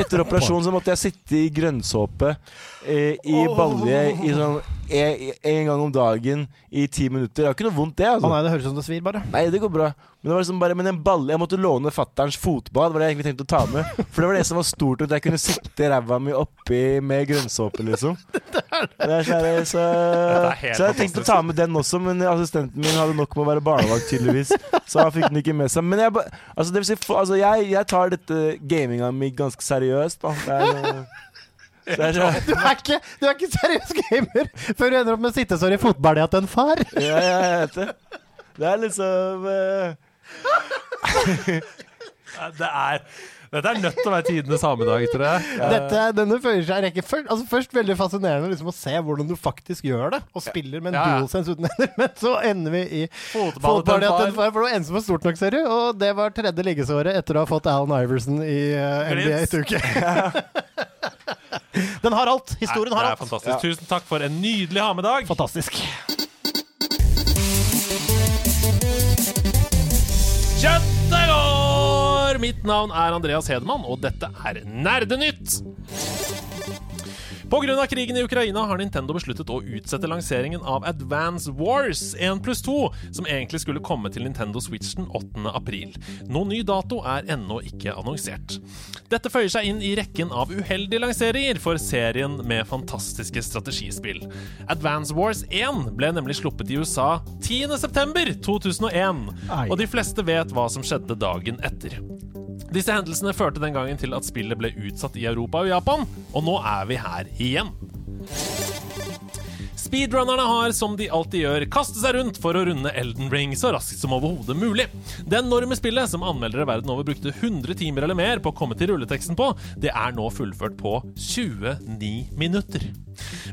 Etter operasjonen så måtte jeg sitte i grønnsåpe eh, I balje i sånn en, en gang om dagen I ti minutter. Det er ikke noe vondt det Å altså nei, det høres ut som det svir, bare. Nei, det går bra. Men det var liksom bare Men en balle Jeg måtte låne fatterns fotbad Var det jeg egentlig tenkte å ta med. For det var det som var stort At jeg kunne sitte ræva mi oppi Med grønnsåpe liksom. *laughs* Det er det. her, så, er så, så jeg tenkte å ta med den også Men assistenten min hadde nok med å være barnevakt tydeligvis. Så han fikk den ikke med seg. Men jeg, bare altså, det vil si, for, altså, jeg, jeg tar dette gaminga mi ganske seriøst da. Det er, eh, er *laughs* Du er ikke, du er ikke seriøs gamer før du ender opp med sittesår i fotbalja til en far. ja, ja, jeg vet det Det er liksom *laughs* uh... Det er Dette er nødt til å være tidenes hamedag, tror jeg. Dette, denne føyer seg i rekke. Først, altså først veldig fascinerende liksom, å se hvordan du faktisk gjør det, og spiller med en Ja, ja. dualsense uten *laughs* hender. Men så ender vi i Fotballet til en en far, for det var en som var stort nok, ser du. Og det var tredje liggesåret etter å ha fått Alan Iverson i uh, NBA i uke. *laughs* *laughs* Den har alt. Historien har alt. fantastisk. Tusen takk for en nydelig hamedag. Fantastisk. Kjøttet går! Mitt navn er Andreas Hedemann, og dette er Nerdenytt. Av krigen i Ukraina har Nintendo besluttet å utsette lanseringen av Advance Wars 1 pluss 2, som egentlig skulle komme til Nintendo Switch den 8. april. Noen ny dato er ennå ikke annonsert. Dette føyer seg inn i rekken av uheldige lanseringer for serien med fantastiske strategispill. Advance Wars 1 ble nemlig sluppet i USA 10.9.2001, Ai. og de fleste vet hva som skjedde dagen etter. Disse hendelsene førte den gangen til at spillet ble utsatt i Europa og Japan, og nå er vi her igjen. Speedrunnerne har, som de alltid gjør, kastet seg rundt for å runde Elden Ring så raskt som overhodet mulig. Det enorme spillet, som anmeldere verden over brukte 100 timer eller mer på å komme til rulleteksten på, det er nå fullført på 29 minutter.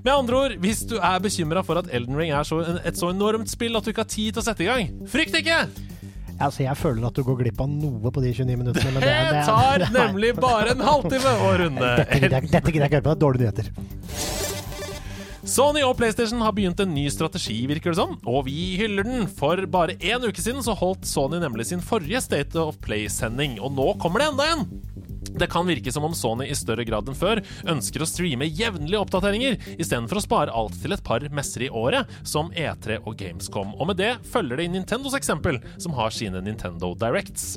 Med andre ord, hvis du er bekymra for at Elden Ring er så, et så enormt spill at du ikke har tid til å sette i gang, frykt ikke! Altså, jeg føler at du går glipp av noe på de 29 minuttene. Men *laughs* det, Det det, tar nemlig bare en halvtime å runde. Dette gidder jeg ikke høre på. Det er dårlige nyheter. Sony og PlayStation har begynt en ny strategi, virker det som, og vi hyller den. For bare én uke siden så holdt Sony nemlig sin forrige State of Play-sending, og nå kommer det enda en! Det kan virke som om Sony i større grad enn før ønsker å streame jevnlige oppdateringer, istedenfor å spare alt til et par messer i året, som E3 og Gamescom. Og med det følger det i Nintendos eksempel, som har sine Nintendo Directs.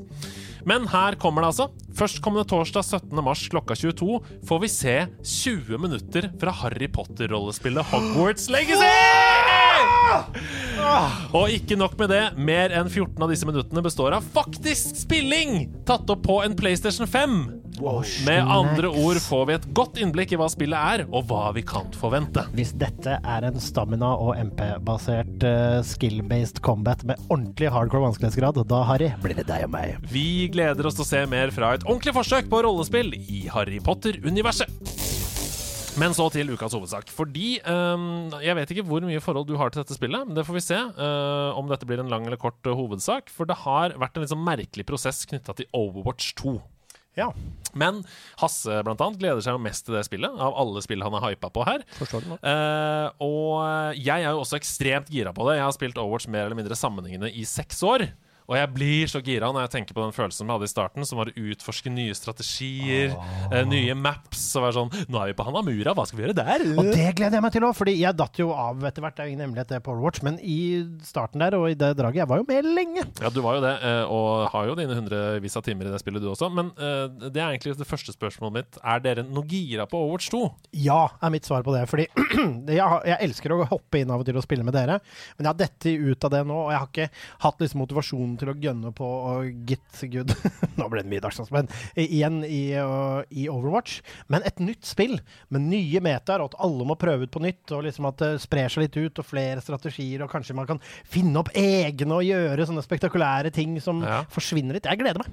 Men her kommer det altså. Førstkommende torsdag 17. mars klokka 22 får vi se 20 minutter fra Harry Potter-rollespillet Hogwarts Legacy! Og ikke nok med det, mer enn 14 av disse minuttene består av faktisk spilling! Tatt opp på en PlayStation 5. Med andre ord får vi et godt innblikk i hva spillet er, og hva vi kan forvente. Hvis dette er en stamina- og MP-basert uh, skill-based combat med ordentlig hardcore vanskelighetsgrad, da, Harry, blir det deg og meg. Vi gleder oss til å se mer fra et ordentlig forsøk på rollespill i Harry Potter-universet. Men så til ukas hovedsak. Fordi um, Jeg vet ikke hvor mye forhold du har til dette spillet, men det får vi se. uh, om dette blir en lang eller kort øh, hovedsak. For det har vært en sånn merkelig prosess knytta til Overwatch 2. Ja, Men Hasse blant annet gleder seg mest til det spillet, av alle spill han er hypa på her. Eh, og jeg er jo også ekstremt gira på det. Jeg har spilt Overwatch mer eller mindre sammenhengende i seks år. Og jeg blir så gira når jeg tenker på den følelsen vi hadde i starten, som var å utforske nye strategier, eh, nye maps, og være sånn Nå er vi på Hanamura, hva skal vi gjøre der? Og det gleder jeg meg til òg, fordi jeg datt jo av etter hvert. Det er jo ingen hemmelighet det på Overwatch, men i starten der og i det draget Jeg var jo med lenge. Ja, du var jo det, eh, og har jo dine hundrevis av timer i det spillet, du også. Men eh, det er egentlig det første spørsmålet mitt. Er dere noe gira på Overwatch 2? Ja, er mitt svar på det. Fordi *clears throat* jeg, jeg elsker å hoppe inn av og til og spille med dere, men jeg har dette ut av det nå, og jeg har ikke hatt liksom motivasjonen til å gønne på og git good *laughs* Nå ble det mye men igjen i, uh, i Overwatch. Men et nytt spill med nye metaer, og at alle må prøve ut på nytt, og liksom at det sprer seg litt ut, og flere strategier, og kanskje man kan finne opp egne og gjøre sånne spektakulære ting som Ja. forsvinner litt. Jeg gleder meg.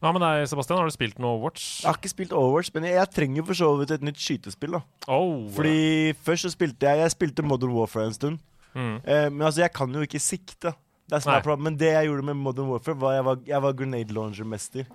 Hva med deg, Sebastian? Har du spilt noe Overwatch? Jeg har ikke spilt Overwatch, men jeg, jeg trenger for så vidt et nytt skytespill. da Oh, Fordi først så spilte jeg Jeg spilte Modern Warfare en stund. Mm. Eh, men altså, jeg kan jo ikke sikte. Det er som Nei. er problemet. Men det jeg gjorde med Modern Warfare, var jeg var, jeg var grenade launcher-mester.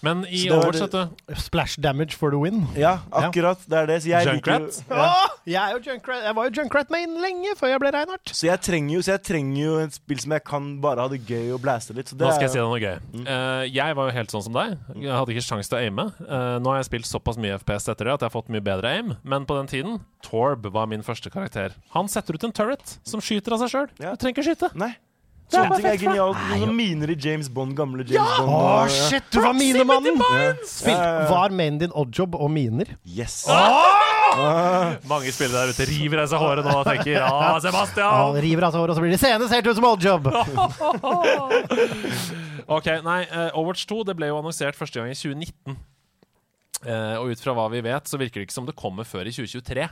Men i Så det var Overwatch, det- vet du Splash damage for the win. Ja, akkurat. Det er det. Så jeg liker jo- Junkrat? Ja. Åh, jeg, er jo Junkrat, jeg var jo Junkrat-main lenge før jeg ble Reinhardt. Så jeg trenger jo Så jeg trenger jo et spill som jeg kan bare ha det gøy og blæste litt. Så det Nå skal jeg si deg noe gøy. Eh, jeg var jo helt sånn som deg. Jeg hadde ikke sjanse til å aime. Eh, nå har jeg spilt såpass mye FPS etter det at jeg har fått mye bedre aim. Men på den tiden, Torb var min første karakter. Han setter ut en turret som skyter av seg sjøl. Ja. Du trenger ikke skyte. Nei. Sånne ting er genialt. Noen miner i James Bond, gamle James Bond. Å, oh, shit, du var minemannen! Ja. Ja, ja, ja. var mainen din oddjob og miner? Yes. *laughs* Mange spillere der ute river av seg håret nå og tenker Ja, Han Sebastian! river av seg håret, og så blir det scenesert ut som oddjob! *laughs* Ok, nei, eh, Overwatch 2 det ble jo annonsert første gang i 2019. Eh, og ut fra hva vi vet, så virker det ikke som det kommer før i 2023.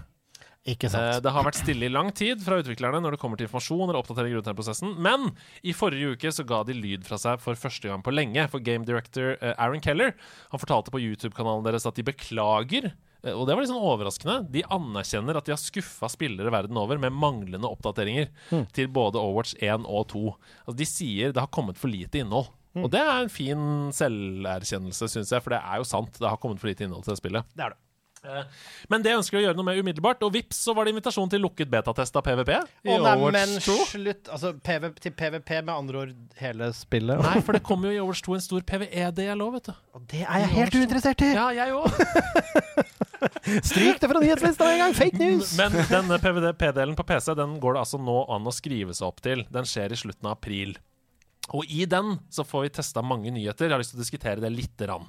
Ikke Eh, sant. Det har vært stille i lang tid fra utviklerne når det kommer til informasjon eller oppdatering rundt denne prosessen, men i forrige uke så ga de lyd fra seg for første gang på lenge. For game director eh, Aaron Keller Han fortalte på YouTube-kanalen deres at de beklager. eh, Og det var litt sånn overraskende. De anerkjenner at de har skuffa spillere verden over med manglende oppdateringer til både Overwatch 1 og 2. Altså, de sier det har kommet for lite innhold. Og det er en fin selverkjennelse, syns jeg, for det er jo sant. Det har kommet for lite innhold til det spillet. Det er det. Eh, Men det ønsker de å gjøre noe med umiddelbart, og vips, så var det invitasjon til lukket betatest av PVP. i Å nei, men 2. slutt. Altså, PV, til PVP, med andre ord hele spillet. Nei, for det kommer jo i Overwatch 2 en stor PVE-del òg, vet du. Og det er jeg helt uinteressert i! Ja, jeg òg. *laughs* Stryk det fra nyhetslista en gang! Fake news! Men denne PVP-delen på PC Den går det altså nå an å skrive seg opp til. Den skjer i slutten av april. Og i den så får vi testa mange nyheter. Jeg har lyst til å diskutere det lite grann.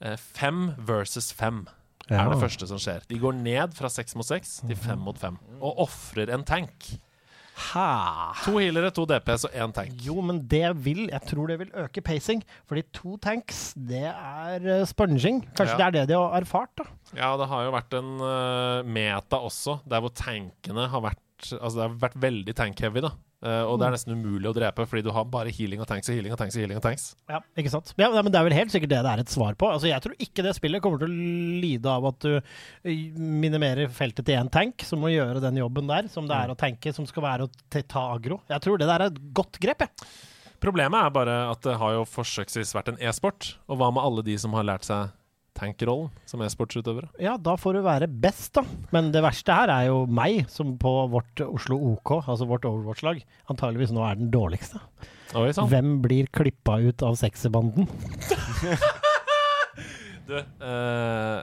Eh, Fem versus fem er det første som skjer. De går ned fra seks mot seks til fem mot fem. Og ofrer en tank. Ha. To healere, to DPS og én tank. Jo, men det vil Jeg tror det vil øke pacing. Fordi to tanks, det er uh, sponging. Kanskje Ja. det er det de har erfart, da. Ja, det har jo vært en eh, meta også, der hvor tankene har vært Altså, det har vært veldig tank-heavy, da. Eh, og det er nesten umulig å drepe, fordi du har bare healing og tanks og healing og tanks og healing og tanks. Ja, ikke sant? Ja, men Det er vel helt sikkert det det er et svar på. Altså, Jeg tror ikke det spillet kommer til å lide av at du minimerer feltet til én tank, som må gjøre den jobben der, som det er å tanke, som skal være å ta agro. Jeg tror det der er et godt grep, jeg. Problemet er bare at det har jo forsøksvis vært en e-sport. Og hva med alle de som har lært seg tankrollen som e-sportsutøvere? Ja, da får du være best, da. Men det verste her er jo meg, som på vårt Oslo OK, altså vårt Overwatch-lag, antageligvis nå er den dårligste. Oi sånn. Hvem blir klippa ut av sekserbanden? *laughs* Du, eh,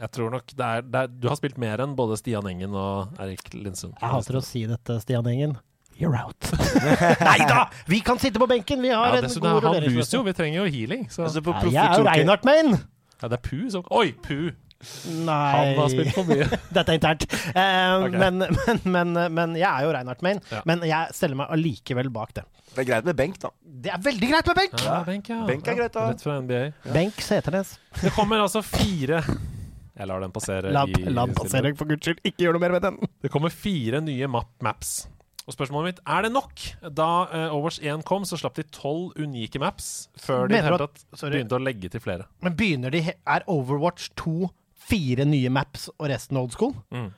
jeg tror nok det er, det er Du har spilt mer enn både Stian Engen og Erik Lindsund. Jeg hater å si dette, Stian Engen. You're out. *laughs* Nei da! Vi kan sitte på benken! Vi har Ja, en god jo, vi trenger jo healing. Så. Altså, på Nei, Jeg er jo Reinhardt Main! Ja, det er Pu som Oi, Pu! Nei Han har spilt for mye. *laughs* Dette er internt. Eh, okay. men, men, men, men jeg er jo Reinhardt Main. Ja. Men jeg stiller meg allikevel bak det. Det er greit med benk, da. Det er veldig greit med benk! Ja, benk, ja. Benk er greit, da. Rett fra NBA. Benk Seternes. Det kommer altså fire Jeg lar den passere. La, i la den passere, for guds skyld. Ikke gjør noe mer med den. Det kommer fire nye map maps. Og spørsmålet mitt er det nok. Da uh, Overwatch 1 kom, så slapp de tolv unike maps før de Mener at- begynte å legge til flere. Men begynner de Er Overwatch 2 fire nye maps og resten old school? Mm.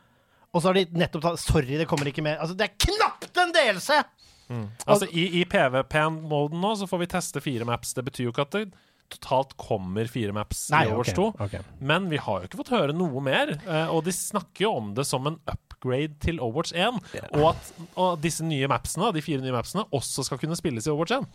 Og så har de nettopp tatt Sorry, det kommer ikke mer. Altså, det er knapt en delelse! Altså I, i PVP-moden nå så får vi teste fire maps. Det betyr jo ikke at det totalt kommer fire maps Nei, i Overwatch okay, 2. Okay. Men vi har jo ikke fått høre noe mer. eh, Og de snakker jo om det som en upgrade til Overwatch 1. Og at og disse nye mapsene, de fire nye mapsene også skal kunne spilles i Overwatch 1.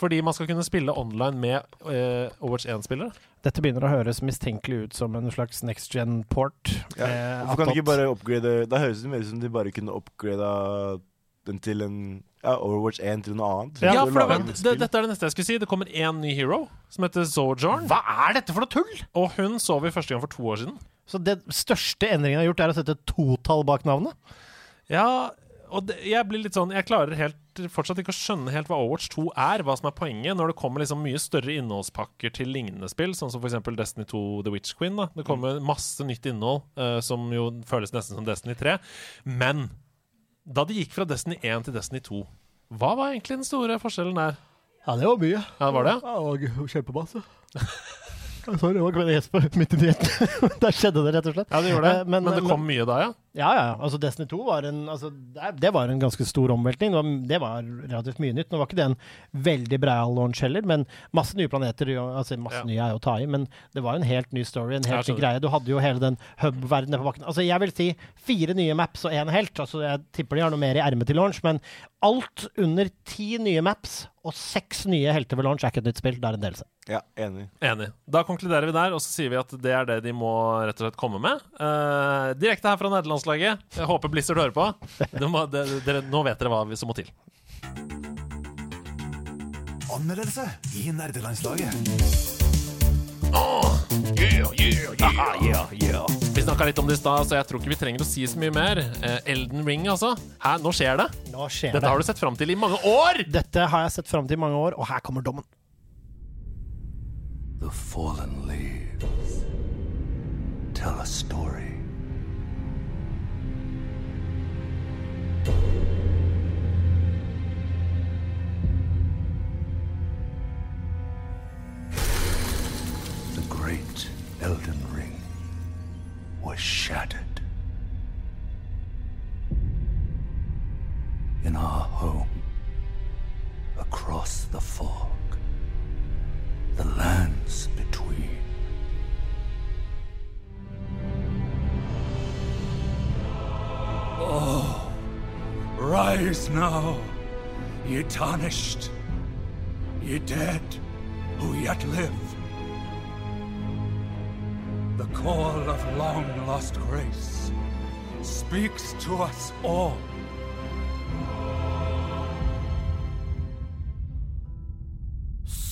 Fordi man skal kunne spille online med uh, Overwatch 1-spillere. Dette begynner å høres mistenkelig ut som en slags next gen-port. Ja. Hvorfor kan de ikke bare upgrade Da høres det mer ut som de bare kunne upgrada den til en ja, Overwatch 1 til noe annet. Ja, for det, det. Dette er det neste jeg skulle si. Det kommer én ny hero, som heter Sojourn. Hva er dette for noe tull?! Og hun så vi første gang for to år siden. Så det største endringen jeg har gjort, er å sette totall bak navnet? Ja, og det, jeg blir litt sånn Jeg klarer helt, fortsatt ikke å skjønne helt hva Overwatch 2 er, hva som er poenget, når det kommer liksom mye større innholdspakker til lignende spill, sånn som f.eks. Destiny 2 The Witch Queen. Da. Det kommer masse nytt innhold uh, som jo føles nesten som Destiny 3. Men da de gikk fra Destiny 1 til Destiny 2, hva var egentlig den store forskjellen der? Ja, det var mye. Ja, var det? Ja, det var kjempemasse. *laughs* Sorry, det var ikke Jesper *laughs* midt i nyheten. *laughs* Der skjedde det, rett og slett. Ja, det gjorde det. Eh, men, det kom mye da, ja? Ja, ja. Altså Destiny 2 var en altså, det, var en ganske stor omveltning. Det var, det var relativt mye nytt. Nå var ikke det en veldig breial launch heller, men masse nye planeter. Altså, masse Ja. nye er jo å ta i, men det var en helt ny story, en helt ny greie. Du hadde jo hele den hub-verdenen på bakken. Altså, jeg vil si fire nye maps og én helt. Altså, jeg tipper de har noe mer i ermet til launch, men alt under ti nye maps og seks nye helter ved launch er ikke et nytt spill. Det er en delelse. Ja, enig. Enig. Da konkluderer vi der, og så sier vi at det er det de må rett og slett komme med. Eh, direkte her fra nederlandslaget. Jeg håper Blizzard hører på. De må, de, de, nå vet dere hva vi- som må til. Anmeldelse i nerdelandslaget. Vi snakka litt om det i stad, så jeg tror ikke vi trenger å si så mye mer. Eh, Elden Ring, altså. Hæ, nå skjer det. Nå skjer Dette det. har du sett fram til i mange år! Dette har jeg sett fram til i mange år, og her kommer dommen. The fallen leaves tell a story. The great Elden Ring was shattered. In our home, across the fog, the lands between. Oh, rise now, ye tarnished, ye dead who yet live. The call of long lost grace speaks to us all.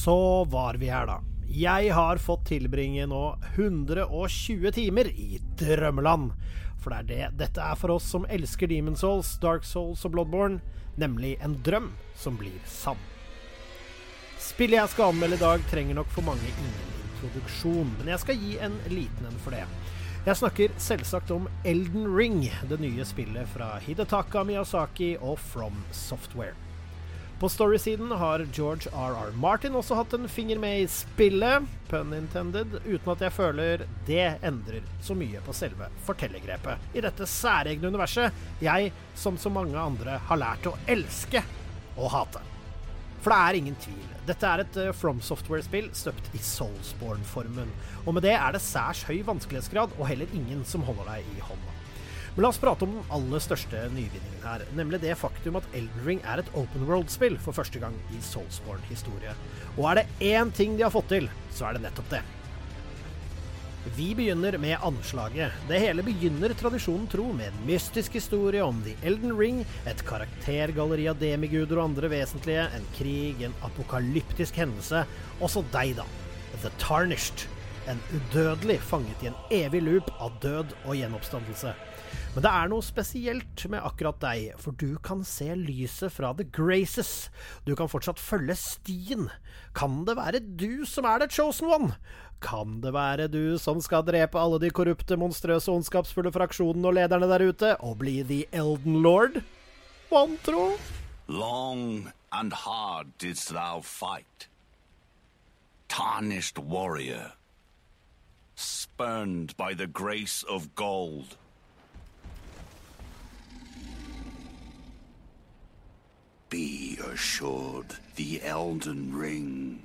Så var vi her, da. Jeg har fått tilbringe nå 120 timer i drømmeland. For det er det dette er for oss som elsker Demon Souls, Dark Souls og Bloodborne, nemlig en drøm som blir sann. Spillet jeg skal anmelde i dag, trenger nok for mange ingen introduksjon, men jeg skal gi en liten en for det. Jeg snakker selvsagt om Elden Ring, det nye spillet fra Hidetaka Miyazaki og From Software. På storysiden har George R.R. Martin også hatt en finger med i spillet, pun intended, uten at jeg føler det endrer så mye på selve fortellergrepet i dette særegne universet jeg, som så mange andre, har lært å elske og hate. For det er ingen tvil. Dette er et eh, From Software-spill støpt i Soulsborne-formen. Og med det er det særs høy vanskelighetsgrad, og heller ingen som holder deg i hånda. Men la oss prate om den aller største nyvinningen her, nemlig det faktum at Elden Ring er et open world-spill for første gang i Soulsborne-historie. Og er det én ting de har fått til, så er det nettopp det. Vi begynner med anslaget. Det hele begynner tradisjonen tro med en mystisk historie om The Elden Ring, et karaktergalleri av demiguder og andre vesentlige, en krig, en apokalyptisk hendelse, Også deg, da. The Tarnished. en udødelig fanget i en evig loop av død og gjenoppstandelse. Men det er noe spesielt med akkurat deg, for du kan se lyset fra The Graces. Du kan fortsatt følge stien. Kan det være du som er the chosen one? Kan det være du som skal drepe alle de korrupte, monstrøse, ondskapsfulle fraksjonene og lederne der ute, og bli The Elden Lord? Vantro? Long and hard didst thou fight. Tarnished warrior, spurned by the grace of gold. Be assured the Elden Ring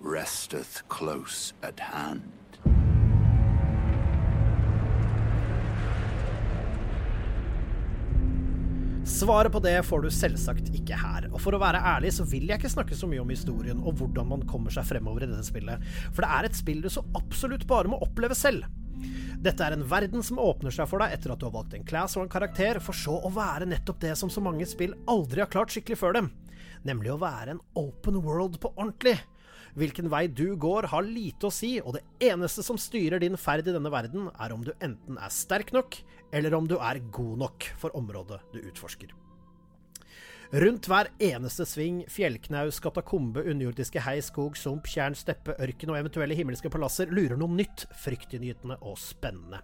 resteth close at hand. Svaret på det får du selvsagt ikke her. Og for å være ærlig så vil jeg ikke snakke så mye om historien og hvordan man kommer seg fremover i dette spillet, for det er et spill du så absolutt bare må oppleve selv. Dette er en verden som åpner seg for deg etter at du har valgt en class og en karakter, for så å være nettopp det som så mange spill aldri har klart skikkelig før dem, nemlig å være en open world på ordentlig. Hvilken vei du går, har lite å si, og det eneste som styrer din ferd i denne verden, er om du enten er sterk nok, eller om du er god nok for området du utforsker. Rundt hver eneste sving, fjellknaus, katakombe, underjordiske hei, skog, sump, tjern, steppe, ørken og eventuelle himmelske palasser lurer noe nytt, fryktinngytende og spennende.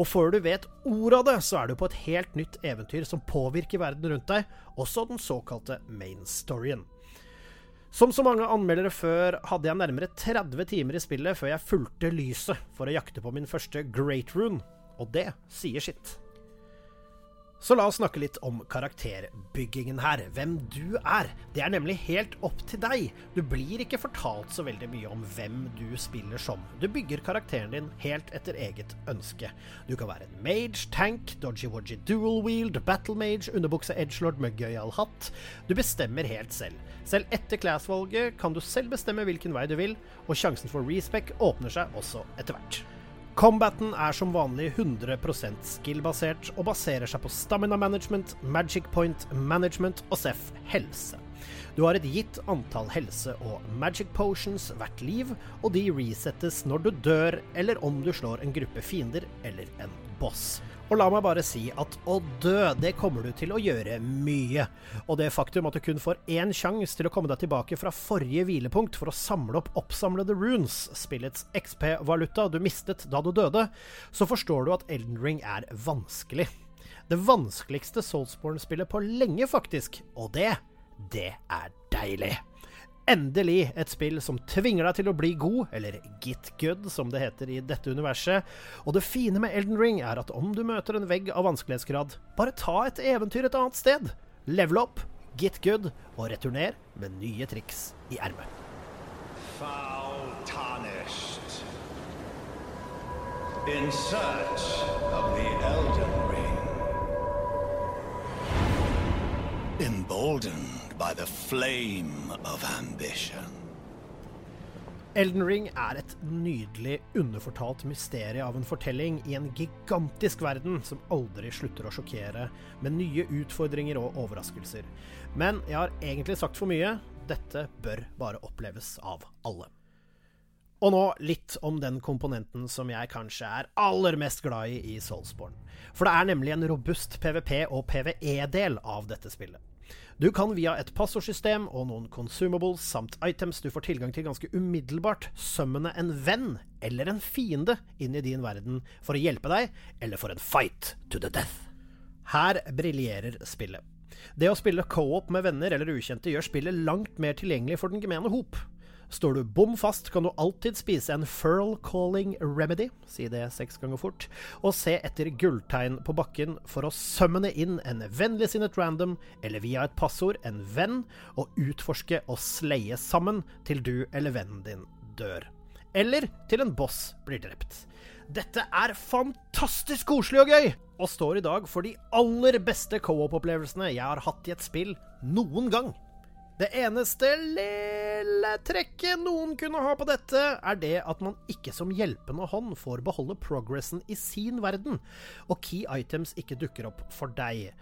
Og før du vet ordet av det, så er du på et helt nytt eventyr som påvirker verden rundt deg, også den såkalte main storyen. Som så mange anmeldere før hadde jeg nærmere 30 timer i spillet før jeg fulgte lyset for å jakte på min første Great Rune, og det sier sitt. Så la oss snakke litt om karakterbyggingen her. Hvem du er. Det er nemlig helt opp til deg. Du blir ikke fortalt så veldig mye om hvem du spiller som. Du bygger karakteren din helt etter eget ønske. Du kan være en mage, tank, dodgy-wodgy dual-wheeled, battle mage, underbukse edgelord med gøyal hatt. Du bestemmer helt selv. Selv etter class-valget kan du selv bestemme hvilken vei du vil, og sjansen for respec åpner seg også etter hvert. Combaten er som vanlig 100 skill-basert, og baserer seg på stamina management, magic point management og Seff helse. Du har et gitt antall helse- og magic potions hvert liv, og de resettes når du dør, eller om du slår en gruppe fiender eller en boss. Og la meg bare si at å dø, det kommer du til å gjøre mye. Og det faktum at du kun får én sjanse til å komme deg tilbake fra forrige hvilepunkt for å samle opp oppsamlede runes, spillets XP-valuta du mistet da du døde, så forstår du at Elden Ring er vanskelig. Det vanskeligste Soulsborne-spillet på lenge, faktisk. Og det, det er deilig. Endelig et spill som tvinger deg til å bli god, eller get good, som det heter i dette universet. Og det fine med Elden Ring er at om du møter en vegg av vanskelighetsgrad, bare ta et eventyr et annet sted. Level opp, get good, og returner med nye triks i ermet. Foul tarnished. In search of the Elden Ring. Emboldened by the flame of ambition. Elden Ring er et nydelig, underfortalt mysterie av en fortelling i en gigantisk verden som aldri slutter å sjokkere, med nye utfordringer og overraskelser. Men jeg har egentlig sagt for mye. Dette bør bare oppleves av alle. Og nå litt om den komponenten som jeg kanskje er aller mest glad i i Soulsborne. For det er nemlig en robust PVP- og PVE-del av dette spillet. Du kan via et passordsystem og noen consumables samt items du får tilgang til ganske umiddelbart, summone en venn eller en fiende inn i din verden for å hjelpe deg, eller for en fight to the death. Her briljerer spillet. Det å spille co-op med venner eller ukjente gjør spillet langt mer tilgjengelig for den gemene hop. Står du bom fast, kan du alltid spise en Furl Calling Remedy, si det seks ganger fort, og se etter gulltegn på bakken for å summone inn en vennligsinnet random, eller via et passord en venn, og utforske og sleie sammen til du eller vennen din dør. Eller til en boss blir drept. Dette er fantastisk koselig og gøy, og står i dag for de aller beste co-op-opplevelsene jeg har hatt i et spill noen gang. Det eneste lille trekket noen kunne ha på dette, er det at man ikke som hjelpende hånd får beholde progressen i sin verden, og key items ikke dukker opp for deg.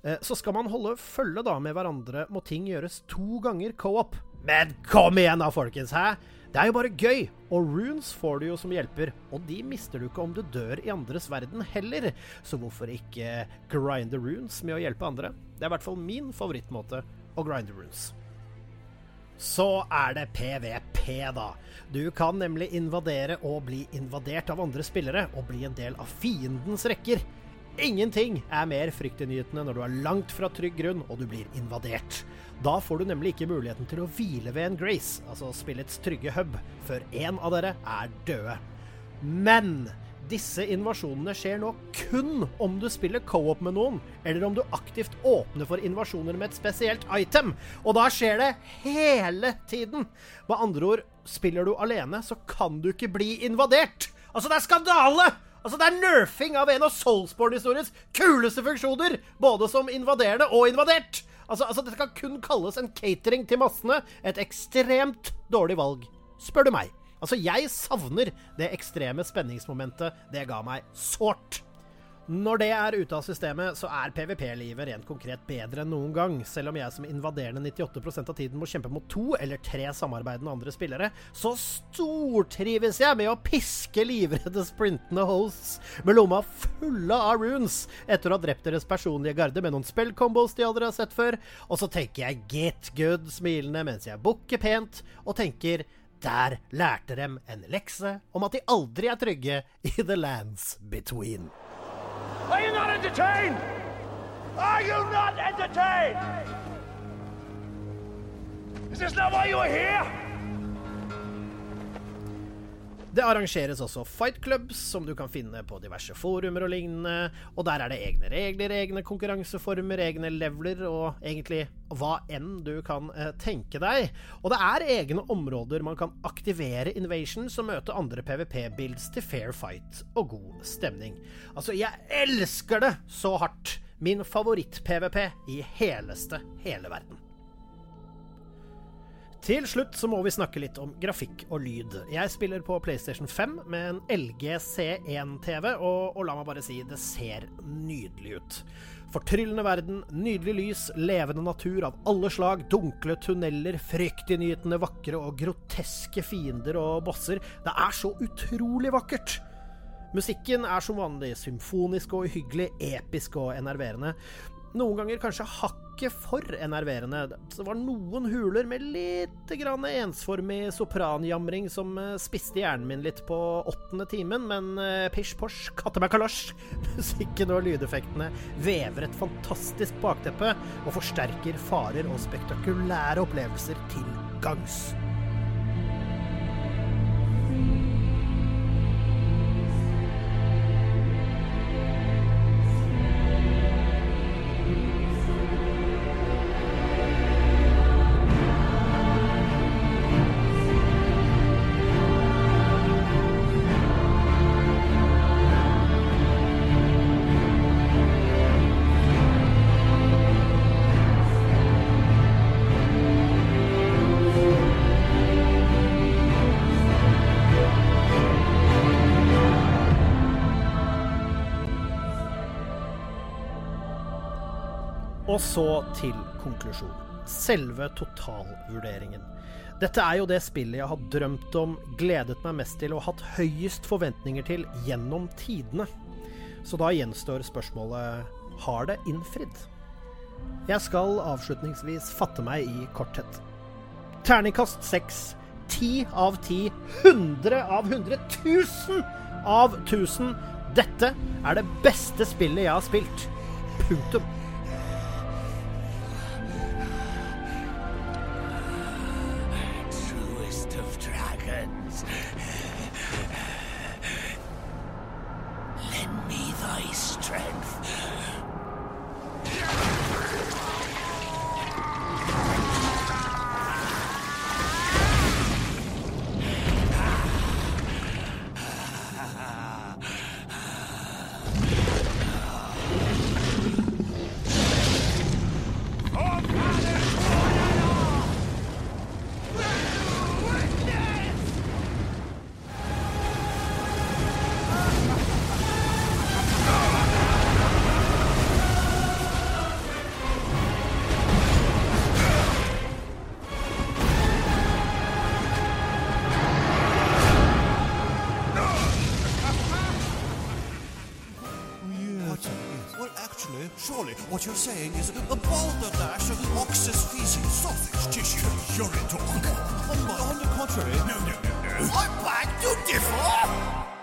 Eh, Så skal man holde følge da med hverandre, må ting gjøres to ganger co-op. Men kom igjen da, folkens! Hæ? Det er jo bare gøy, og runes får du jo som hjelper, og de mister du ikke om du dør i andres verden heller, så hvorfor ikke grinde runes med å hjelpe andre? Det er i hvert fall min favorittmåte å grinde runes. Så er det PVP, da. Du kan nemlig invadere og bli invadert av andre spillere, og bli en del av fiendens rekker. Ingenting er mer fryktinngytende når du er langt fra trygg grunn og du blir invadert. Da får du nemlig ikke muligheten til å hvile ved en Grace, altså spillets trygge hub, før én av dere er døde. Men disse invasjonene skjer nå kun om du spiller co-op med noen, eller om du aktivt åpner for invasjoner med et spesielt item. Og da skjer det hele tiden. Med andre ord, spiller du alene, så kan du ikke bli invadert. Altså, det er skandale! Altså, Det er nerfing av en av Soulsborne-historiens kuleste funksjoner, både som invaderende og invadert. Altså, altså, Det kan kun kalles en catering til massene. Et ekstremt dårlig valg, spør du meg. Altså, jeg savner det ekstreme spenningsmomentet det ga meg sårt. Når det er ute av systemet, så er PVP-livet rent konkret bedre enn noen gang. Selv om jeg som invaderende 98% av tiden må kjempe mot to eller tre samarbeidende andre spillere, så stortrives jeg med å piske livredde sprintende hosts med lomma fulle av runes etter å ha drept deres personlige garde med noen spillcombos de aldri har sett før. Og så tenker jeg get good smilende mens jeg bukker pent, og tenker der lærte dem en lekse om at de aldri er trygge i the lands between. Are you not entertained? Are you not entertained? Is this not why you are here? Det arrangeres også fight clubs, som du kan finne på diverse forumer og lignende, og der er det egne regler, egne konkurranseformer, egne leveler og egentlig hva enn du kan eh, tenke deg. Og det er egne områder man kan aktivere Invasions som møter andre PVP-builds til fair fight og god stemning. Altså, jeg elsker det så hardt! Min favoritt-PVP i heleste hele verden. Til slutt så må vi snakke litt om grafikk og lyd. Jeg spiller på PlayStation 5 med en LG C1-TV, og, og la meg bare si det ser nydelig ut. Fortryllende verden, nydelig lys, levende natur av alle slag, dunkle tunneler, fryktinngytende vakre og groteske fiender og bosser. Det er så utrolig vakkert! Musikken er som vanlig symfonisk og uhyggelig, episk og enerverende. Noen ganger kanskje hakket for enerverende. Det var noen huler med litt grann ensformig sopranjamring som eh, spiste hjernen min litt på åttende timen, men eh, pisj posj, katte meg kalosj. *laughs* Musikken og lydeffektene vever et fantastisk bakteppe og forsterker farer og spektakulære opplevelser til gangs. Og så til konklusjonen. Selve totalvurderingen. Dette er jo det spillet jeg har drømt om, gledet meg mest til og hatt høyest forventninger til gjennom tidene. Så da gjenstår spørsmålet har det innfridd? Jeg skal avslutningsvis fatte meg i korthet. Terningkast seks. Ti av ti. Hundre av hundre. Tusen av tusen. Dette er det beste spillet jeg har spilt. Punktum. nice. What you're saying is a balderdash of ox's feces, sausage tissue, You're a dog. On the contrary, no, no, no, no. I'm back to differ!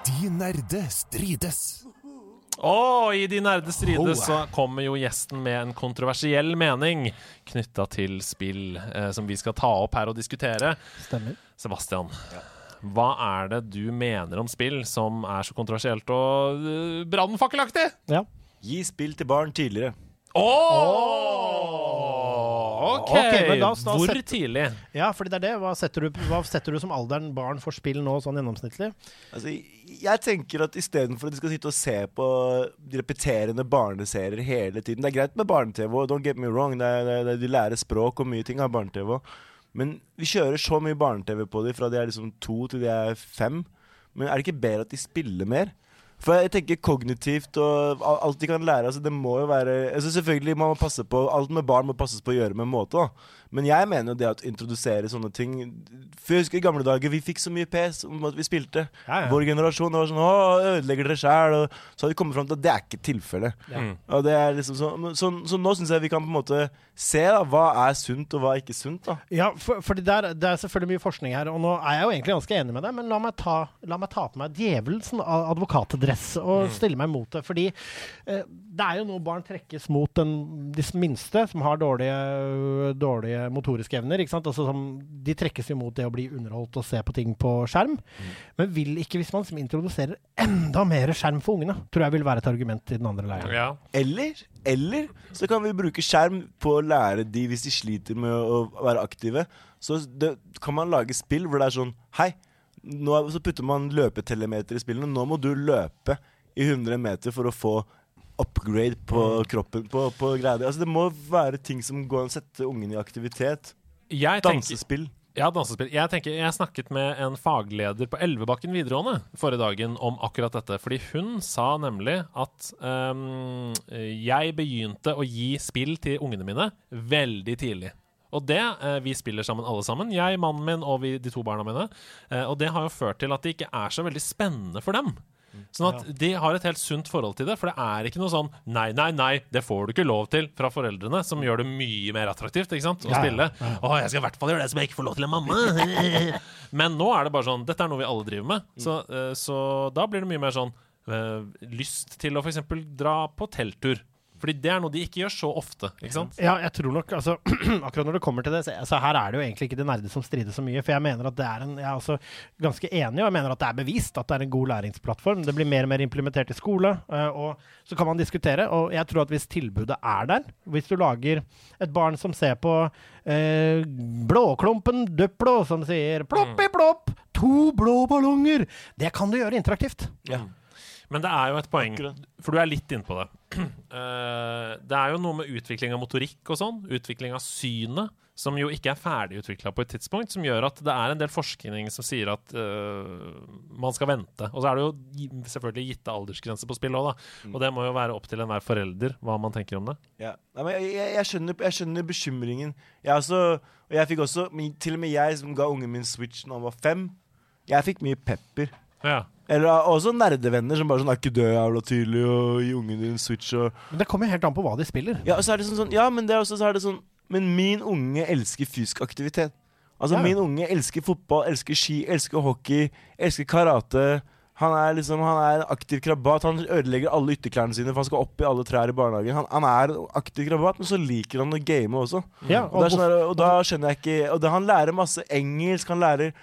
De nerde strides. Og i De nerde strides så kommer jo gjesten med en kontroversiell mening knytta til spill eh, som vi skal ta opp her og diskutere. Stemmer. Sebastian, hva er det du mener om spill som er så kontroversielt og uh, brannfakkelaktig? Ja. Gi spill til barn tidligere. OK! Ok, okay da- da Hvor setter, tidlig? ja, fordi det er det. Hva setter, du, hva setter du som alderen barn får spill nå, sånn gjennomsnittlig? Altså, jeg tenker at istedenfor at de skal sitte og se på repeterende barneserier hele tiden Det er greit med barne-TV, don't get me wrong, det er, det er, de lærer språk og mye ting av barne-TV. Men vi kjører så mye barne-TV på dem fra de er liksom to til de er fem. Men er det ikke bedre at de spiller mer? For jeg tenker kognitivt og alt de kan lære. Altså det må jo være altså Selvfølgelig man må passe på Alt med barn må passes på å gjøre med en måte. da Men jeg mener jo det å introdusere sånne ting For jeg husker i gamle dager vi fikk så mye pes om at vi spilte. Ja, ja. Vår generasjon det var sånn Å, ødelegger dere sjæl? Så har vi kommet fram til at det er ikke tilfellet. Og det er liksom så, så, så nå syns jeg vi kan på en måte se da hva er sunt, og hva er ikke sunt. da Ja, for, fordi der, det er selvfølgelig mye forskning her, og nå er jeg jo egentlig ganske enig med deg, men la meg ta, la meg ta på meg djevelens advokatdress og stille meg mot det. Fordi eh, det er jo noe barn trekkes mot den, de minste, som har dårlige, dårlige motoriske evner. ikke sant? Altså, som, de trekkes jo mot det å bli underholdt og se på ting på skjerm. Men vil ikke, hvis man liksom introduserer enda mer skjerm for ungene, tror jeg vil være et argument i den andre leiren. Ja. Eller, eller så kan vi bruke skjerm på å lære de hvis de sliter med å være aktive. Så det, kan man lage spill hvor det er sånn Hei, nå er, så putter man løpetelemeter i spillene. Nå må du løpe i 100 meter for å få upgrade på kroppen. På, på greier. Altså, det må være ting som går an å sette ungen i aktivitet. Jeg tenker, Dansespill. ja, dansespill. Jeg, tenker, jeg snakket med en fagleder på Elvebakken videregående forrige dagen om akkurat dette. Fordi hun sa nemlig at um, jeg begynte å gi spill til ungene mine veldig tidlig. Og det, eh, Vi spiller sammen alle sammen. Jeg, mannen min og vi, de to barna mine. Eh, og det har jo ført til at det ikke er så veldig spennende for dem. Sånn at de har et helt sunt forhold til det. For det er ikke noe sånn nei, nei, nei, det får du ikke lov til fra foreldrene, som gjør det mye mer attraktivt ikke sant, å spille. Å, jeg skal i hvert fall gjøre det som jeg ikke får lov til av mamma. *laughs* Men nå er det bare sånn Dette er noe vi alle driver med. Så, eh, så da blir det mye mer sånn eh, lyst til å f.eks. dra på telttur. Fordi det er noe de ikke gjør så ofte. ikke sant? Ja, jeg tror nok altså, *clears throat* Akkurat når det kommer til det, så altså, her er det jo egentlig ikke de nerde som strider så mye. For jeg mener at det er en Jeg er også ganske enig, og jeg mener at det er bevist at det er en god læringsplattform. Det blir mer og mer implementert i skole, eh, og så kan man diskutere. Og jeg tror at hvis tilbudet er der, hvis du lager et barn som ser på eh, Blåklumpen Duplo, som sier ploppi plopp, to blå ballonger, det kan du gjøre interaktivt. Ja. Men det er jo et poeng, for du er litt inne på det. Uh, *clears throat* det er jo noe med utvikling av motorikk og sånn, utvikling av synet, som jo ikke er ferdigutvikla på et tidspunkt, som gjør at det er en del forskning som sier at uh, man skal vente. Og så er det jo selvfølgelig gitte aldersgrenser på spill òg, da. Og det må jo være opp til enhver forelder hva man tenker om det. Ja. Nei, men jeg, jeg, jeg, skjønner, jeg skjønner bekymringen. Jeg, også, og jeg fikk også Til og med jeg som ga ungen min Switch da han var fem, jeg fikk mye pepper. Ja. Eller også nerdevenner som bare sånn Er ikke du jævla tydelig?' og gi ungen din Switch og Men det kommer helt an på hva de spiller. Ja, og så er det sånn, sånn Ja, men det er også så er det sånn Men min unge elsker fysisk aktivitet. Altså, Ja. min unge elsker fotball, elsker ski, elsker hockey, elsker karate. Han er liksom Han er en aktiv krabat. Han ødelegger alle ytterklærne sine, for han skal opp i alle trær i barnehagen. Han, han er en aktiv krabat, men så liker han å game også. Ja, Og, det er sånn der, og da skjønner jeg ikke Og det, Han lærer masse engelsk, han lærer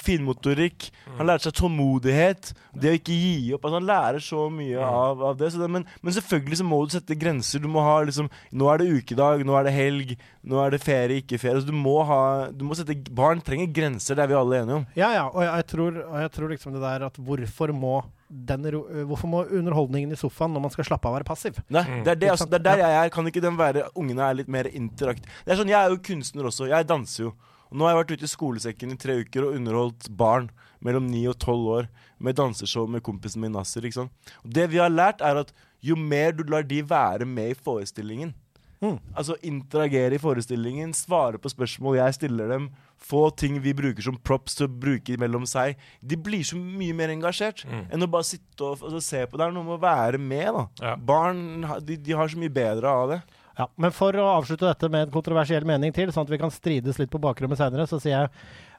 finmotorikk, han lærer seg tålmodighet, det å ikke gi opp. Altså Han lærer så mye av, av det, så det men, men selvfølgelig så må du sette grenser. Du må ha liksom Nå er det ukedag, nå er det helg, nå er det ferie, ikke ferie. Altså, du må ha du må sette, Barn trenger grenser, det er vi alle enige om. Ja, ja, og jeg, jeg, tror, og jeg tror liksom det der at hvorfor må den, ro- hvorfor må underholdningen i sofaen når man skal slappe av være passiv? Nei, det, er det, altså, det er der jeg er. Kan ikke den være Ungene er litt mer interaktive. Det er sånn, Jeg er jo kunstner også. Jeg danser jo. Nå har jeg vært ute i skolesekken i tre uker og underholdt barn mellom 9 og 12 år med danseshow med kompisen min Nasser. ikke sant? Og det vi har lært, er at jo mer du lar de være med i forestillingen, Mm. altså interagere i forestillingen, svare på spørsmål jeg stiller dem, få ting vi bruker som props til å bruke mellom seg, de blir så mye mer engasjert enn å bare sitte og, altså, se på. Det er noe med å være med, da. Ja. Barn de, de har så mye bedre av det. Ja, men for å avslutte dette med en kontroversiell mening til, sånn at vi kan strides litt på bakrommet seinere, så sier jeg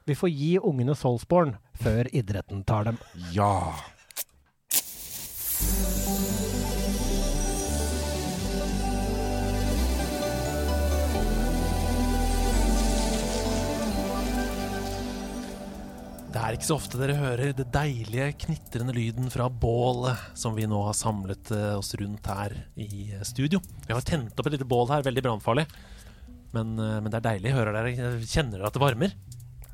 vi får gi ungene Soulsborne før idretten tar dem. Ja. Det er ikke så ofte dere hører det deilige, knitrende lyden fra bålet som vi nå har samlet eh, oss rundt her i eh, studio. Vi har tent opp et lite bål her, veldig brannfarlig. Men, eh, men det er deilig. Hører dere, kjenner dere at det varmer?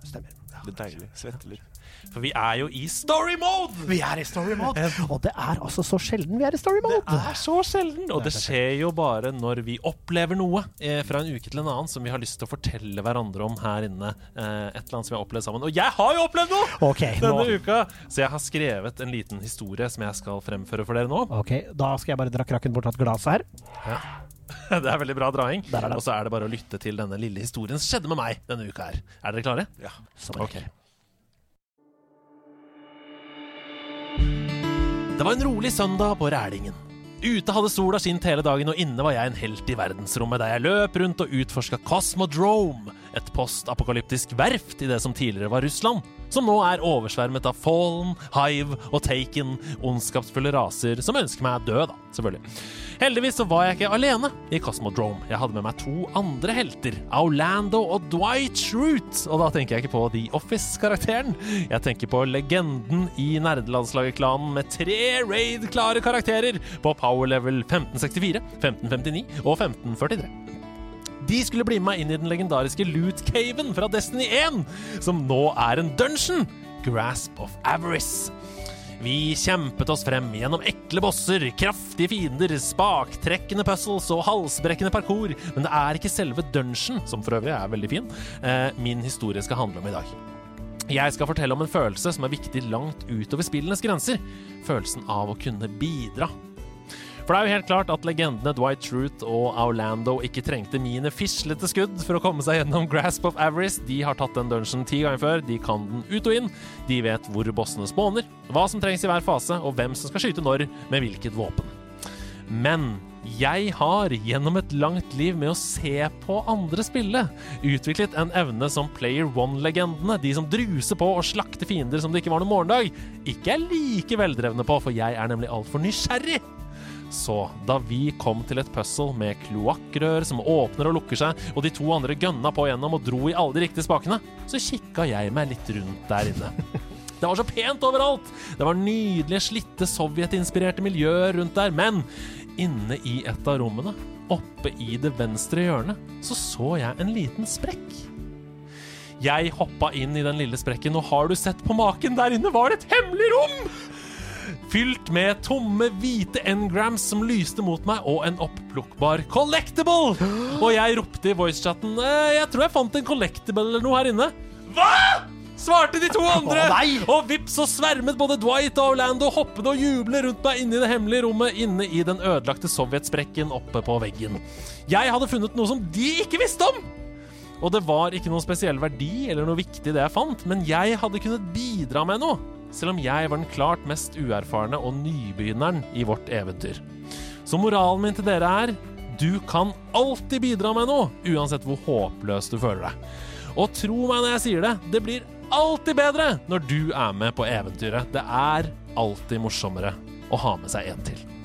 Stemmer. Det er deilig. Svetter litt. For vi er jo i story mode! Vi er i story mode, og det er altså så sjelden vi er i story mode. Det er så sjelden! Og det skjer jo bare når vi opplever noe eh, fra en uke til en annen som vi har lyst til å fortelle hverandre om her inne. Eh, et eller annet som vi har opplevd sammen. Og jeg har jo opplevd noe! Ok, nå. Denne uka! Så jeg har skrevet en liten historie som jeg skal fremføre for dere nå. Ok, Da skal jeg bare dra krakken bort av glasset her. *laughs* Det er veldig bra draing. Og så er det bare å lytte til denne lille historien som skjedde med meg denne uka her. Er dere klare? Ja. Ok. Det var en rolig søndag på Rælingen. Ute hadde sola skint hele dagen, og inne var jeg en helt i verdensrommet der jeg løp rundt og utforska Cosmodrome, et postapokalyptisk verft i det som tidligere var Russland, som nå er oversvermet av Fallen, Hive og Taken, ondskapsfulle raser som ønsker meg død, da, selvfølgelig. Heldigvis så var jeg ikke alene i Cosmodrome. Jeg hadde med meg to andre helter, Aulando og Dwight Schrute. Og da tenker jeg ikke på The Office-karakteren. Jeg tenker på legenden i nerdelandslaget-klanen med tre raid-klare karakterer på power level 1564, 1559 og 1543. De skulle bli med meg inn i den legendariske Loot Caven fra Destiny 1, som nå er en dungeon. Grasp of Avarice. Vi kjempet oss frem gjennom ekle bosser, kraftige fiender, spaktrekkende puzzles og halsbrekkende parkour, men det er ikke selve dungeon, som for øvrig er veldig fin, eh, min historie skal handle om i dag. Jeg skal fortelle om en følelse som er viktig langt utover spillenes grenser. Følelsen av å kunne bidra. For det er jo helt klart at legendene Dwight Truth og Orlando ikke trengte mine fislete skudd for å komme seg gjennom Grasp of Avarice. De har tatt den dungeon ti ganger før, de kan den ut og inn. De vet hvor bossene spåner, hva som trengs i hver fase, og hvem som skal skyte når med hvilket våpen. Men jeg har gjennom et langt liv med å se på andre spille, utviklet en evne som Player One-legendene, de som druser på og slakter fiender som det ikke var noen morgendag, ikke er like veldrevne på, for jeg er nemlig altfor nysgjerrig. Så da vi kom til et puzzle med kloakkrør som åpner og lukker seg, og de to andre gønna på gjennom og dro i alle de riktige spakene, så kikka jeg meg litt rundt der inne. Det var så pent overalt! Det var nydelige, slitte, sovjetinspirerte miljøer rundt der, men inne i et av rommene, oppe i det venstre hjørnet, så så jeg en liten sprekk. Jeg hoppa inn i den lille sprekken, og har du sett på maken? Der inne var det et hemmelig rom! Fylt med tomme, hvite engrams som lyste mot meg, og en opplukkbar collectible! Og jeg ropte i voicechatten eh, Jeg tror jeg fant en collectible eller noe her inne. Hva?! Svarte de to andre! Å, og vips så svermet både Dwight og Orlando hoppende og jublet rundt meg inne i det hemmelige rommet inne i den ødelagte sovjetsprekken oppe på veggen. Jeg hadde funnet noe som de ikke visste om! Og det var ikke noen spesiell verdi eller noe viktig det jeg fant, men jeg hadde kunnet bidra med noe, selv om jeg var den klart mest uerfarne og nybegynneren i vårt eventyr. Så moralen min til dere er du kan alltid bidra med noe, uansett hvor håpløs du føler deg. Og tro meg når jeg sier det, det blir alltid bedre når du er med på eventyret. Det er alltid morsommere å ha med seg en til.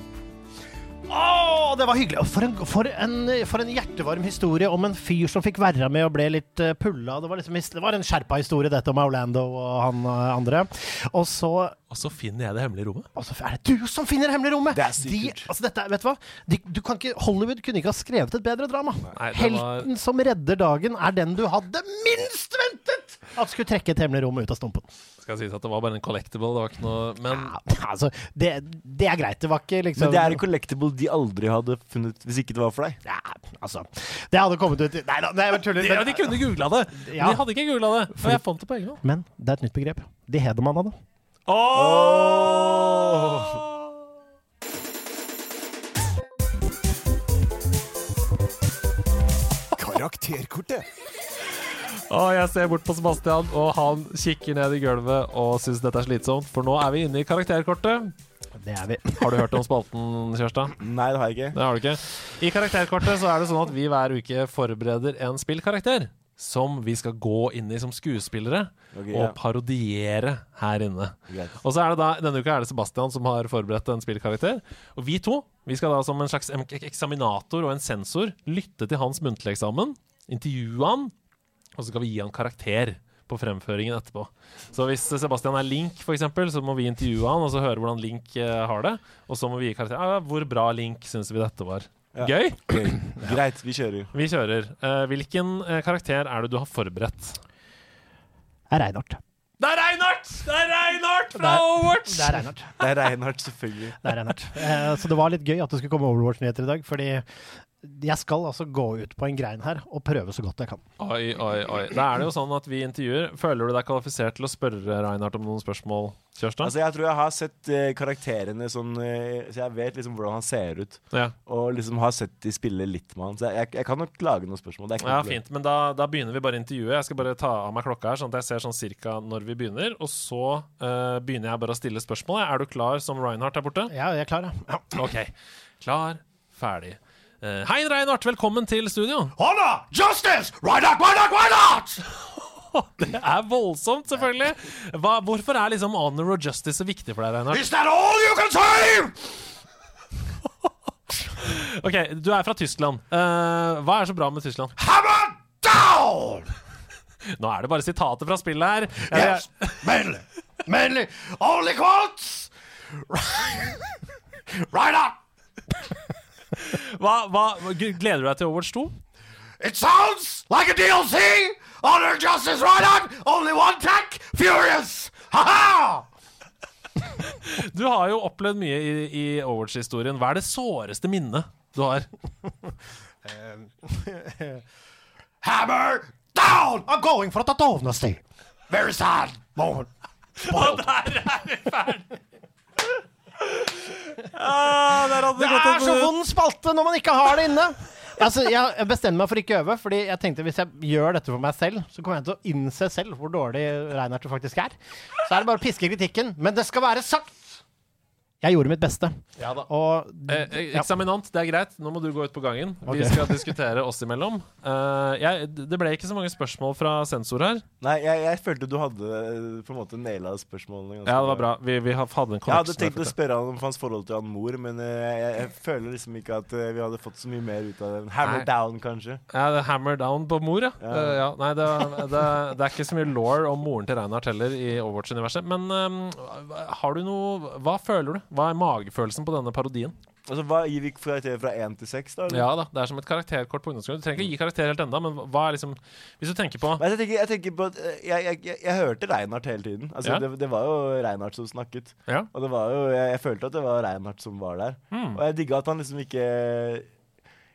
Å, det var hyggelig! For en, for, en, for en hjertevarm historie om en fyr som fikk være med og ble litt uh, pulla. Det var, liksom, det var en skjerpa historie, dette om Orlando og han uh, andre. Og så Og så finner jeg det hemmelige rommet. og så er det du som finner det hemmelige rommet! Det er sikkert. De, altså dette, vet du hva? De, du kan ikke, Hollywood kunne ikke ha skrevet et bedre drama. Nei, var- Helten som redder dagen, er den du hadde minst ventet at skulle trekke et hemmelig rom ut av stumpen. Skal sies at det var bare en collectible, det var ikke noe Men Ja, altså, det, det er greit. Det var ikke liksom Men det er en collectible de aldri hadde funnet hvis ikke det var for deg. Ja, altså Det hadde kommet ut Nei da, nei, jeg tuller. de, de kunne googla det! Ja. De hadde ikke googla det. Og jeg fant det på egen hånd. Men det er et nytt begrep. De Hedemann hadde. Karakterkortet. Og jeg ser bort på Sebastian, og han kikker ned i gulvet og syns dette er slitsomt. For nå er vi inne i karakterkortet. Det er vi. *laughs* Har du hørt om spalten, Kjørstad? Nei, det har jeg ikke. Det har du ikke. I karakterkortet så er det sånn at vi hver uke forbereder en spillkarakter som vi skal gå inn i som skuespillere okay, og ja. parodiere her inne. Greit. Og så er det da, Denne uka er det Sebastian som har forberedt en spillkarakter. Og vi to vi skal da som en slags eksaminator og en sensor lytte til hans muntlige eksamen, intervjue han, og så skal vi gi han karakter på fremføringen etterpå. Så hvis Sebastian er Link, for eksempel, så må vi intervjue han og så høre hvordan Link uh, har det. Og så må vi gi karakter. Ah, hvor bra Link syns vi dette var? Ja. Gøy? *clears throat* Gøy. Greit, vi kjører. Vi kjører. Uh, hvilken uh, karakter er det du har forberedt? Det er Reinhardt. Det er Reinhardt! Det er Reinhardt fra Det er- Overwatch! Det er Reinhardt. Det er Reinhardt, selvfølgelig. Det er Reinhardt. Eh, så det var litt gøy at det skulle komme Overwatch-nyheter i dag, fordi jeg skal altså gå ut på en grein her og prøve så godt jeg kan. Oi, oi, oi. Da er det jo sånn at vi intervjuer. Føler du deg kvalifisert til å spørre Reinhardt om noen spørsmål, Kjørstad? Altså, jeg tror jeg har sett uh, karakterene sånn uh, Så jeg vet liksom hvordan han ser ut. Ja. Og liksom har sett de spille litt med han. Så jeg, jeg kan nok lage noen spørsmål. Det er ikke Ja, fint. Men da, da begynner vi bare intervjuet. Jeg skal bare ta av meg klokka her, sånn at jeg ser sånn cirka når vi begynner. Og så uh, begynner jeg bare å stille spørsmål. Er du klar som Reinhardt der borte? Ja, jeg er klar, ja. OK. Klar, ferdig. Eh, Hei, Reinhardt. Velkommen til studio. *laughs* Honor! Justice! Reinhardt, Reinhardt, Reinhardt! Det er voldsomt, selvfølgelig. Hva, hvorfor er liksom honor og justice så viktig for deg, Reinhardt? Is that all you can say? OK, du er fra Tyskland. Uh, hva er så bra med Tyskland? Hammer down! Nå er det bare sitater fra spillet her. Yes, mainly. Mainly. Only quotes! Reinhardt! Hva, hva, gleder du deg til Overwatch 2? It sounds like a DLC! Honor, Justice, Reinhardt! Only one tack! Furious! Ha-ha! *laughs* Du har jo opplevd mye i, i Overwatch-historien. Hva er det såreste minnet du har? *laughs* Hammer down! I'm going for a. Very sad moment. *laughs* Og der er vi ferdig! Ah, Det er så vond spalte når man ikke har det inne! Altså, jeg bestemmer meg for ikke å øve, fordi jeg tenkte hvis jeg gjør dette for meg selv, så kommer jeg til å innse selv hvor dårlig Reinhardt faktisk er. Så er det bare å piske kritikken. Men det skal være sagt! Jeg gjorde mitt beste. Ja da. Og Eh, eh, ja. eksaminant, det er greit. Nå må du gå ut på gangen. Vi skal diskutere oss imellom. Uh, jeg, det ble ikke så mange spørsmål fra sensor her. Nei, jeg, jeg følte du hadde eh, på en måte naila spørsmålene. ganske Ja, det var bra. Vi, vi hadde en Jeg hadde tenkt å spørre han om hans forhold til han mor, men uh, jeg, jeg føler liksom ikke at uh, vi hadde fått så mye mer ut av den. Hammer Nei. down, kanskje. Ja, det er hammer down på mor, ja. Ja. Ja. Nei, det, det, det er ikke så mye law om moren til Reinhardt heller i Overwatch-universet. Men eh, har du noe Hva føler du? Hva er magefølelsen på denne parodien? Altså, hva Gir vi karakter fra én til seks, da? eller? Ja da, det er som et karakterkort på ungdomsskolen. Du trenger ikke gi karakter helt enda, men hva er liksom Hvis du tenker på Men jeg tenker, jeg tenker på at eh, jeg, jeg, jeg, jeg hørte Reinhardt hele tiden. Altså, Ja. det, det var jo Reinhardt som snakket. Ja. Og det var jo, jeg, jeg følte at det var Reinhardt som var der. Mm. Og jeg digga at han liksom ikke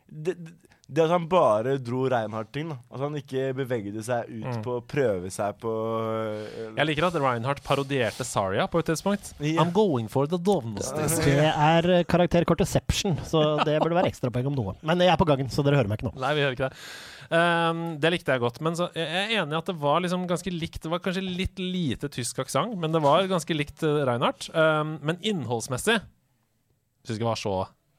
det, det, det at han bare dro Reinhardt-ting. At han ikke bevegde seg ut Mm. på å prøve seg på uh, Jeg liker at Reinhardt parodierte Saria på et tidspunkt. Yeah. I'm going for the dovnestis. Det er eh, karakterkortception, så det burde være ekstrapoeng om noe. Men jeg er på gangen, så dere hører meg ikke nå. Nei, vi hører ikke det. Um, det likte jeg godt. Men så, jeg er enig i at det var liksom ganske likt. Det var kanskje litt lite tysk aksent, men det var ganske likt uh, Reinhardt. Um, men innholdsmessig syns jeg ikke det var så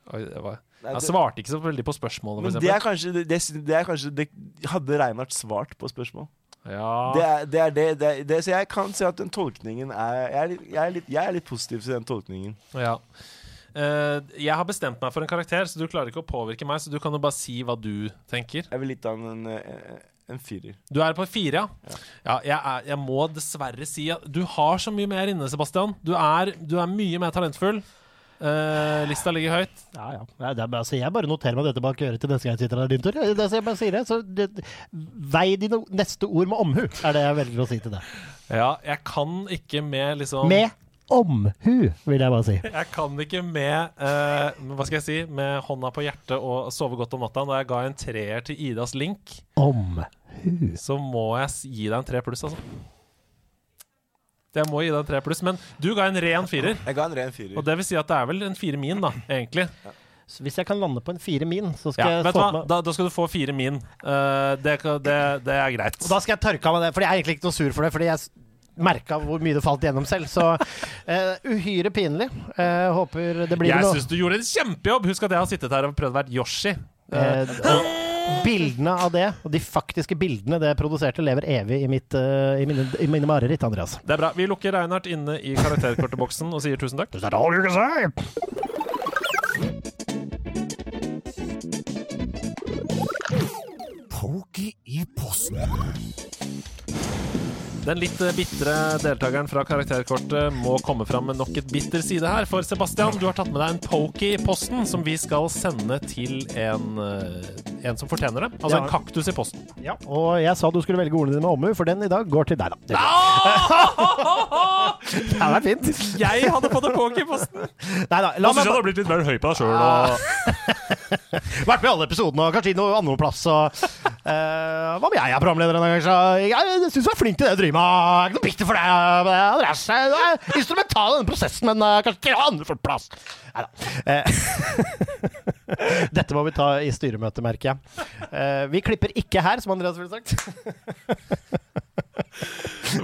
Oi, det var, Nei, Jeg svarte ikke så veldig på spørsmålet. Men det er kanskje det, det, er kanskje det, Hadde Reinhardt svart på spørsmål? Ja. Det er det, er det, Så jeg kan si at den tolkningen er Jeg er litt, jeg er litt, jeg er litt positiv til den tolkningen. Ja. Uh, jeg har bestemt meg for en karakter, så du klarer ikke å påvirke meg. Så du kan jo bare si hva du tenker. Jeg vil litt av en, en, en firer. Du er på fire, ja? Ja, jeg, er, jeg må dessverre si at du har så mye mer inne, Sebastian. Du er, du er mye mer talentfull. Eh, lista ligger høyt. Ja, ja. Nei, det er altså, jeg bare noterer meg dette bak øret til neste gang jeg sitter her. Din tur. Det er jeg bare sier det. Så det, vei dine neste ord med omhu, er det jeg velger å si til deg. Ja, jeg kan ikke med liksom Med omhu, vil jeg bare si. Jeg kan ikke med uh, Hva skal jeg si Med hånda på hjertet og sove godt om natta. Da jeg ga en treer til Idas Link, Omhu. så må jeg gi deg en tre pluss, altså. Jeg må gi deg en tre pluss, men du ga en ren firer. Jeg ga en ren firer. Og det vil si at det er vel en fire min, da, egentlig. Så hvis jeg kan lande på en fire min, så skal Ja, jeg vet få hva? meg Da, da skal du få fire min. Uh, det, det, det er greit. Og da skal jeg tørke av meg det, for jeg er egentlig ikke noe sur for det. Fordi jeg merka hvor mye det falt gjennom selv. Så uh, uhyre pinlig. Uh, håper det blir Jeg noe syns du gjorde en kjempejobb! Husk at jeg har sittet her og prøvd å være Yoshi. Uh, bildene av det, og de faktiske bildene det produserte, lever evig i, mitt, eh, i, mine, i mine mareritt, Andreas. Det er bra. Vi lukker Reinhardt inne i karakterkortboksen og sier tusen takk. Det er all you can say. Pokey i posten. Den litt eh, bitre deltakeren fra karakterkortet må komme fram med nok et bitter side her. For Sebastian, du har tatt med deg en pokey i posten som vi skal sende til en, eh, en som fortjener det. Altså Ja. en kaktus i posten. Ja, og jeg sa du skulle velge ordene dine med omhu, for den i dag går til deg, da. *laughs* Det, det hadde vært fint. Jeg hadde fått en pokey i posten! Nei da, la meg jeg hadde blitt litt mer høy på deg sjøl. Og... *laughs* Vært med i alle episodene og kanskje i noe andre plass. Og, uh, hva om jeg er programleder en gang, så Jeg syns du er flink til det du driver Jeg er ikke noe bitter for det. Andreas. Du er instrumental i denne prosessen, men eh, kanskje ikke andre får plass. Nei da. *laughs* Dette må vi ta i styremøte, merker jeg. Eh, vi klipper ikke her, som Andreas ville sagt. *laughs*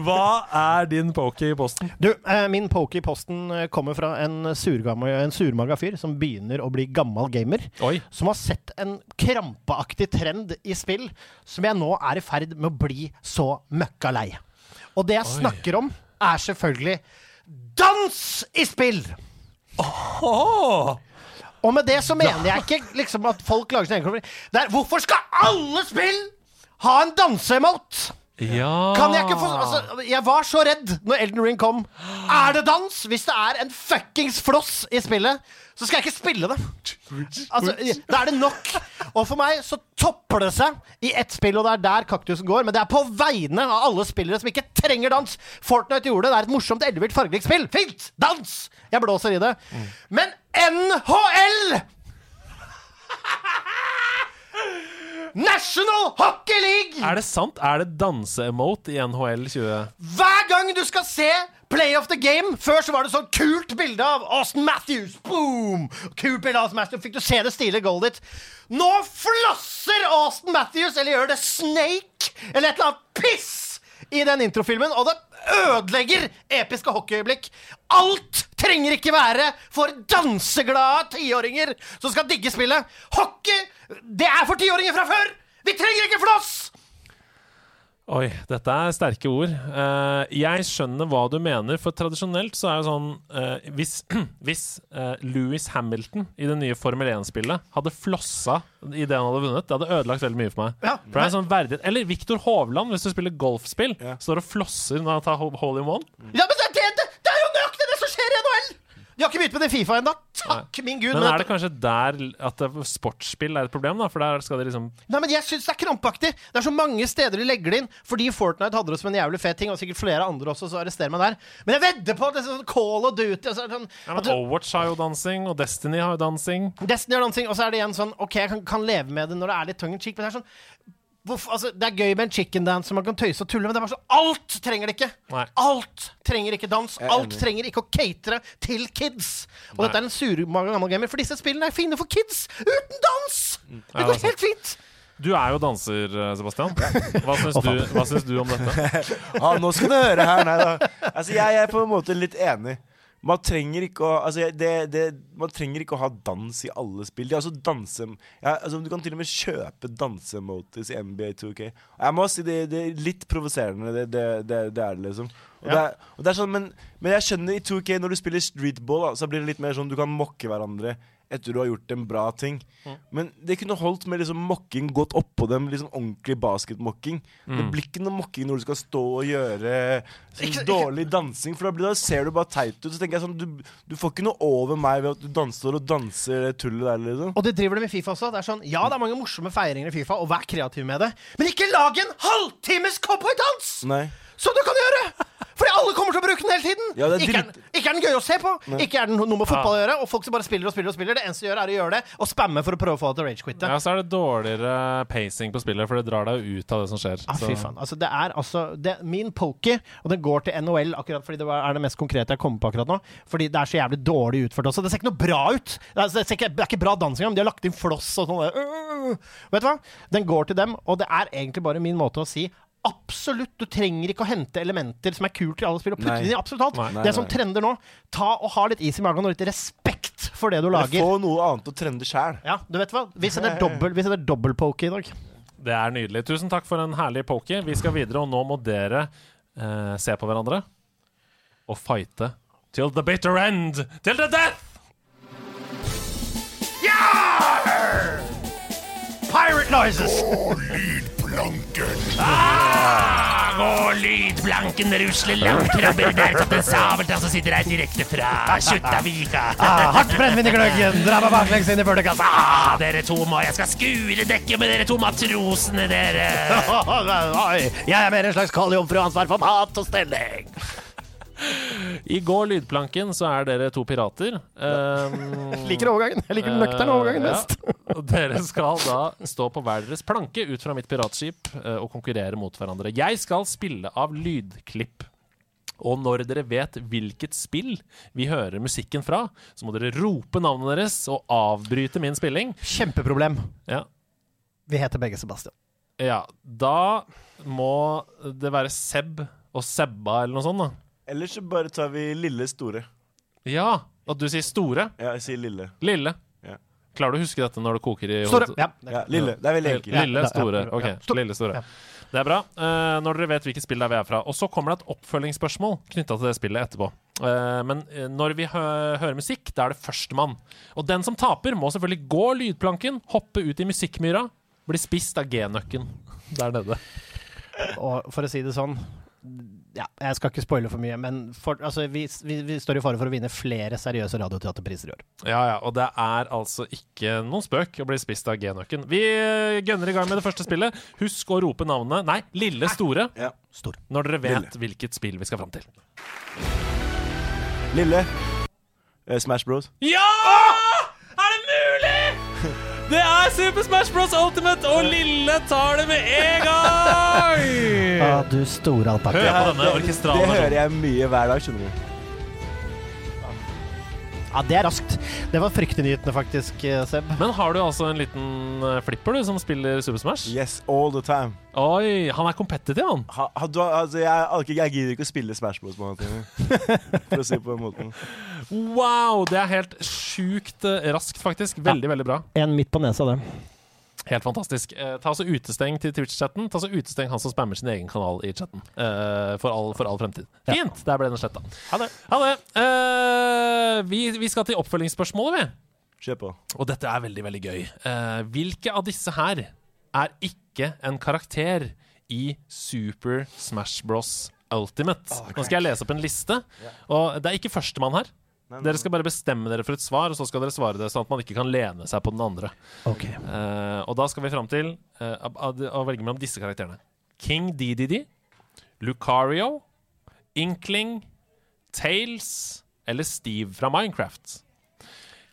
Hva er din poke i posten? Du, eh, min poke i posten eh, kommer fra en, en surmaga fyr som begynner å bli gammel gamer. Oi. Som har sett en krampeaktig trend i spill som jeg nå er i ferd med å bli så møkka lei. Og det jeg Oi. snakker om, er selvfølgelig dans i spill! Og med det så mener jeg ikke liksom at folk lager sin egen hvorfor skal alle spill ha en danseemot? Ja Kan jeg ikke få altså, Jeg var så redd når Elden Ring kom. Er det dans? Hvis det er en fuckings floss i spillet, så skal jeg ikke spille det. Altså, Da er det nok. Og for meg så topper det seg i ett spill, og det er der kaktusen går. Men det er på vegne av alle spillere som ikke trenger dans. Fortnite gjorde det. Det er et morsomt, ellevilt, fargerikt spill. Fint! Dans! Jeg blåser i det. Men NHL! National Hockey League! Er det sant? Er det danse-emote i NHL 20... Hver gang du skal se Play of the Game Før så var det sånn kult bilde av Austin Matthews. Boom! Kult bilde av Austin Matthews. Fikk du se det stilige goalet ditt. Nå flosser Austin Matthews, eller gjør det Snake, eller et eller annet piss i den introfilmen, og det ødelegger episke hockeyøyeblikk. Alt trenger ikke være for danseglade tiåringer som skal digge spillet. Hockey, det er for tiåringer fra før! Vi trenger ikke floss! Oi, dette er sterke ord. Uh, jeg skjønner hva du mener, for tradisjonelt så er det sånn uh, Hvis, *clears throat* hvis uh, Louis Hamilton i det nye Formel 1-spillet hadde flossa i det han hadde vunnet, det hadde ødelagt veldig mye for meg. Ja, for det er sånn verdighet Eller Viktor Hovland, hvis du spiller golfspill, står og flosser når han tar ho- hole in one. Ja, men det, det, det, det er jo nøyaktig det som skjer i NHL! De har ikke begynt med det Fifa ennå. Takk, min gud. Men men er det kanskje der at sportsspill er et problem, da? For der skal det liksom Nei, men jeg syns det er krampaktig. Det er så mange steder de legger det inn. Fordi Fortnite hadde det som en jævlig fet ting, og sikkert flere andre også, så arrester meg der. Men jeg vedder på at det er sånn Call of Duty og så sånn, ja, men Overwatch har jo dansing, og Destiny har jo dansing. Destiny har dansing, og så er det igjen sånn OK, jeg kan, kan leve med det når det er litt tongue in cheek, men det er sånn Hvorfor, altså, det er gøy med en chicken dance, som man kan tøyse og tulle, men det er bare så, Alt trenger det ikke! Nei. Alt trenger ikke dans. Alt trenger ikke å catere til kids. Og Nei. dette er en surmaga gammel gamer, for disse spillene er fine for kids uten dans! Det Ja, går det er helt fint. Du er jo danser, eh, Sebastian. Hva *laughs* syns, du, hva syns du om dette? Ja, *laughs* nå skal du høre her. Nei da. Altså, jeg er på en måte litt enig. Man trenger ikke å altså, det, det, Man trenger ikke å ha dans i alle spill. Det er altså danse ja, altså, Du kan til og med kjøpe dansemotis i NBA 2K. Jeg må si det, det er litt provoserende. Det, det, det, det er det, liksom. Og, det er, og det er sånn, men, men jeg skjønner i 2K, når du spiller streetball, da, så blir det litt mer sånn du kan mokke hverandre etter du har gjort en bra ting. Men det kunne holdt med liksom mokking gått oppå dem, liksom ordentlig basketmokking. Det Mm. blir ikke noe mokking når du skal stå og gjøre sånn Ikke- ikke- dårlig dansing, for da, blir, da ser du bare teit ut. Så tenker jeg sånn, du, du får ikke noe over meg ved at du danser og danser det tullet der, liksom. Og det driver de med Fifa også. Det er sånn, Ja, det er mange morsomme feiringer i Fifa, og vær kreativ med det, men ikke lag en halvtimes cowboydans! Nei. Som du kan gjøre! Fordi alle kommer til å bruke den hele tiden! Ja, er ikke, er, den- ikke er den gøy å se på, ikke er den noe med fotball å gjøre, og folk som bare spiller og spiller og spiller. Det eneste de gjør, er å gjøre det og spamme for å prøve å få deg til å ragequitte. Ja, så er det dårligere pacing på spillet, for det drar deg ut av det som skjer. Ah, Så- fy faen. Altså, det er altså det, Min poker, og den går til NHL akkurat fordi det er det mest konkrete jeg kommer på akkurat nå, fordi det er så jævlig dårlig utført også. Det ser ikke noe bra ut. Det er, det ser ikke, det er ikke bra dans engang. De har lagt inn floss og sånn. der. Øh, Vet du hva? Den går til dem, og det er egentlig bare min måte å si Absolutt, Du trenger ikke å hente elementer som er kult i alle spill, og putte dem det inn i absolutt alt. Nei, nei, det som trender nå, ta og ha litt is i magen og litt respekt for det du lager. få noe annet å trende sjæl. Ja, du vet hva? Vi sender dobbel, vi setter dobbel i dag. Det er nydelig. Tusen takk for en herlig poke. Vi skal videre, og nå må dere eh, se på hverandre og fighte till the bitter end. Till the death! Pirate noises! Ah, og lydblanken rusler langt krabber der Kaptein Sabeltann som sitter her direkte fra Kjuttaviga. Ah, hardt brennevin i gløggen, dra meg baklengs inn i bølgekassa. Ah, dere to må Jeg skal skure dekket med dere to matrosene, dere. *laughs* Jeg er mer en slags kaldjomfru ansvar for mat og stelling. I går lydplanken så er dere to pirater. Um, *laughs* Liker overgangen. Jeg liker den nøkterne overgangen Eh, best. *laughs* ja. Dere skal da stå på hver deres planke ut fra mitt piratskip uh, og konkurrere mot hverandre. Jeg skal spille av lydklipp. Og når dere vet hvilket spill vi hører musikken fra, så må dere rope navnet deres og avbryte min spilling. Kjempeproblem. Ja, Vi heter begge Sebastian. ja da må det være Seb og Sebba eller noe sånt, da. Eller så bare tar vi lille store. Ja, og du sier store. Ja, jeg sier lille. Lille. Ja. Klarer du å huske dette når det koker i Store. hodet? Ja. Ja, lille. Det er veldig enkelt. Lille, store. Ok, lille, store. Det er bra. Uh, når dere vet hvilket spill det er vi er fra. Og så kommer det et oppfølgingsspørsmål knytta til det spillet etterpå. Uh, men eh, når vi hø hører musikk, da er det førstemann. Og den som taper, må selvfølgelig gå lydplanken, hoppe ut i musikkmyra, bli spist av G-nøkken der nede. Og for å si det sånn ja, Jeg skal ikke spoile for mye, men for, altså, vi, vi, vi står i fare for å vinne flere seriøse radioteaterpriser i år. Ja, ja, og det er altså ikke noen spøk å bli spist av G-nøkken. Vi gønner i gang med det første spillet. Husk å rope navnet Nei, lille store. Ja. Stor. Når dere vet Lille. hvilket spill vi skal fram til. Lille. Eh, Smash Bros. Ja! Det er Super Smash Bros. Ultimate, og Lille tar det med en gang! *laughs* Ah, du store alpakka. Hør på denne det, det hører jeg mye hver dag, skjønner du. Ja, det er raskt. Det var fryktinngytende, faktisk, eh, Seb. Men har du altså en liten eh, flipper du som spiller Super Smash? Yes, all the time. Oi, han er competitive, han. Ha, ha, du, altså, jeg, jeg gidder ikke å spille Smash Bros. på den. *laughs* For å si på den måten. Wow, det er helt sjukt eh, raskt, faktisk. Veldig, veldig bra. En midt på nesa, det. Helt fantastisk. Eh, ta altså utesteng til Twitch-chatten. Ta altså utesteng han som spammer sin egen kanal i chatten. Eh, for, all, for all fremtid. Fint! Der ble den sletta. Ha det. Ha det. Eh, vi, vi skal til oppfølgingsspørsmålet, vi. Kjør på. Og dette er veldig, veldig gøy. Eh, hvilke av disse her er ikke en karakter i Super Smash Bros. Ultimate? Nå skal jeg lese opp en liste, og det er ikke førstemann her. Dere skal bare bestemme dere for et svar, og så skal dere svare det sånn at man ikke kan lene seg på den andre. Ok. Uh, og da skal vi fram til uh, å- velge mellom disse karakterene. King DDD, Lucario, Inkling, Tails eller Steve fra Minecraft.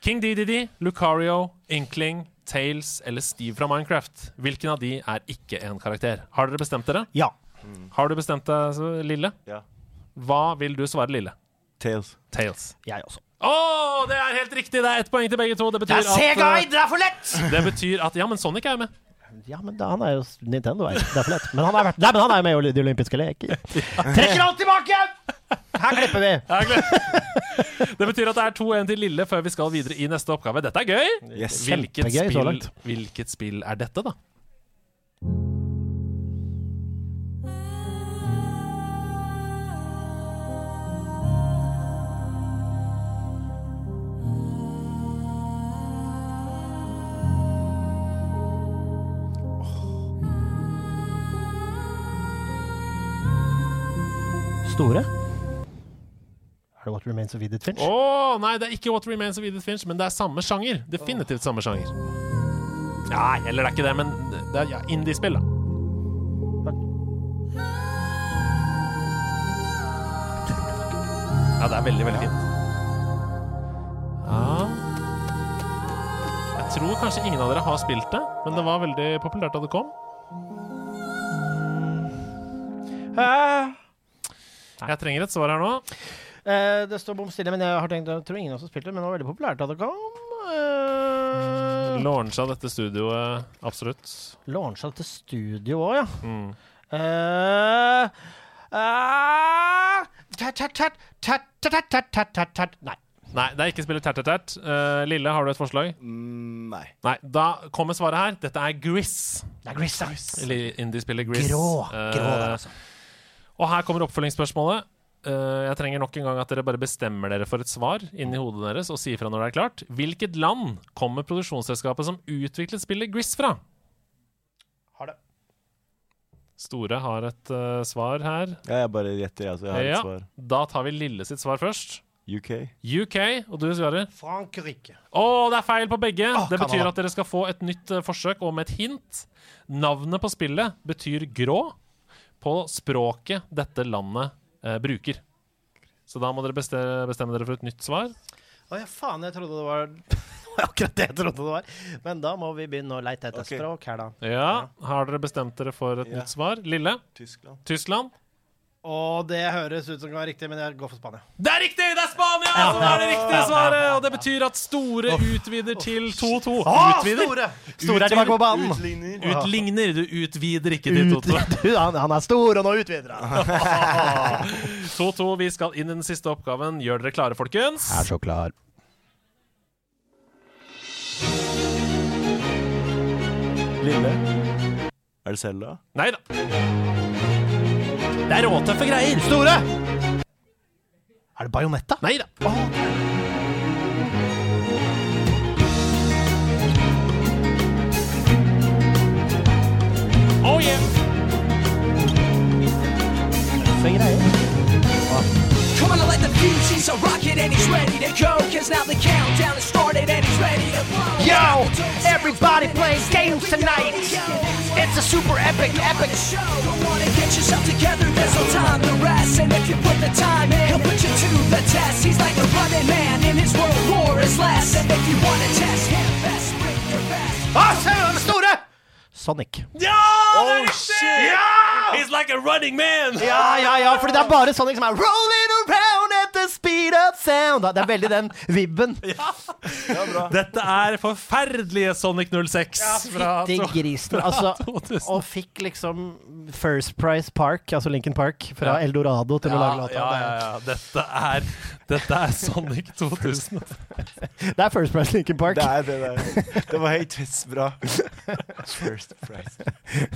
King DDD, Lucario, Inkling, Tails eller Steve fra Minecraft. Hvilken av de er ikke en karakter? Har dere bestemt dere? Ja. Har du bestemt deg, Lille? Ja. Hva vil du svare, Lille? Tails. Tails. Jeg også. Å, det er helt riktig! Det er ett poeng til begge to. Det Det betyr er Sega! at, Det er for lett! eh, det betyr at Ja, men Sonic er jo med. Ja, men da, han er jo Nintendo. Er. Det er for lett. Men han er, vært, nei, men han er jo med i de olympiske leker. *laughs* Trekker alt tilbake! Her klipper vi. *laughs* Det betyr at det er 2-1 til Lille før vi skal videre i neste oppgave. Dette er gøy! Yes. Hvilket spill, langt. hvilket spill er dette, da? Store? Er det What Remains of Edith Finch? Å, nei, det er ikke What Remains of Edith Finch, men det er samme sjanger. Definitivt samme sjanger. Nei, eller det er ikke det, men det er ja, indie-spill, da. Ja, det er veldig, veldig fint. Ja Jeg tror kanskje ingen av dere har spilt det, men det var veldig populært da det kom. Jeg trenger et svar her nå. Uh, det står bom stille, men jeg har tenkt, jeg tror ingen av oss har spilt det, men det var veldig populært da det kom. Eh. Mm, uh, Launcha dette studioet, absolutt. Launcha dette studioet òg, ja. Mm. Nei. Nei, det er ikke spillet Tertertert. Uh, eh, Lille, har du et forslag? Mm, nei. nei. Da kommer svaret her. Dette er Gris. Det er Gris, ja. Indiespillet Gris. Grå. grå der, altså. Uh, og her kommer oppfølgingsspørsmålet. Uh, jeg trenger nok en gang at dere bare bestemmer dere for et svar inni hodet deres og sier fra når det er klart. Hvilket land kommer produksjonsselskapet som utviklet spillet Gris fra? Har det. Store har et uh, svar her. Ja, jeg bare gjetter, altså. Så jeg har Ja, et svar. Da tar vi Lille sitt svar først. UK. UK, og du svarer? Frankrike. Å, det er feil på begge! Oh, det betyr at dere skal få et nytt uh, forsøk, og med et hint. Navnet på spillet betyr grå på språket dette landet eh, bruker. Så da må dere beste bestemme dere for et nytt svar. Å ja, faen, jeg trodde *laughs* det var akkurat det jeg trodde det var. Men da må vi begynne å leite etter okay. språk her, da. Ja, Har dere bestemt dere for et Ja. nytt svar? Lille? Tyskland. Tyskland? Og det høres ut som det kan være riktig, men jeg går for Spania. Det er riktig! Det er Spania som er det riktige svaret! Og det betyr at Store utvider til 2-2. Utvider? Store! Store er tilbake på banen. Utligner. Utligner. Du utvider ikke til 2-2. *laughs* Han, han er stor, og nå utvider han. *laughs* 2-2. Vi skal inn i den siste oppgaven. Gjør dere klare, folkens? Jeg Er så klar. Lille. Er det Selda? Nei da. Det er råtøffe greier. Store! Er det Bajonetta? Nei da. Oh yeah. The fuse, he's a rocket and he's ready to go. Cause now the countdown has started and he's ready to blow. Yo, everybody plays games tonight. It's a super epic, epic. show. Don't wanna get yourself together, there's no time to rest. And if you put the time in, he'll put you to the test. He's like a running man, in his world war is less. And if you wanna test him, best bring your best. Ah, se, den store! Sonic. Ja, det er riktig! He's like a running man! Ja, ja, ja, fordi det er bare Sonic som er rolling around at the speed of sound. Det er veldig den vibben. *laughs* Dette er forferdelige Sonic 06. fra Fytti grisen. Altså, og fikk liksom First Price Park, altså Lincoln Park, fra Ja. Eldorado til å lage låta. ja, ja, ja. Dette er, dette er Sonic 2000. *laughs* Det er First Price Lincoln Park. Det er det der. Det var helt bra. *laughs* First Price.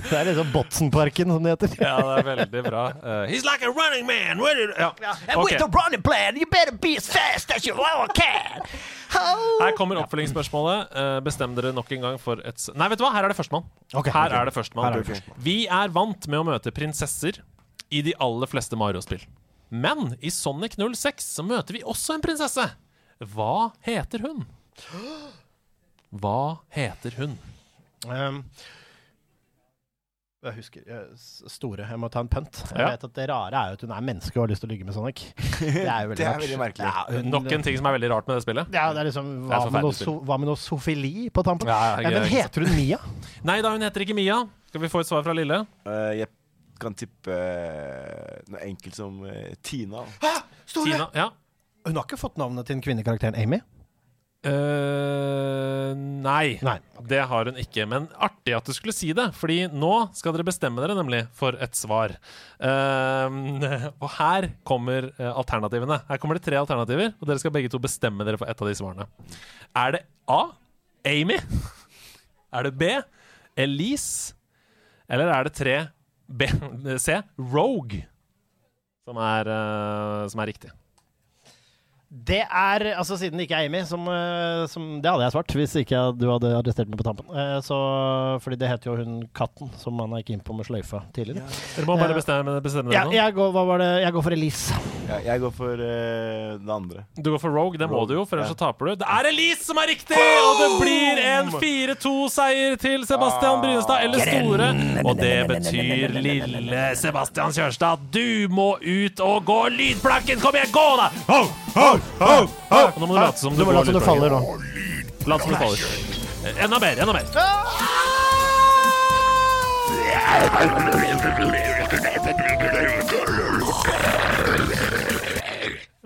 Det er liksom Botsenparken, som det heter. Ja, det er veldig bra. Uh, he's like a running man! Where did, ja. And okay. with a running plan, you better be as fast as you ever can. Her kommer oppfølgingsspørsmålet. Eh, bestem dere nok en gang for et Nei, vet du hva? Her er det førstemann. Okay, Her okay. er det førstemann. Her er det førstemann. Vi er vant med å møte prinsesser i de aller fleste Mario-spill. Men i Sonic 06 så møter vi også en prinsesse. Hva heter hun? Hva heter hun? Um, jeg husker jeg, Store. Jeg må ta en pønt. Jeg Ja. vet at Det rare er jo at hun er menneske og har lyst til å ligge med Sonic. *laughs* Det er jo veldig, Det er veldig merkelig. Ja, hun, Nok en ting som er veldig rart med det spillet. Ja, det er liksom Det er Hva, med, noe, so, hva med noe sofili på tampen? Ja, men heter hun Mia? Nei da, hun heter ikke Mia. Skal vi få et svar fra Lille? Uh, jeg kan tippe eh, noe enkelt som eh, Tina. Store! Tina? Ja. Hun har ikke fått navnet til den kvinnekarakteren Amy? Uh, nei, Nei. det har hun ikke. Men artig at du skulle si det, Fordi nå skal dere bestemme dere nemlig for et svar. Uh, og her kommer alternativene. Her kommer det tre alternativer, og dere skal begge to bestemme dere for ett av de svarene. Er det A. Amy? Er det B. Elise? Eller er det tre B, C. Rogue? Som er, eh, som er riktig. Det er altså Siden det ikke er Amy, som, eh, som Det hadde jeg svart hvis ikke du hadde arrestert meg på tampen. Eh, Så, fordi det heter jo hun katten som man gikk inn på med sløyfa tidligere. Dere må bare Eh, bestemme, bestemme Ja, dere nå. jeg, går, hva var det? jeg går for Elise. Ja, jeg går for uh, det andre. Du går for Rogue, det må du jo, for ellers ja. så taper du. Det er Elise som er riktig! Og det blir en 4-2-seier til Sebastian Brynestad, eller Store. Og det betyr lille Sebastian Kjørstad, du må ut og gå lydplanken! Kom igjen, gå da! Ho! Og nå må du late som du, Du må late som du faller nå. Lat som du faller. Enda mer, enda mer.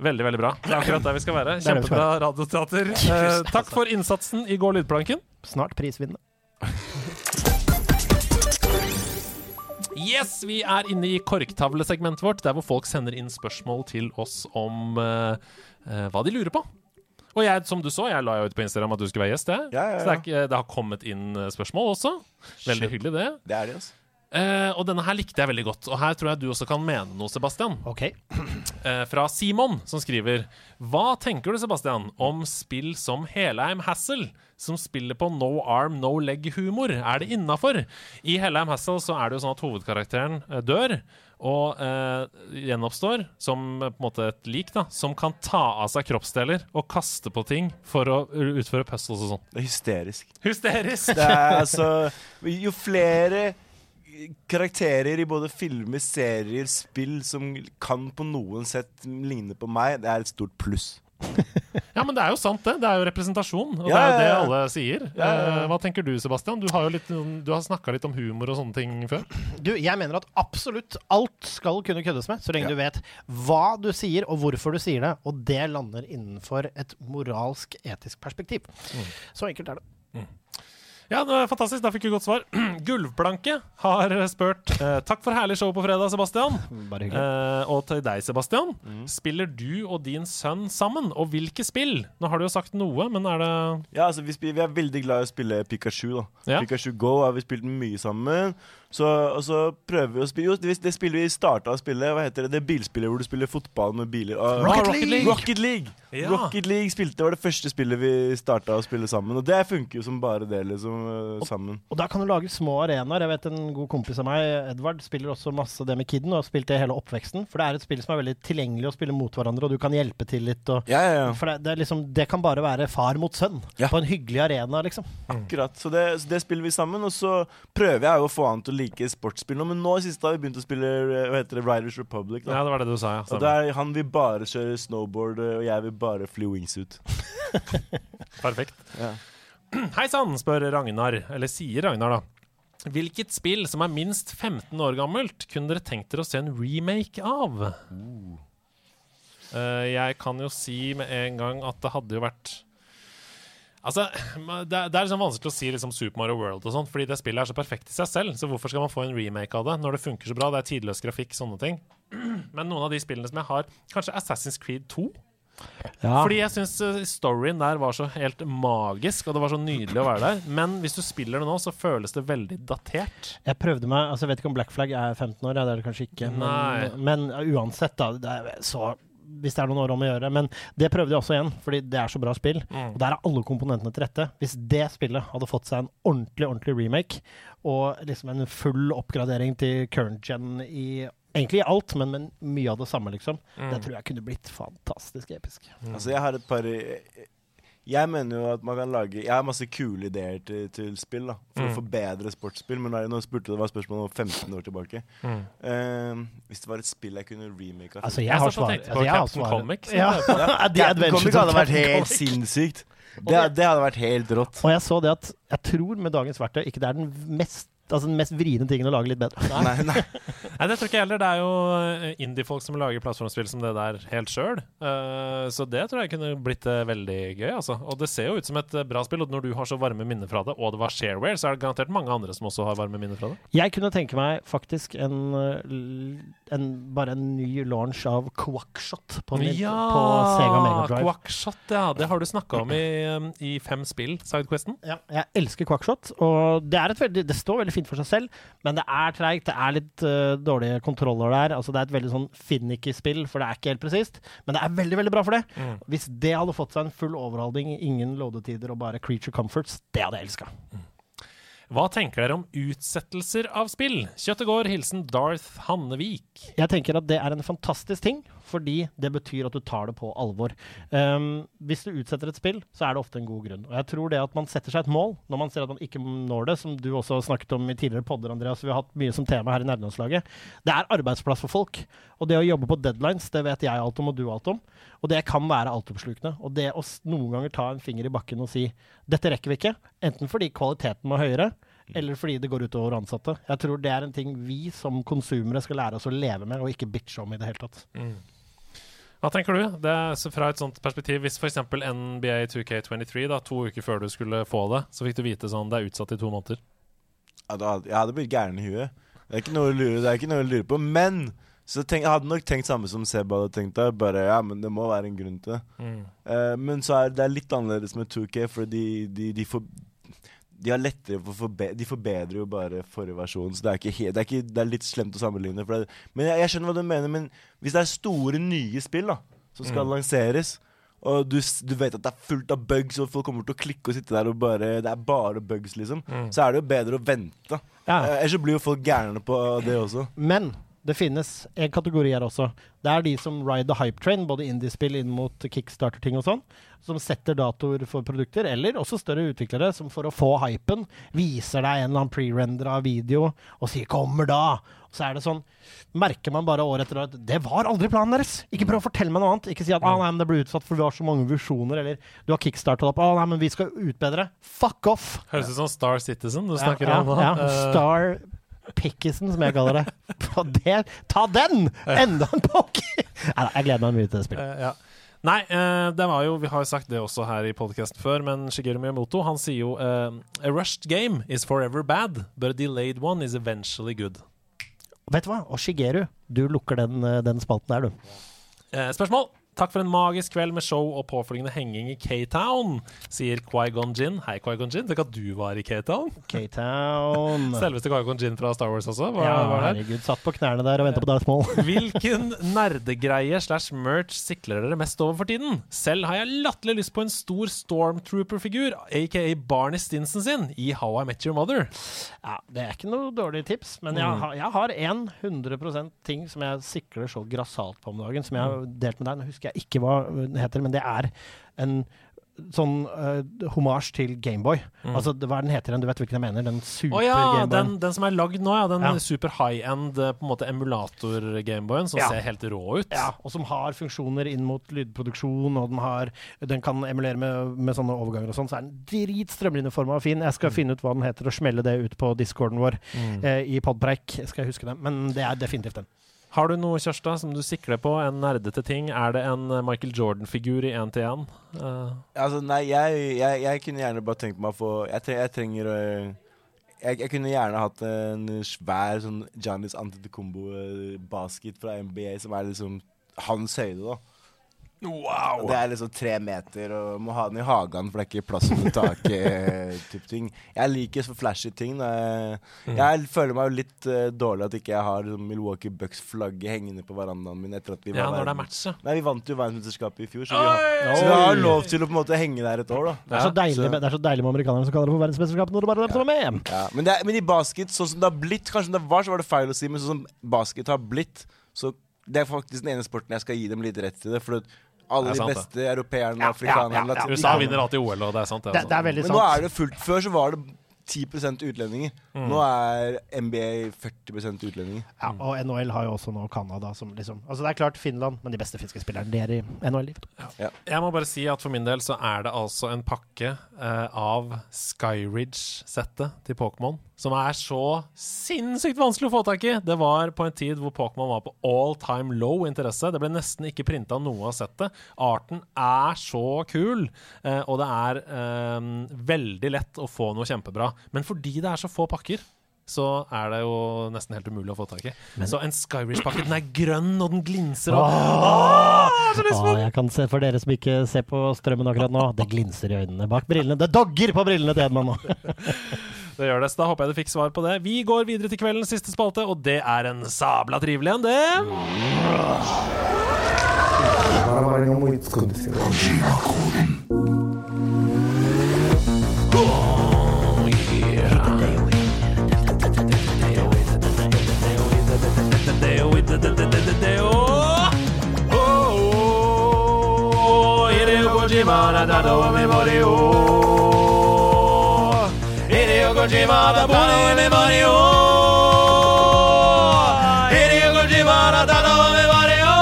Veldig, veldig bra. Det er akkurat der vi skal være. Kjempebra radioteater. Eh, takk for innsatsen i går, lydplanken. Snart prisvinnende. Yes, vi er inne i korktavlesegmentet vårt, der hvor folk sender inn spørsmål til oss om uh, uh, hva de lurer på. Og jeg, som du så, jeg la jo ut på Instagram at du skulle være gjest. Jeg. Ja, ja, Så det, er ikke, det har kommet inn eh, spørsmål også. Veldig Shit. hyggelig, det. Det er det, altså. Uh, og denne her likte jeg veldig godt. Og her tror jeg du også kan mene noe, Sebastian. Ok. Uh, fra Simon, som skriver Hva tenker du, Sebastian, om spill som Helheim Hassel, som spiller på no arm, no leg-humor? Er det innafor? I Helheim Hassel så er det jo sånn at hovedkarakteren eh, dør. Og eh, gjenoppstår som eh, på en måte et lik, da, som kan ta av seg kroppsdeler og kaste på ting for å utføre puzzles og sånn. Det er hysterisk. Hysterisk! Det er altså Jo flere karakterer i både filmer, serier, spill som kan på noen sett ligne på meg, det er et stort pluss. *laughs* Ja, men det er jo sant, det. Det er jo representasjon. Og Ja, det er jo det alle sier. Ja, ja, ja. Eh, hva tenker du, Sebastian? Du har jo litt, du har snakka litt om humor og sånne ting før. Du, jeg mener at absolutt alt skal kunne køddes med, så lenge Ja. du vet hva du sier og hvorfor du sier det, og det lander innenfor et moralsk, etisk perspektiv. Så enkelt er det. Ja, det var fantastisk. Da fikk vi godt svar. *clears throat* Gulvplanke har spurt eh, Takk for herlig show på fredag, Sebastian. Bare hyggelig. Eh, og til deg, Sebastian. Spiller du og din sønn sammen? Og hvilke spill? Nå har du jo sagt noe, men er det Ja, altså vi, spiller, vi er veldig glad i å spille Pikachu. da Ja. Pikachu Go har vi spilt mye sammen. Så, og så prøver vi å spille Jo, det, det spillet vi starta å spille, hva heter det? Det bilspillet hvor du spiller fotball med biler. Uh, Rocket League. Rocket League! Ja. Rocket League spilte, det var det første spillet vi starta å spille sammen. Og det funker jo som bare det, liksom. eh, Sammen. Og da kan du lage små arenaer. Jeg vet En god kompis av meg, Edvard, spiller også masse det med Kidden, og har spilt det hele oppveksten. For det er et spill som er veldig tilgjengelig å spille mot hverandre, og du kan hjelpe til litt. Og, Ja, ja, ja. For det, det, er liksom, det kan bare være far mot sønn, Ja. på en hyggelig arena, liksom. Akkurat. Så det, så det spiller vi sammen. Og så prøver jeg jo å få han til å like sportsspill nå, men nå i siste har vi begynt å spille hva heter det, Riders Republic. Da. Ja, det var det du sa, ja. Og Stemmer. der, han vil bare kjøre snowboard, eh, og jeg vil bare fly wingsuit. *laughs* Perfekt. Ja. Hei sann, spør Ragnar, eller sier Ragnar, da. Hvilket spill som er minst 15 år gammelt, kunne dere tenkt dere å se en remake av? Eh, jeg kan jo si med en gang at det hadde jo vært Altså, det, er- det er liksom vanskelig å si liksom Super Mario World og sånt, fordi det spillet er så perfekt i seg selv. Så hvorfor skal man få en remake av det når det funker så bra? Det er tidløs grafikk, sånne ting. *clears throat* Men noen av de spillene som jeg har Kanskje Assassin's Creed 2? Ja. Fordi jeg syns storyen der var så helt magisk, og det var så nydelig å være der. Men hvis du spiller det nå, så føles det veldig datert. Jeg prøvde meg altså Jeg vet ikke om Black Flag er 15 år, ja, det er det kanskje ikke. Men, men uansett, da. Det er så hvis det er noen år om å gjøre. Men det prøvde jeg også igjen, fordi det er så bra spill. Mm. Og der er alle komponentene til rette. Hvis det spillet hadde fått seg en ordentlig ordentlig remake, og liksom en full oppgradering til current gen i Egentlig i alt, men, men mye av det samme, liksom. Mm. Det tror jeg kunne blitt fantastisk episk. Altså, jeg har et par eh, Jeg mener jo at man kan lage Jeg har masse kule ideer til, til spill, da for Mm. å forbedre sportsspill. Men nå er spurte det var spørsmål om 15 år tilbake. Mm. Uh, hvis det var et spill jeg kunne remake av Altså, jeg Jeg har satt svar. tenkte på Altså, jeg Captain svaret. Comics, Ja. *laughs* Ja, The Captain Comics hadde vært helt Comic. sinnssykt. Det, det hadde vært helt rått. Og jeg så det at jeg tror med dagens verktøy ikke det er den mest Altså den mest vriene tingen å lage litt bedre. Nei, nei. *laughs* Nei, det tror ikke jeg heller. Det er jo eh, indie-folk som lager plattformspill som det der helt sjøl. så det tror jeg kunne blitt uh, veldig gøy, altså. Og det ser jo ut som et bra spill. Og når du har så varme minner fra det, og det var shareware, så er det garantert mange andre som også har varme minner fra det. Jeg kunne tenke meg faktisk en, uh, en, bare en ny launch av Quackshot på, min, Ja! på Sega Megadrive. Quackshot, ja. Det har du snakka om i, um, i fem spill, Sidequesten. Ja, jeg elsker Quackshot, og det, et veldig, det står veldig fint for seg selv, men det er treigt. Det er litt uh, dårlige kontroller der. Altså, det er et veldig sånn finicky spill, for det er ikke helt presist, men det er veldig veldig bra for det. Mm. Hvis det hadde fått seg en full overholdning, ingen lodetider og bare creature comforts, det hadde jeg elska. Hva tenker dere om utsettelser av spill? Kjøttet går, hilsen Darth Hannevik. Jeg tenker at det er en fantastisk ting, fordi det betyr at du tar det på alvor. Um, hvis du utsetter et spill, så er det ofte en god grunn. Og jeg tror det at man setter seg et mål når man ser at man ikke når det, som du også har snakket om i tidligere podder, Andreas, vi har hatt mye som tema her i Nerdelandslaget, det er arbeidsplass for folk. Og det å jobbe på deadlines, det vet jeg alt om, og du alt om. Og det kan være altoppslukende. Og det å noen ganger ta en finger i bakken og si dette rekker vi ikke, enten fordi kvaliteten må høyere, eller fordi det går utover ansatte. Jeg tror det er en ting vi som konsumere skal lære oss å leve med, og ikke bitche om i det hele tatt. Hva tenker du? Det er Fra et sånt perspektiv, hvis f.eks. NBA 2K23, da, to uker før du skulle få det, så fikk du vite sånn det er utsatt i to måneder. Jeg hadde blitt gæren i huet. Det er ikke noe å lure, det er ikke noe å lure på. Men så tenk, jeg hadde nok tenkt samme som Seba hadde tenkt. Da. Bare, ja, men det må være en grunn til det. Mm. Uh, men så er det litt annerledes med 2K, for de, de, de, får, de har lettere for forbe De forbedrer jo bare forrige versjon, så det er, ikke det er, ikke, det er litt slemt å sammenligne. Det, men jeg, jeg skjønner hva du mener, men hvis det er store, nye spill da som skal Mm. lanseres og du, du vet at det er fullt av bugs, og folk kommer til å klikke og sitte der og bare Det er bare bugs, liksom. Mm. Så er det jo bedre å vente. Ja. Eh, Ellers så blir jo folk gærne på det også. Men det finnes en kategori her også. Det er de som ride the hype train, både indie-spill inn mot kickstarter-ting og sånn, som setter datoer for produkter, eller også større utviklere som for å få hypen viser deg en eller annen pre-rendera video og sier 'kommer da'. Og så er det sånn Merker man bare år etter år at det var aldri planen deres! Ikke prøv å fortelle meg noe annet. Ikke si at ah, nei, men det ble utsatt for vi har så mange visjoner, eller du har kickstarta opp ah, nei, men vi skal utbedre. Fuck off! Høres ut som Star Citizen du Ja, snakker ja, om nå. ja. Eh, Star Pickison, som jeg kaller det. På det. Ta den! Enda en! Nei, nei, jeg gleder meg mye til det spillet. Uh, ja. Nei, eh, det var jo, vi har jo sagt det også her i podkasten før, men Shigeru Miyamoto han sier jo eh, A rushed game is forever bad, but a delayed one is eventually good. Vet du hva? Og Shigeru, du lukker den, den spalten der, du. Spørsmål? Takk for en magisk kveld med show og påfølgende henging i K-Town, sier Quaigon Jin. Hei, Quaigon Jin. Tenk at du var i K-Town. K-Town. *laughs* Selveste Quaigon Jin fra Star Wars også. Var, Ja, var herregud. Satt på knærne der og venta på Darth Maul. *laughs* Hvilken nerdegreie slash merch sikler dere mest over for tiden? Selv har jeg latterlig lyst på en stor Stormtrooper-figur, aka Barney Stinson sin, i How I Met Your Mother. Ja, Det er ikke noe dårlig tips, men jeg, Mm. har, jeg har en 100% ting som jeg sikler så grassat på om dagen, som jeg har delt med deg. Nå husker jeg ikke hva den heter, men det er en sånn uh, homasj til Gameboy. Mm. Altså, hva er den heter igjen? Du vet hvilken jeg mener? Den super oh, ja, Gameboyen. den, den som er lagd nå, ja. Den Ja. super high-end eh, på en måte emulator-gameboyen som Ja. ser helt rå ut. Ja, og som har funksjoner inn mot lydproduksjon, og den, har, den kan emulere med, med sånne overganger og sånn. Så er den dritstrømlinjeforma og fin. Jeg skal finne ut hva den heter og smelle det ut på discorden vår Mm. eh, i Podpreik. Skal jeg huske det. Men det er definitivt den. Har du noe, Kjørstad, som du sikler på? En nerdete ting? Er det en eh, Michael Jordan-figur i én-til-én? Uh, Altså, nei, jeg, jeg, jeg kunne gjerne bare tenkt meg å få Jeg, tre, jeg trenger å... jeg, jeg kunne gjerne hatt en svær sånn Giannis Antetokounmpo-basket fra NBA, som er liksom hans høyde, da. Wow! Det er liksom tre meter, og må ha den i hagen, for det er ikke plass under taket. *laughs* typ ting. Jeg liker så flashy ting. Da. Jeg, mm. føler meg jo litt uh, dårlig at ikke jeg har liksom Milwaukee Bucks-flagget hengende på verandaen min etter at vi Ja, var når det er match. Nei, vi vant jo verdensmesterskapet i fjor, så vi, har, så vi har lov til å på en måte henge der et år, da. Det er, så deilig, med, det er så deilig med amerikanerne som kaller det for verdensmesterskapet når det bare er dem som er med. Ja, men, det er, men i basket, sånn som det har blitt Kanskje det var, så var det feil å si, men sånn som basket har blitt Så det er faktisk den ene sporten jeg skal gi dem litt rett til det. For alle de beste europeerne, Ja, ja, afrikanerne ja, ja. latin- USA vinner alltid OL, og det er sant, det. Det, det er veldig Men nå er det fullt Før så var det 10 utlendinger. Mm. Nå er NBA 40% utlendinger. Ja, og NHL har jo også nå Canada som liksom Altså det er klart Finland, men de beste fiskespillerne de er i NHL. Jeg må bare si at for min del så er det altså en pakke eh, av Skyridge-settet til Pokémon som er så sinnssykt vanskelig å få tak i. Det var på en tid hvor Pokémon var på all time low interesse. Det ble nesten ikke printa noe av settet. Arten er så kul, eh, og det er eh, veldig lett å få noe kjempebra. Men fordi det er så få pakker, så er det jo nesten helt umulig å få tak i. så en Skyrish-pakke, den er grønn, og den glinser. Og, Åh, Åh, jeg kan se for dere som ikke ser på strømmen akkurat nå. Det glinser i øynene bak brillene. Det dogger på brillene til Edman nå. Det gjør det, så Da håper jeg du fikk svar på det. Vi går videre til kveldens siste spalte, og det er en sabla trivelig en, det. Gojimara da do memori o Hideo Gojimara da do memori o Hideo Gojimara da do memori o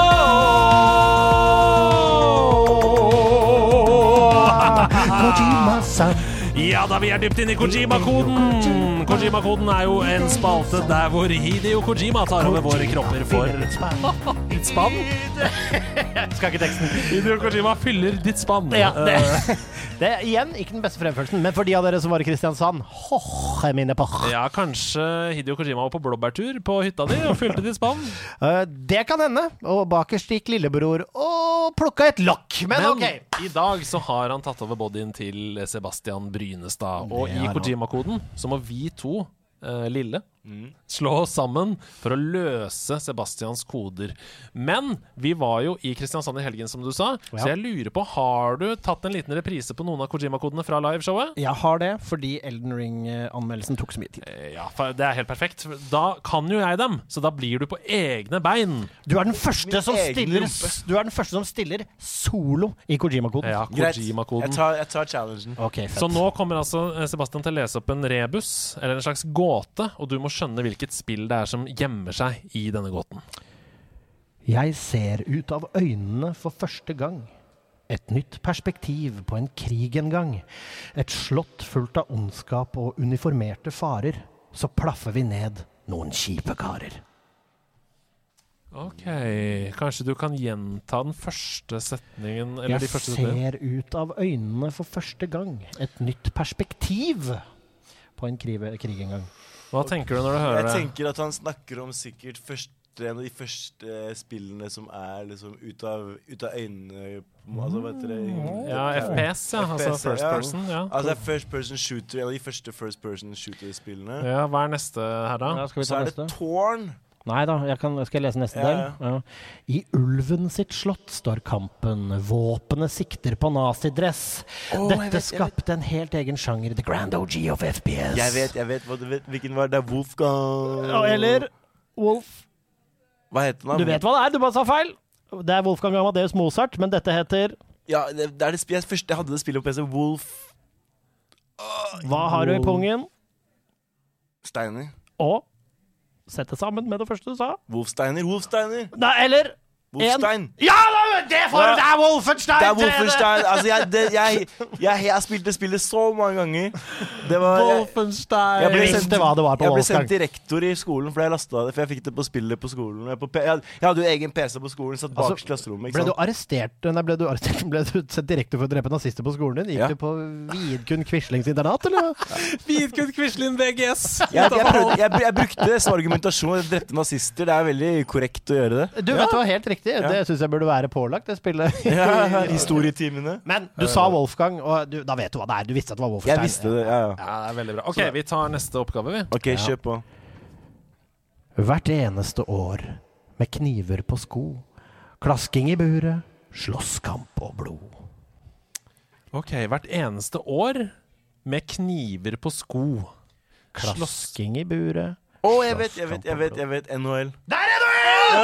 Gojimara da do memori o Ja da, vi er dypt inne i Kojima-koden. Kojima-koden er jo en spalte der hvor Hideo Kojima tar over våre kropper for ditt spann. Skal ikke teksten. Hideo Kojima fyller ditt spann. Ja, det, *laughs* det er igjen ikke den beste fremførelsen, men for de av dere som var i Kristiansand jeg mine pach. ja, kanskje Hideo Kojima var på blåbærtur på hytta di og fylte ditt spann. Eh, det kan hende. Og bakerst gikk lillebror og plukka et lokk. Men, Men OK. I dag så har han tatt over bodyen til Sebastian Brynestad. Og i. Kojima-koden så må vi to, eh, lille, slå oss sammen for å løse Sebastians koder. Men vi var jo i Kristiansand i helgen, som du sa, Ja. så jeg lurer på Har du tatt en liten reprise på noen av Kojima-kodene fra liveshowet? Jeg har det fordi Elden Ring-anmeldelsen tok så mye tid. Eh, Ja, for det er helt perfekt. Da kan jo jeg dem, så da blir du på egne bein. Du er den første som stiller. Du er den første som stiller solo i Kojima-koden. Ja, Kojima-koden. Jeg tar, jeg tar challengen. Okay, fett. Så nå kommer altså eh, Sebastian til å lese opp en rebus, eller en slags gåte, og du må skjønne hvilket spill det er som gjemmer seg i denne gåten. Jeg ser ut av øynene for første gang. Et nytt perspektiv på en krig en gang. Et slott fullt av ondskap og uniformerte farer. Så plaffer vi ned noen kjipe karer. Ok, kanskje du kan gjenta den første setningen, eller Jeg de første ser ut av øynene for første gang. Et nytt perspektiv på en krig, krig en gang. Hva tenker du når du hører Jeg det? tenker at han snakker om sikkert første, en av de første spillene som er liksom ut av, ut av øynene Altså, vet dere? Ja, FPS, ja. Altså first ja. person. Ja. Altså first person shooter, en av de første first person shooter-spillene. ja, Hva er neste her, da? Ja, skal vi Så er er det neste? Tårn. Nei da, jeg kan, skal jeg lese neste Ja, del? Ja. I ulven sitt slott står kampen, våpenet sikter på nazidress. Oh, Dette vet, skapte en helt egen sjanger, the grand OG of FPS. Jeg vet, jeg vet, du vet hvilken var det? Wolfgang Ja, Eller Wolf Hva heter den? Du vet hva det er, du bare sa feil! Det er Wolfgang Amadeus Mozart, men dette heter Ja, det, det er det jeg, første, jeg hadde det spillet på PC. Wolf Hva har du i pungen? Steiner. Og sett det sammen med det første du sa. Wolfsteiner. Wolfsteiner. Nei, eller Wolfstein. Ja, det for, du! Det er Wolfenstein! Det er Wolfenstein. Altså, jeg, det, jeg, jeg, jeg har spilt spillet så mange ganger. Det var Wolfenstein! jeg ble sendt, visste hva det var på jeg ble sendt til rektor i skolen fordi jeg lasta det. For jeg fikk det på spillet på skolen. Jeg, på, jeg, jeg hadde jo egen PC på skolen, satt Altså, bak klasserommet. Ble du arrestert Nei, ble du arrestert Ble du sendt direkte for å drepe nazister på skolen din? Gikk Ja. du på Vidkun Quislings internat, eller? *laughs* Vidkun Quisling VGS! Jeg, jeg, prøvde, jeg, jeg brukte det som argumentasjon. Jeg drepte nazister. Det er veldig korrekt å gjøre det. Du vet hva, helt riktig. Det syns jeg burde være pålagt, det spillet. *laughs* Ja, *laughs* *laughs* Historietimene. Men du sa Wolfgang, og du, da vet du hva det er. Du visste at det var Wolfenstein. Jeg visste det. Ja, ja. Ja, det er veldig bra. Ok, vi tar neste oppgave, vi. OK, kjør på. Hvert eneste år, med kniver på sko, klasking i buret, slåsskamp og blod. Ok, hvert eneste år med kniver på sko. Klasking i buret. Å, jeg vet, jeg vet, jeg vet, jeg vet. NHL. Der er NHL!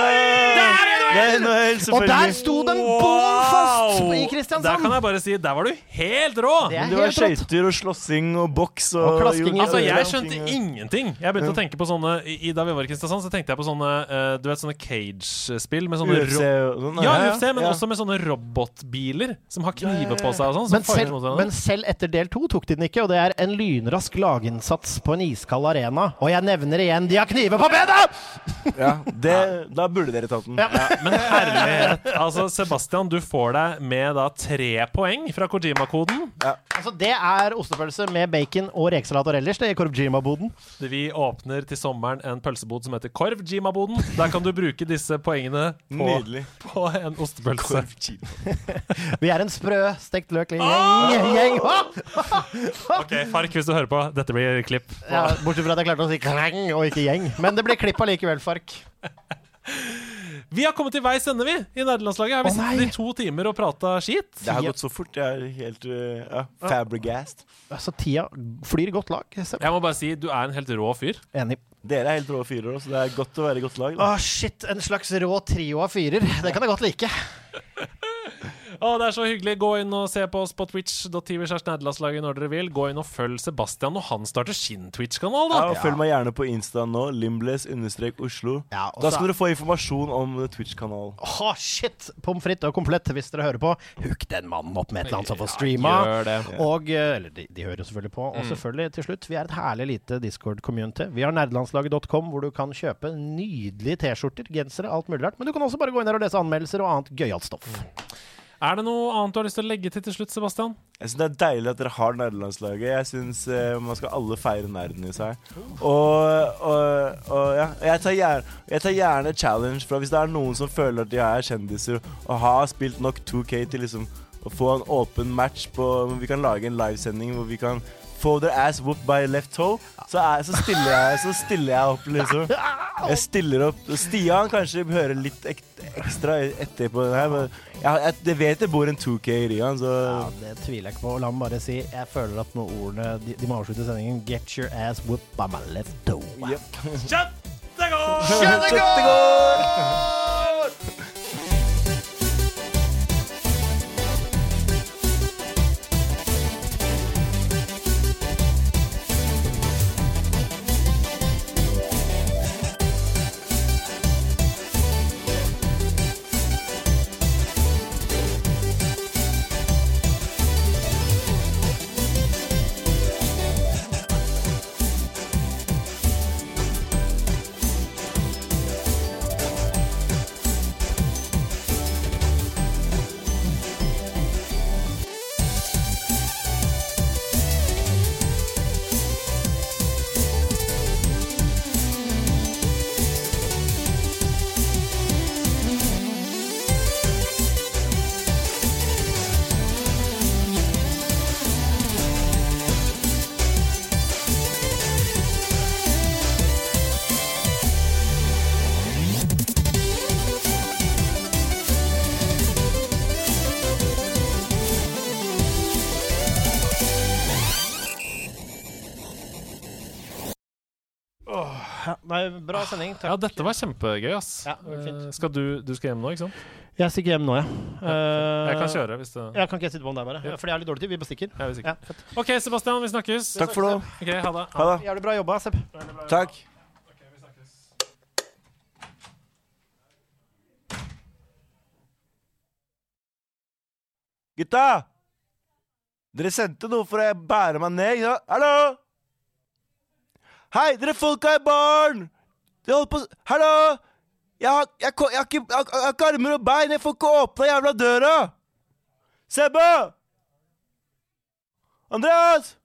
Der er NHL, Og der sto den bom fast i Kristiansand! Der kan jeg bare si, der var du helt rå! Det Det var helt skøyter og slåssing og boks og, Og klasking Altså, Jeg skjønte ingenting. Jeg begynte å tenke på sånne i, Da vi var i Kristiansand, så tenkte jeg på sånne eh, Du vet sånne cage-spill med sånne UFC sånn. Ja, UFC, men ja. også med sånne robotbiler som har kniver på seg og sånn. som Men selv, men selv etter del to tok de den ikke, og det er en lynrask laginnsats på en iskald arena. Og jeg nevner igjen, de har kniver på benet! Ja, det, *laughs* da burde dere tatt den. Ja, men herlighet. Altså, Sebastian, du får deg med da tre poeng fra Kojima-koden. Altså, det er ostepølse med bacon og rekesalat og relish. Det er Korvjima-boden. Vi åpner til sommeren en pølsebod som heter Korv Jima-boden. Der kan du bruke disse poengene på, på en ostepølse. Vi er en sprø, stekt løk gjeng. Ah! gjeng. Ok, Fark, hvis du hører på, dette blir klipp. Ja, bortsett fra at jeg klarte å si klang og ikke gjeng. Men det blir klipp allikevel, Fark. Vi har kommet til veis ende, vi, i nederlandslaget. Har vi sittet i to timer og prata skit? Det har gått så fort. Jeg er helt uh, ja. Altså, tida flyr godt lag. Sepp. Jeg må bare si, du er en helt rå fyr. Enig. Dere er helt rå fyrer, så det er godt å være i godt lag. Åh, oh, shit. En slags rå trio av fyrer. Det kan jeg godt like. *laughs* Å, det er så hyggelig. Gå inn og se på oss på twitch.tv nederlandslaget når dere vil. Gå inn og følg Sebastian når han starter sin Twitch-kanal, da. Ja, og Følg meg gjerne på Insta nå. Limbles-Oslo. Ja, Da skal dere få informasjon om Twitch-kanalen. Oh, shit! Pommes frites og komplett, hvis dere hører på. Hook den mannen opp med et eller annet som får streama. det. Og eh, Eller de, de hører jo selvfølgelig på. Og selvfølgelig, til slutt, vi er et herlig lite Discord-community. Vi har nerdelandslaget.com, hvor du kan kjøpe nydelige T-skjorter, gensere, alt mulig rart. Men du kan også bare gå inn der og lese anmeldelser og annet gøyalt stoff. Er det noe annet du har lyst til å legge til til slutt, Sebastian? Jeg synes Det er deilig at dere har nerdelandslaget. Jeg syns eh, man skal alle feire nerden i seg. Og, og, og ja, jeg tar, gjerne, jeg tar gjerne challenge fra hvis det er noen som føler at de er kjendiser og har spilt nok 2K til liksom å få en åpen match på Vi kan lage en livesending hvor vi kan få their ass whooped by left toe. Så, er, så, stiller jeg, så stiller jeg opp, liksom. Jeg stiller opp. Stian kanskje hører litt ek ekstra etterpå den her, men jeg, jeg, jeg vet det bor en 2K i Rian, så Ja, Det tviler jeg ikke på. La meg bare si, jeg føler at med ordene De, de må avslutte sendingen Get your ass whooped by my left toe. Yep. Kjøttegård! Kjøttegård! Bra sending. Takk. Ja, dette var kjempegøy, ass. Ja. Eh, skal du, du skal hjem nå, ikke sant? Jeg stikker hjem nå, ja. Eh, Jeg kan kjøre hvis det Jeg kan ikke jeg sitte på den der, bare? Ja. Fordi jeg har litt dårlig tid. Vi bestikker. Ja, vi stikker Ja, fett. OK, Sebastian, vi snakkes. Takk for nå. Ok, Ha det. Ha det. Jævlig bra jobba, Sepp. Takk. Gutta! Dere sendte noe for å bære meg ned, ikke sant? Hallo? Hei, dere folka i baren! Dere holder på å... Hallo? Jeg har, jeg, jeg, har ikke, jeg har ikke armer og bein, jeg får ikke åpna jævla døra! Sebbe! Andreas!